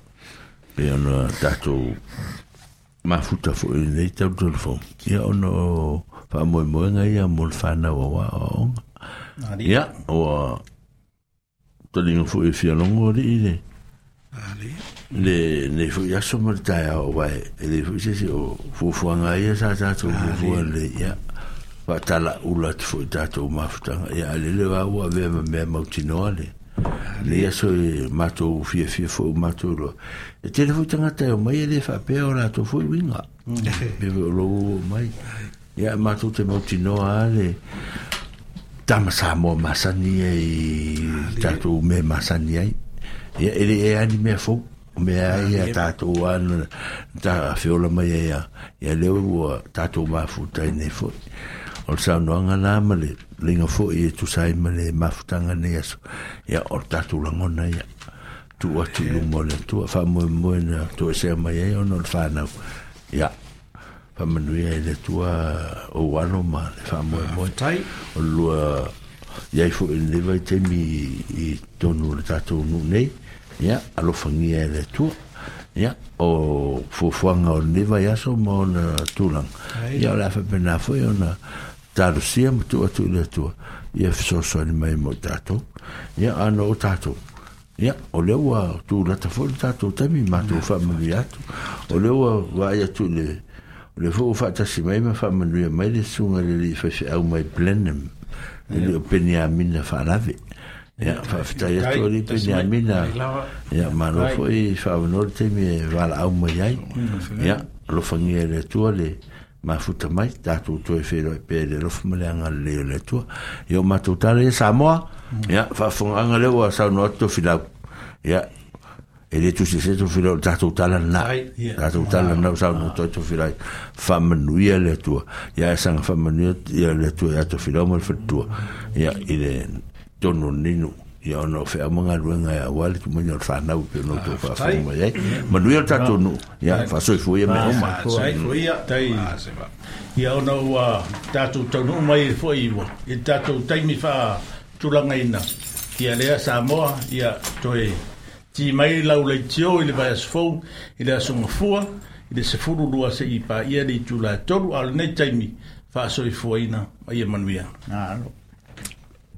e ona tatou mafuta foʻi nei tautolefou ia ona o faamoemoega ia mo le fanau auā aoga ia ua taliga foʻi e fialogo alii le le nei foʻi aso ma le taeao auae e lei foʻi sesi o fuafuaga ia sa tatou fuafua le ia faatalaʻula atu foʻi tatou mafutaga ia alele aua avea mamea mautinoa le le ia so mato u fie fie fo mato lo e tele fo tangata e o mai e le fa mm. pe ora to fo winga be mm. lo mai ya mato te moti no ale tama sa mo masani e tato me masani ai e, e ani me fo me ai a tato an ta fiola mai ya ya le u tato u mafuta e ne fo Olsa no anga namale. no anga namale linga fo e tu sai mele mafutanga ne aso ya orta tu langona ya tu atu yeah. lumole tu a famo e moena tu e sea mai e ono alfana ya famanuia e le tu a o wano ma le famo e moe tai o lua ya i fo e neva i temi i tonu le tato unu nei ya alofangia e le tu ya o fufuanga o neva i aso mo na tulang ya o lafa penafo e ono tarusia ma tu atu ili atua ia fisoso ani mai mo tatou ia ana o tatou ia o le ua tulata foi le tatou tami matou faamanui atu o le ua vaai atu le le fo o faatasi mai ma faamanuia mai le suga le lii faifeau mai plenum le lii o peniamina faalave ia faafetai atu o lii peniamina ia malo foi faaonoa le taimi e valaau mai ai mm, ia lofagia le atua le yeah. ma futa mai ta tu tu e fero pe le lof mele le le tu yo ma tu tale sa mo mm. ya fa fun anga le wa sa no to fila ya e le tu se se tu fero ta tu tale na ta tu tale na sa no to to fila fa manu ya le tu ya e sa fa manu ya le tu ya to fila mo le tu ya ile tonu ninu ia ona o feʻamaga aluega e auā le tumai ona fanau pe ona outou faafoma iai manuia o ah, tatou nuu ia faasoifoia me ah, uma ia ona ua tatou taunuu mai foʻi e iwa i tatou taimi ina ia lea sa moa ia toe timai laulaitio i le vaeasofou i le asogafua i le sefulu lua seʻi paia le itulatolu a lenei taimi faasoifuaina ia e manuia ah, no.